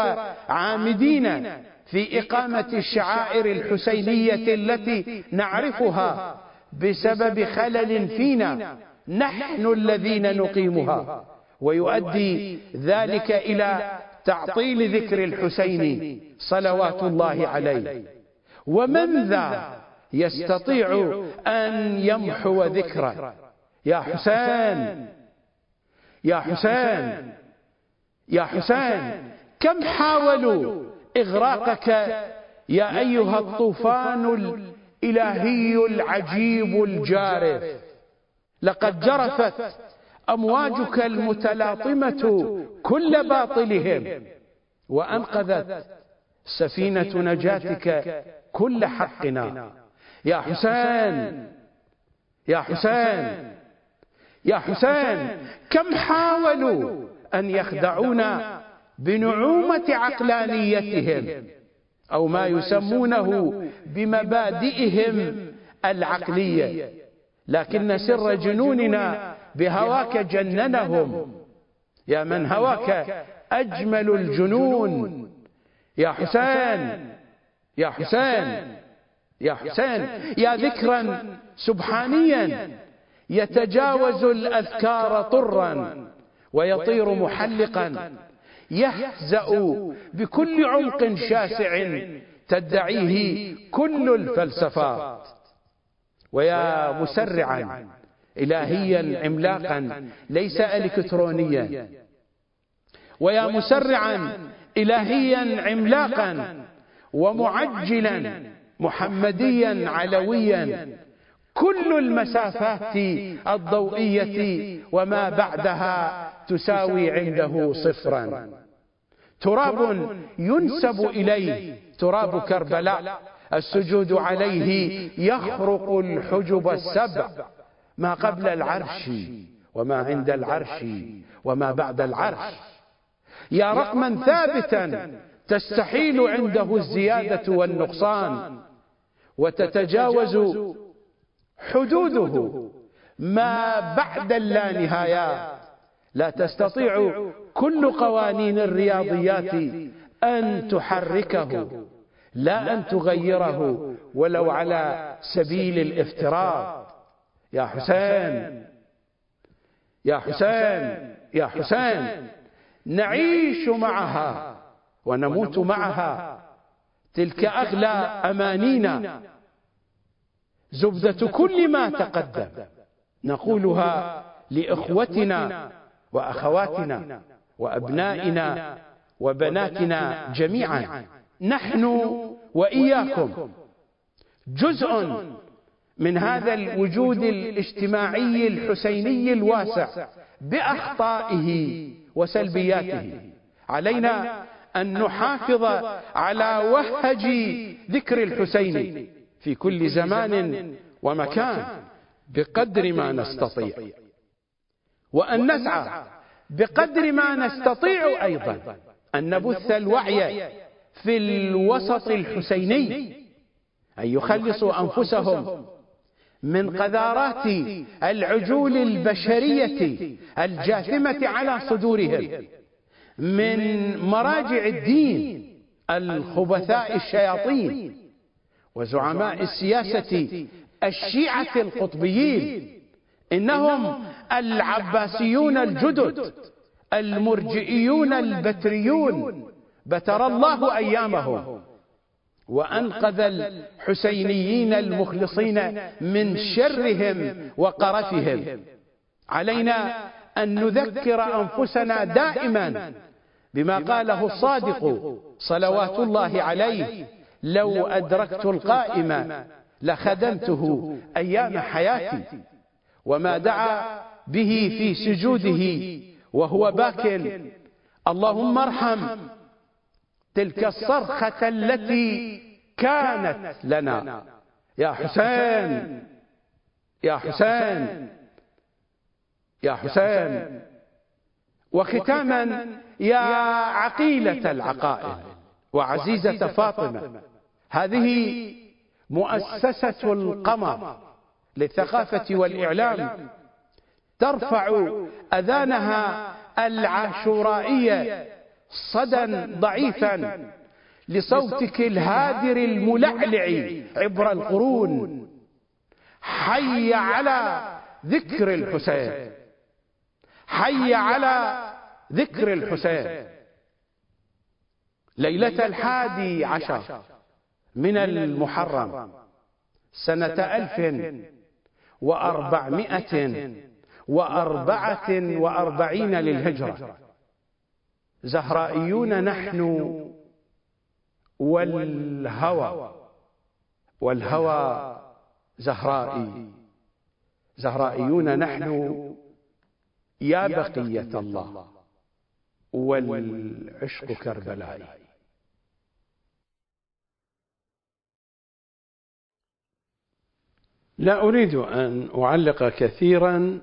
عامدين في إقامة الشعائر الحسينية التي نعرفها بسبب خلل فينا. نحن الذين نقيمها. ويؤدي ذلك إلى تعطيل ذكر الحسين صلوات الله عليه. ومن ذا يستطيع أن يمحو ذكره. يا حسين. يا حسين. يا حسين. كم حاولوا إغراقك يا أيها الطوفان الإلهي العجيب الجارف لقد جرفت أمواجك المتلاطمة كل باطلهم. وأنقذت سفينة نجاتك كل حقنا. يا حسين. يا حسين. يا حسين. كم حاولوا أن يخدعونا بنعومة عقلانيتهم. أو ما يسمونه بمبادئهم العقلية. لكن سر جنوننا بهواك جننهم. يا من هواك أجمل الجنون. يا حسين. يا حسين. يا حسين. يا ذكرا سبحانيا. يتجاوز الأذكار طرا. ويطير محلقا. يهزأ بكل عمق شاسع تدعيه كل الفلسفات. ويا مسرعا. إلهيا عملاقا ليس إلكترونيا. ويا مسرعا إلهيا عملاقا ومعجلا محمديا علويا. كل المسافات الضوئية وما بعدها تساوي عنده صفرا. تراب ينسب إليه. تراب كربلاء. السجود عليه يخرق الحجب السبع. ما قبل العرش وما عند العرش وما بعد العرش. يا رقما ثابتا تستحيل عنده الزيادة والنقصان. وتتجاوز حدوده. ما بعد اللانهايات لا تستطيع كل قوانين الرياضيات أن تحركه. لا أن تغيره. ولو على سبيل الافتراض يا حسين. يا حسين. يا حسين. نعيش معها ونموت معها. تلك أغلى أمانينا. زبدة كل ما تقدم. نقولها لإخوتنا وأخواتنا وأبنائنا وبناتنا جميعا. نحن وإياكم. جزء من هذا الوجود الاجتماعي الحسيني الواسع بأخطائه وسلبياته. علينا أن نحافظ على وهج ذكر الحسين في كل زمان ومكان بقدر ما نستطيع. وأن نسعى بقدر ما نستطيع أيضا أن نبث الوعي في الوسط الحسيني. أن يخلصوا أنفسهم من قذارات العجول البشرية الجاثمة على صدورهم. من مراجع الدين الخبثاء الشياطين. وزعماء السياسة الشيعة القطبيين. إنهم العباسيون الجدد. المرجئيون البتريون. بتر الله أيامهم. وأنقذ الحسينيين المخلصين من شرهم وقرفهم. علينا أن نذكر أنفسنا دائما بما قاله الصادق صلوات الله عليه لو أدركت القائم لخدمته أيام حياتي وما دعا به في سجوده وهو باكل اللهم ارحم تلك الصرخة التي كانت لنا. يا حسين. يا حسين. يا حسين. وختاما يا عقيلة العقائل وعزيزة فاطمة. هذه مؤسسة القمر للثقافة والإعلام. ترفع أذانها العاشورائية. صدى ضعيفا لصوتك الهادر الملعلع عبر القرون. حي على ذكر الحسين. حي على ذكر الحسين. ليلة الحادي عشر من المحرم. سنة ألف وأربعمائة وأربعة وأربعين للهجرة. زهرائيون نحن والهوى. والهوى زهرائي. زهرائيون نحن يا بقية الله. والعشق كربلائي. لا أريد أن أعلق كثيرا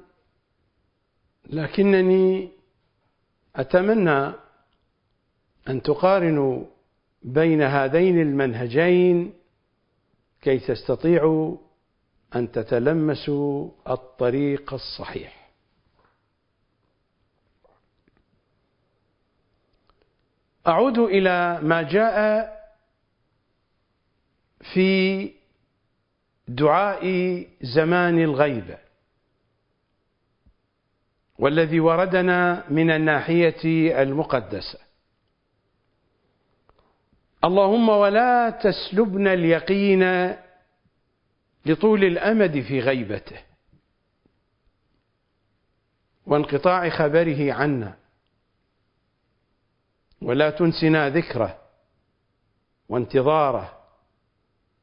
لكنني أتمنى أن تقارنوا بين هذين المنهجين كي تستطيعوا أن تتلمسوا الطريق الصحيح. أعود إلى ما جاء في دعاء زمان الغيبة والذي وردنا من الناحية المقدسة. اللهم ولا تسلبنا اليقين لطول الأمد في غيبته. وانقطاع خبره عنا. ولا تنسنا ذكره وانتظاره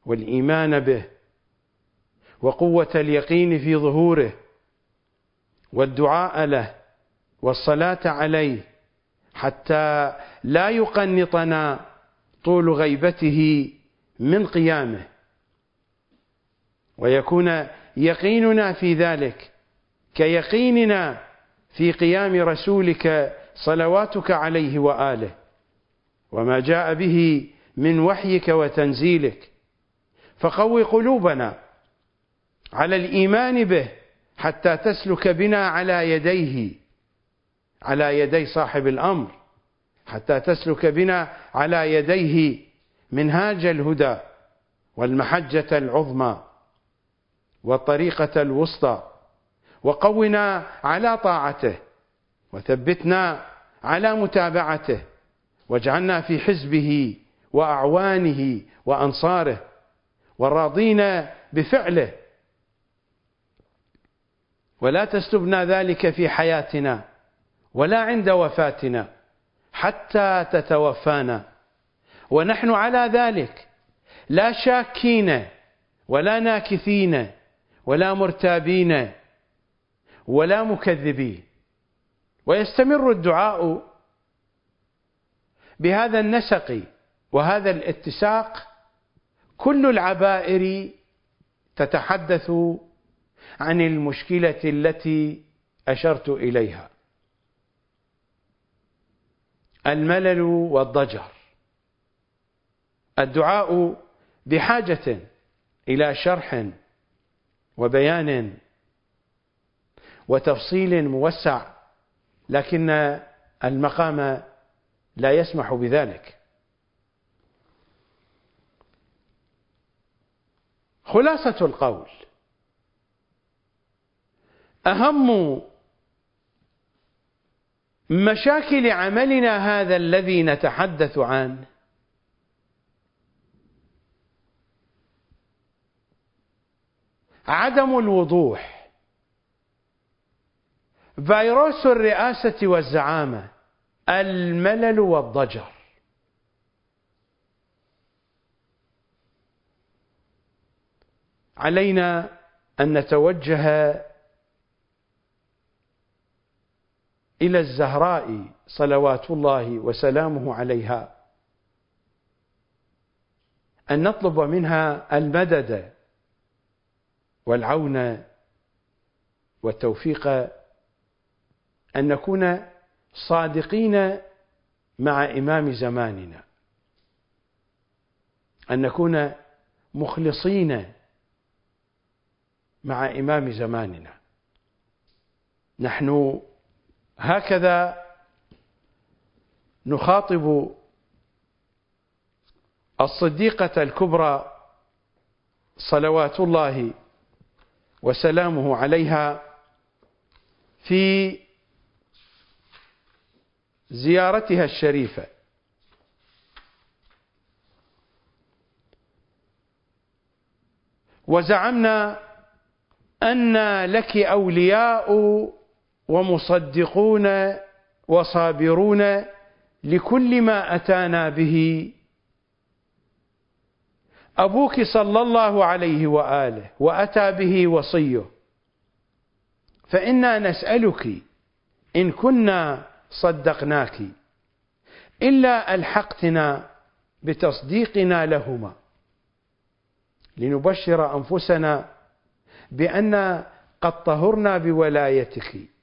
والإيمان به وقوة اليقين في ظهوره والدعاء له والصلاة عليه حتى لا يقنطنا طول غيبته من قيامه. ويكون يقيننا في ذلك كيقيننا في قيام رسولك صلواتك عليه وآله. وما جاء به من وحيك وتنزيلك. فقو قلوبنا على الإيمان به حتى تسلك بنا على يديه على يدي صاحب الأمر. حتى تسلك بنا على يديه منهاج الهدى والمحجة العظمى والطريقة الوسطى وقونا على طاعته وثبتنا على متابعته واجعلنا في حزبه وأعوانه وأنصاره والراضين بفعله. ولا تسلبنا ذلك في حياتنا ولا عند وفاتنا. حتى تتوفانا. ونحن على ذلك لا شاكين ولا ناكثين ولا مرتابين ولا مكذبين. ويستمر الدعاء بهذا النسق وهذا الاتساق. كل العبائر تتحدث عن المشكلة التي أشرت إليها. الملل والضجر. الدعاء بحاجة إلى شرح وبيان وتفصيل موسع لكن المقام لا يسمح بذلك. خلاصة القول. أهم مشاكل عملنا هذا الذي نتحدث عنه عدم الوضوح. فيروس الرئاسة والزعامة الملل والضجر. علينا أن نتوجه إلى الزهراء صلوات الله وسلامه عليها. أن نطلب منها المدد والعون والتوفيق. أن نكون صادقين مع إمام زماننا. أن نكون مخلصين مع إمام زماننا. نحن هكذا نخاطب الصديقة الكبرى صلوات الله وسلامه عليها في زيارتها الشريفة. وزعمنا أن لك أولياء ومصدقون وصابرون لكل ما أتانا به. أبوك صلى الله عليه وآله وأتى به وصيه. فإنا نسألك إن كنا صدقناك إلا ألحقتنا بتصديقنا لهما. لنبشر أنفسنا بأن قد طهرنا بولايتك.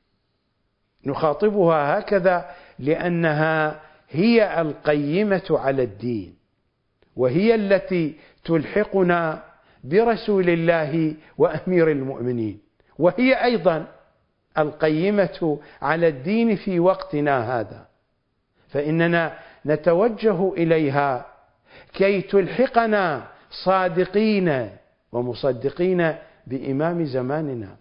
نخاطبها هكذا لأنها هي القيمة على الدين وهي التي تلحقنا برسول الله وأمير المؤمنين وهي أيضا القيمة على الدين في وقتنا هذا. فإننا نتوجه إليها كي تلحقنا صادقين ومصدقين بإمام زماننا.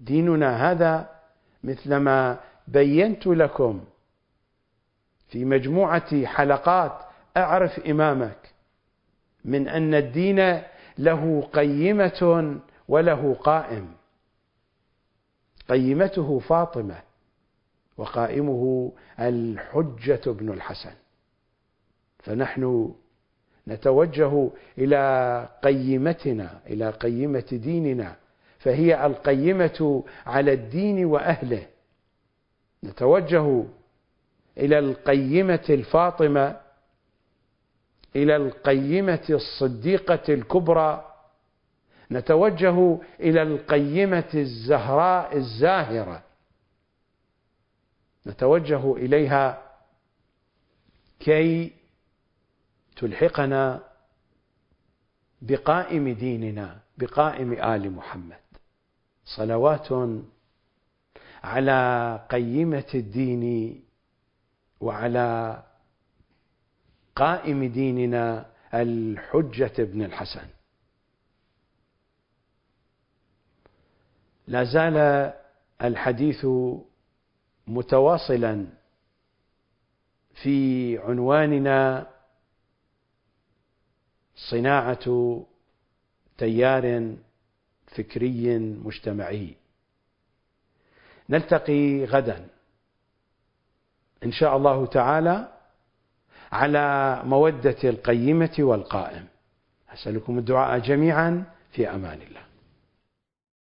ديننا هذا مثلما بينت لكم في مجموعة حلقات أعرف إمامك من أن الدين له قيمة وله قائم. قيمته فاطمة وقائمه الحجة بن الحسن. فنحن نتوجه إلى قيمتنا إلى قيمة ديننا. فهي القيمة على الدين وأهله. نتوجه إلى القيمة الفاطمة إلى القيمة الصديقة الكبرى. نتوجه إلى القيمة الزهراء الزاهرة. نتوجه إليها كي تلحقنا بقائم ديننا بقائم آل محمد. صلوات على قيمة الدين وعلى قائم ديننا الحجة بن الحسن. لا زال الحديث متواصلا في عنواننا صناعة تيار فكري مجتمعي. نلتقي غدا. إن شاء الله تعالى على مودة القيمة والقائم. أسألكم الدعاء جميعا في أمان الله.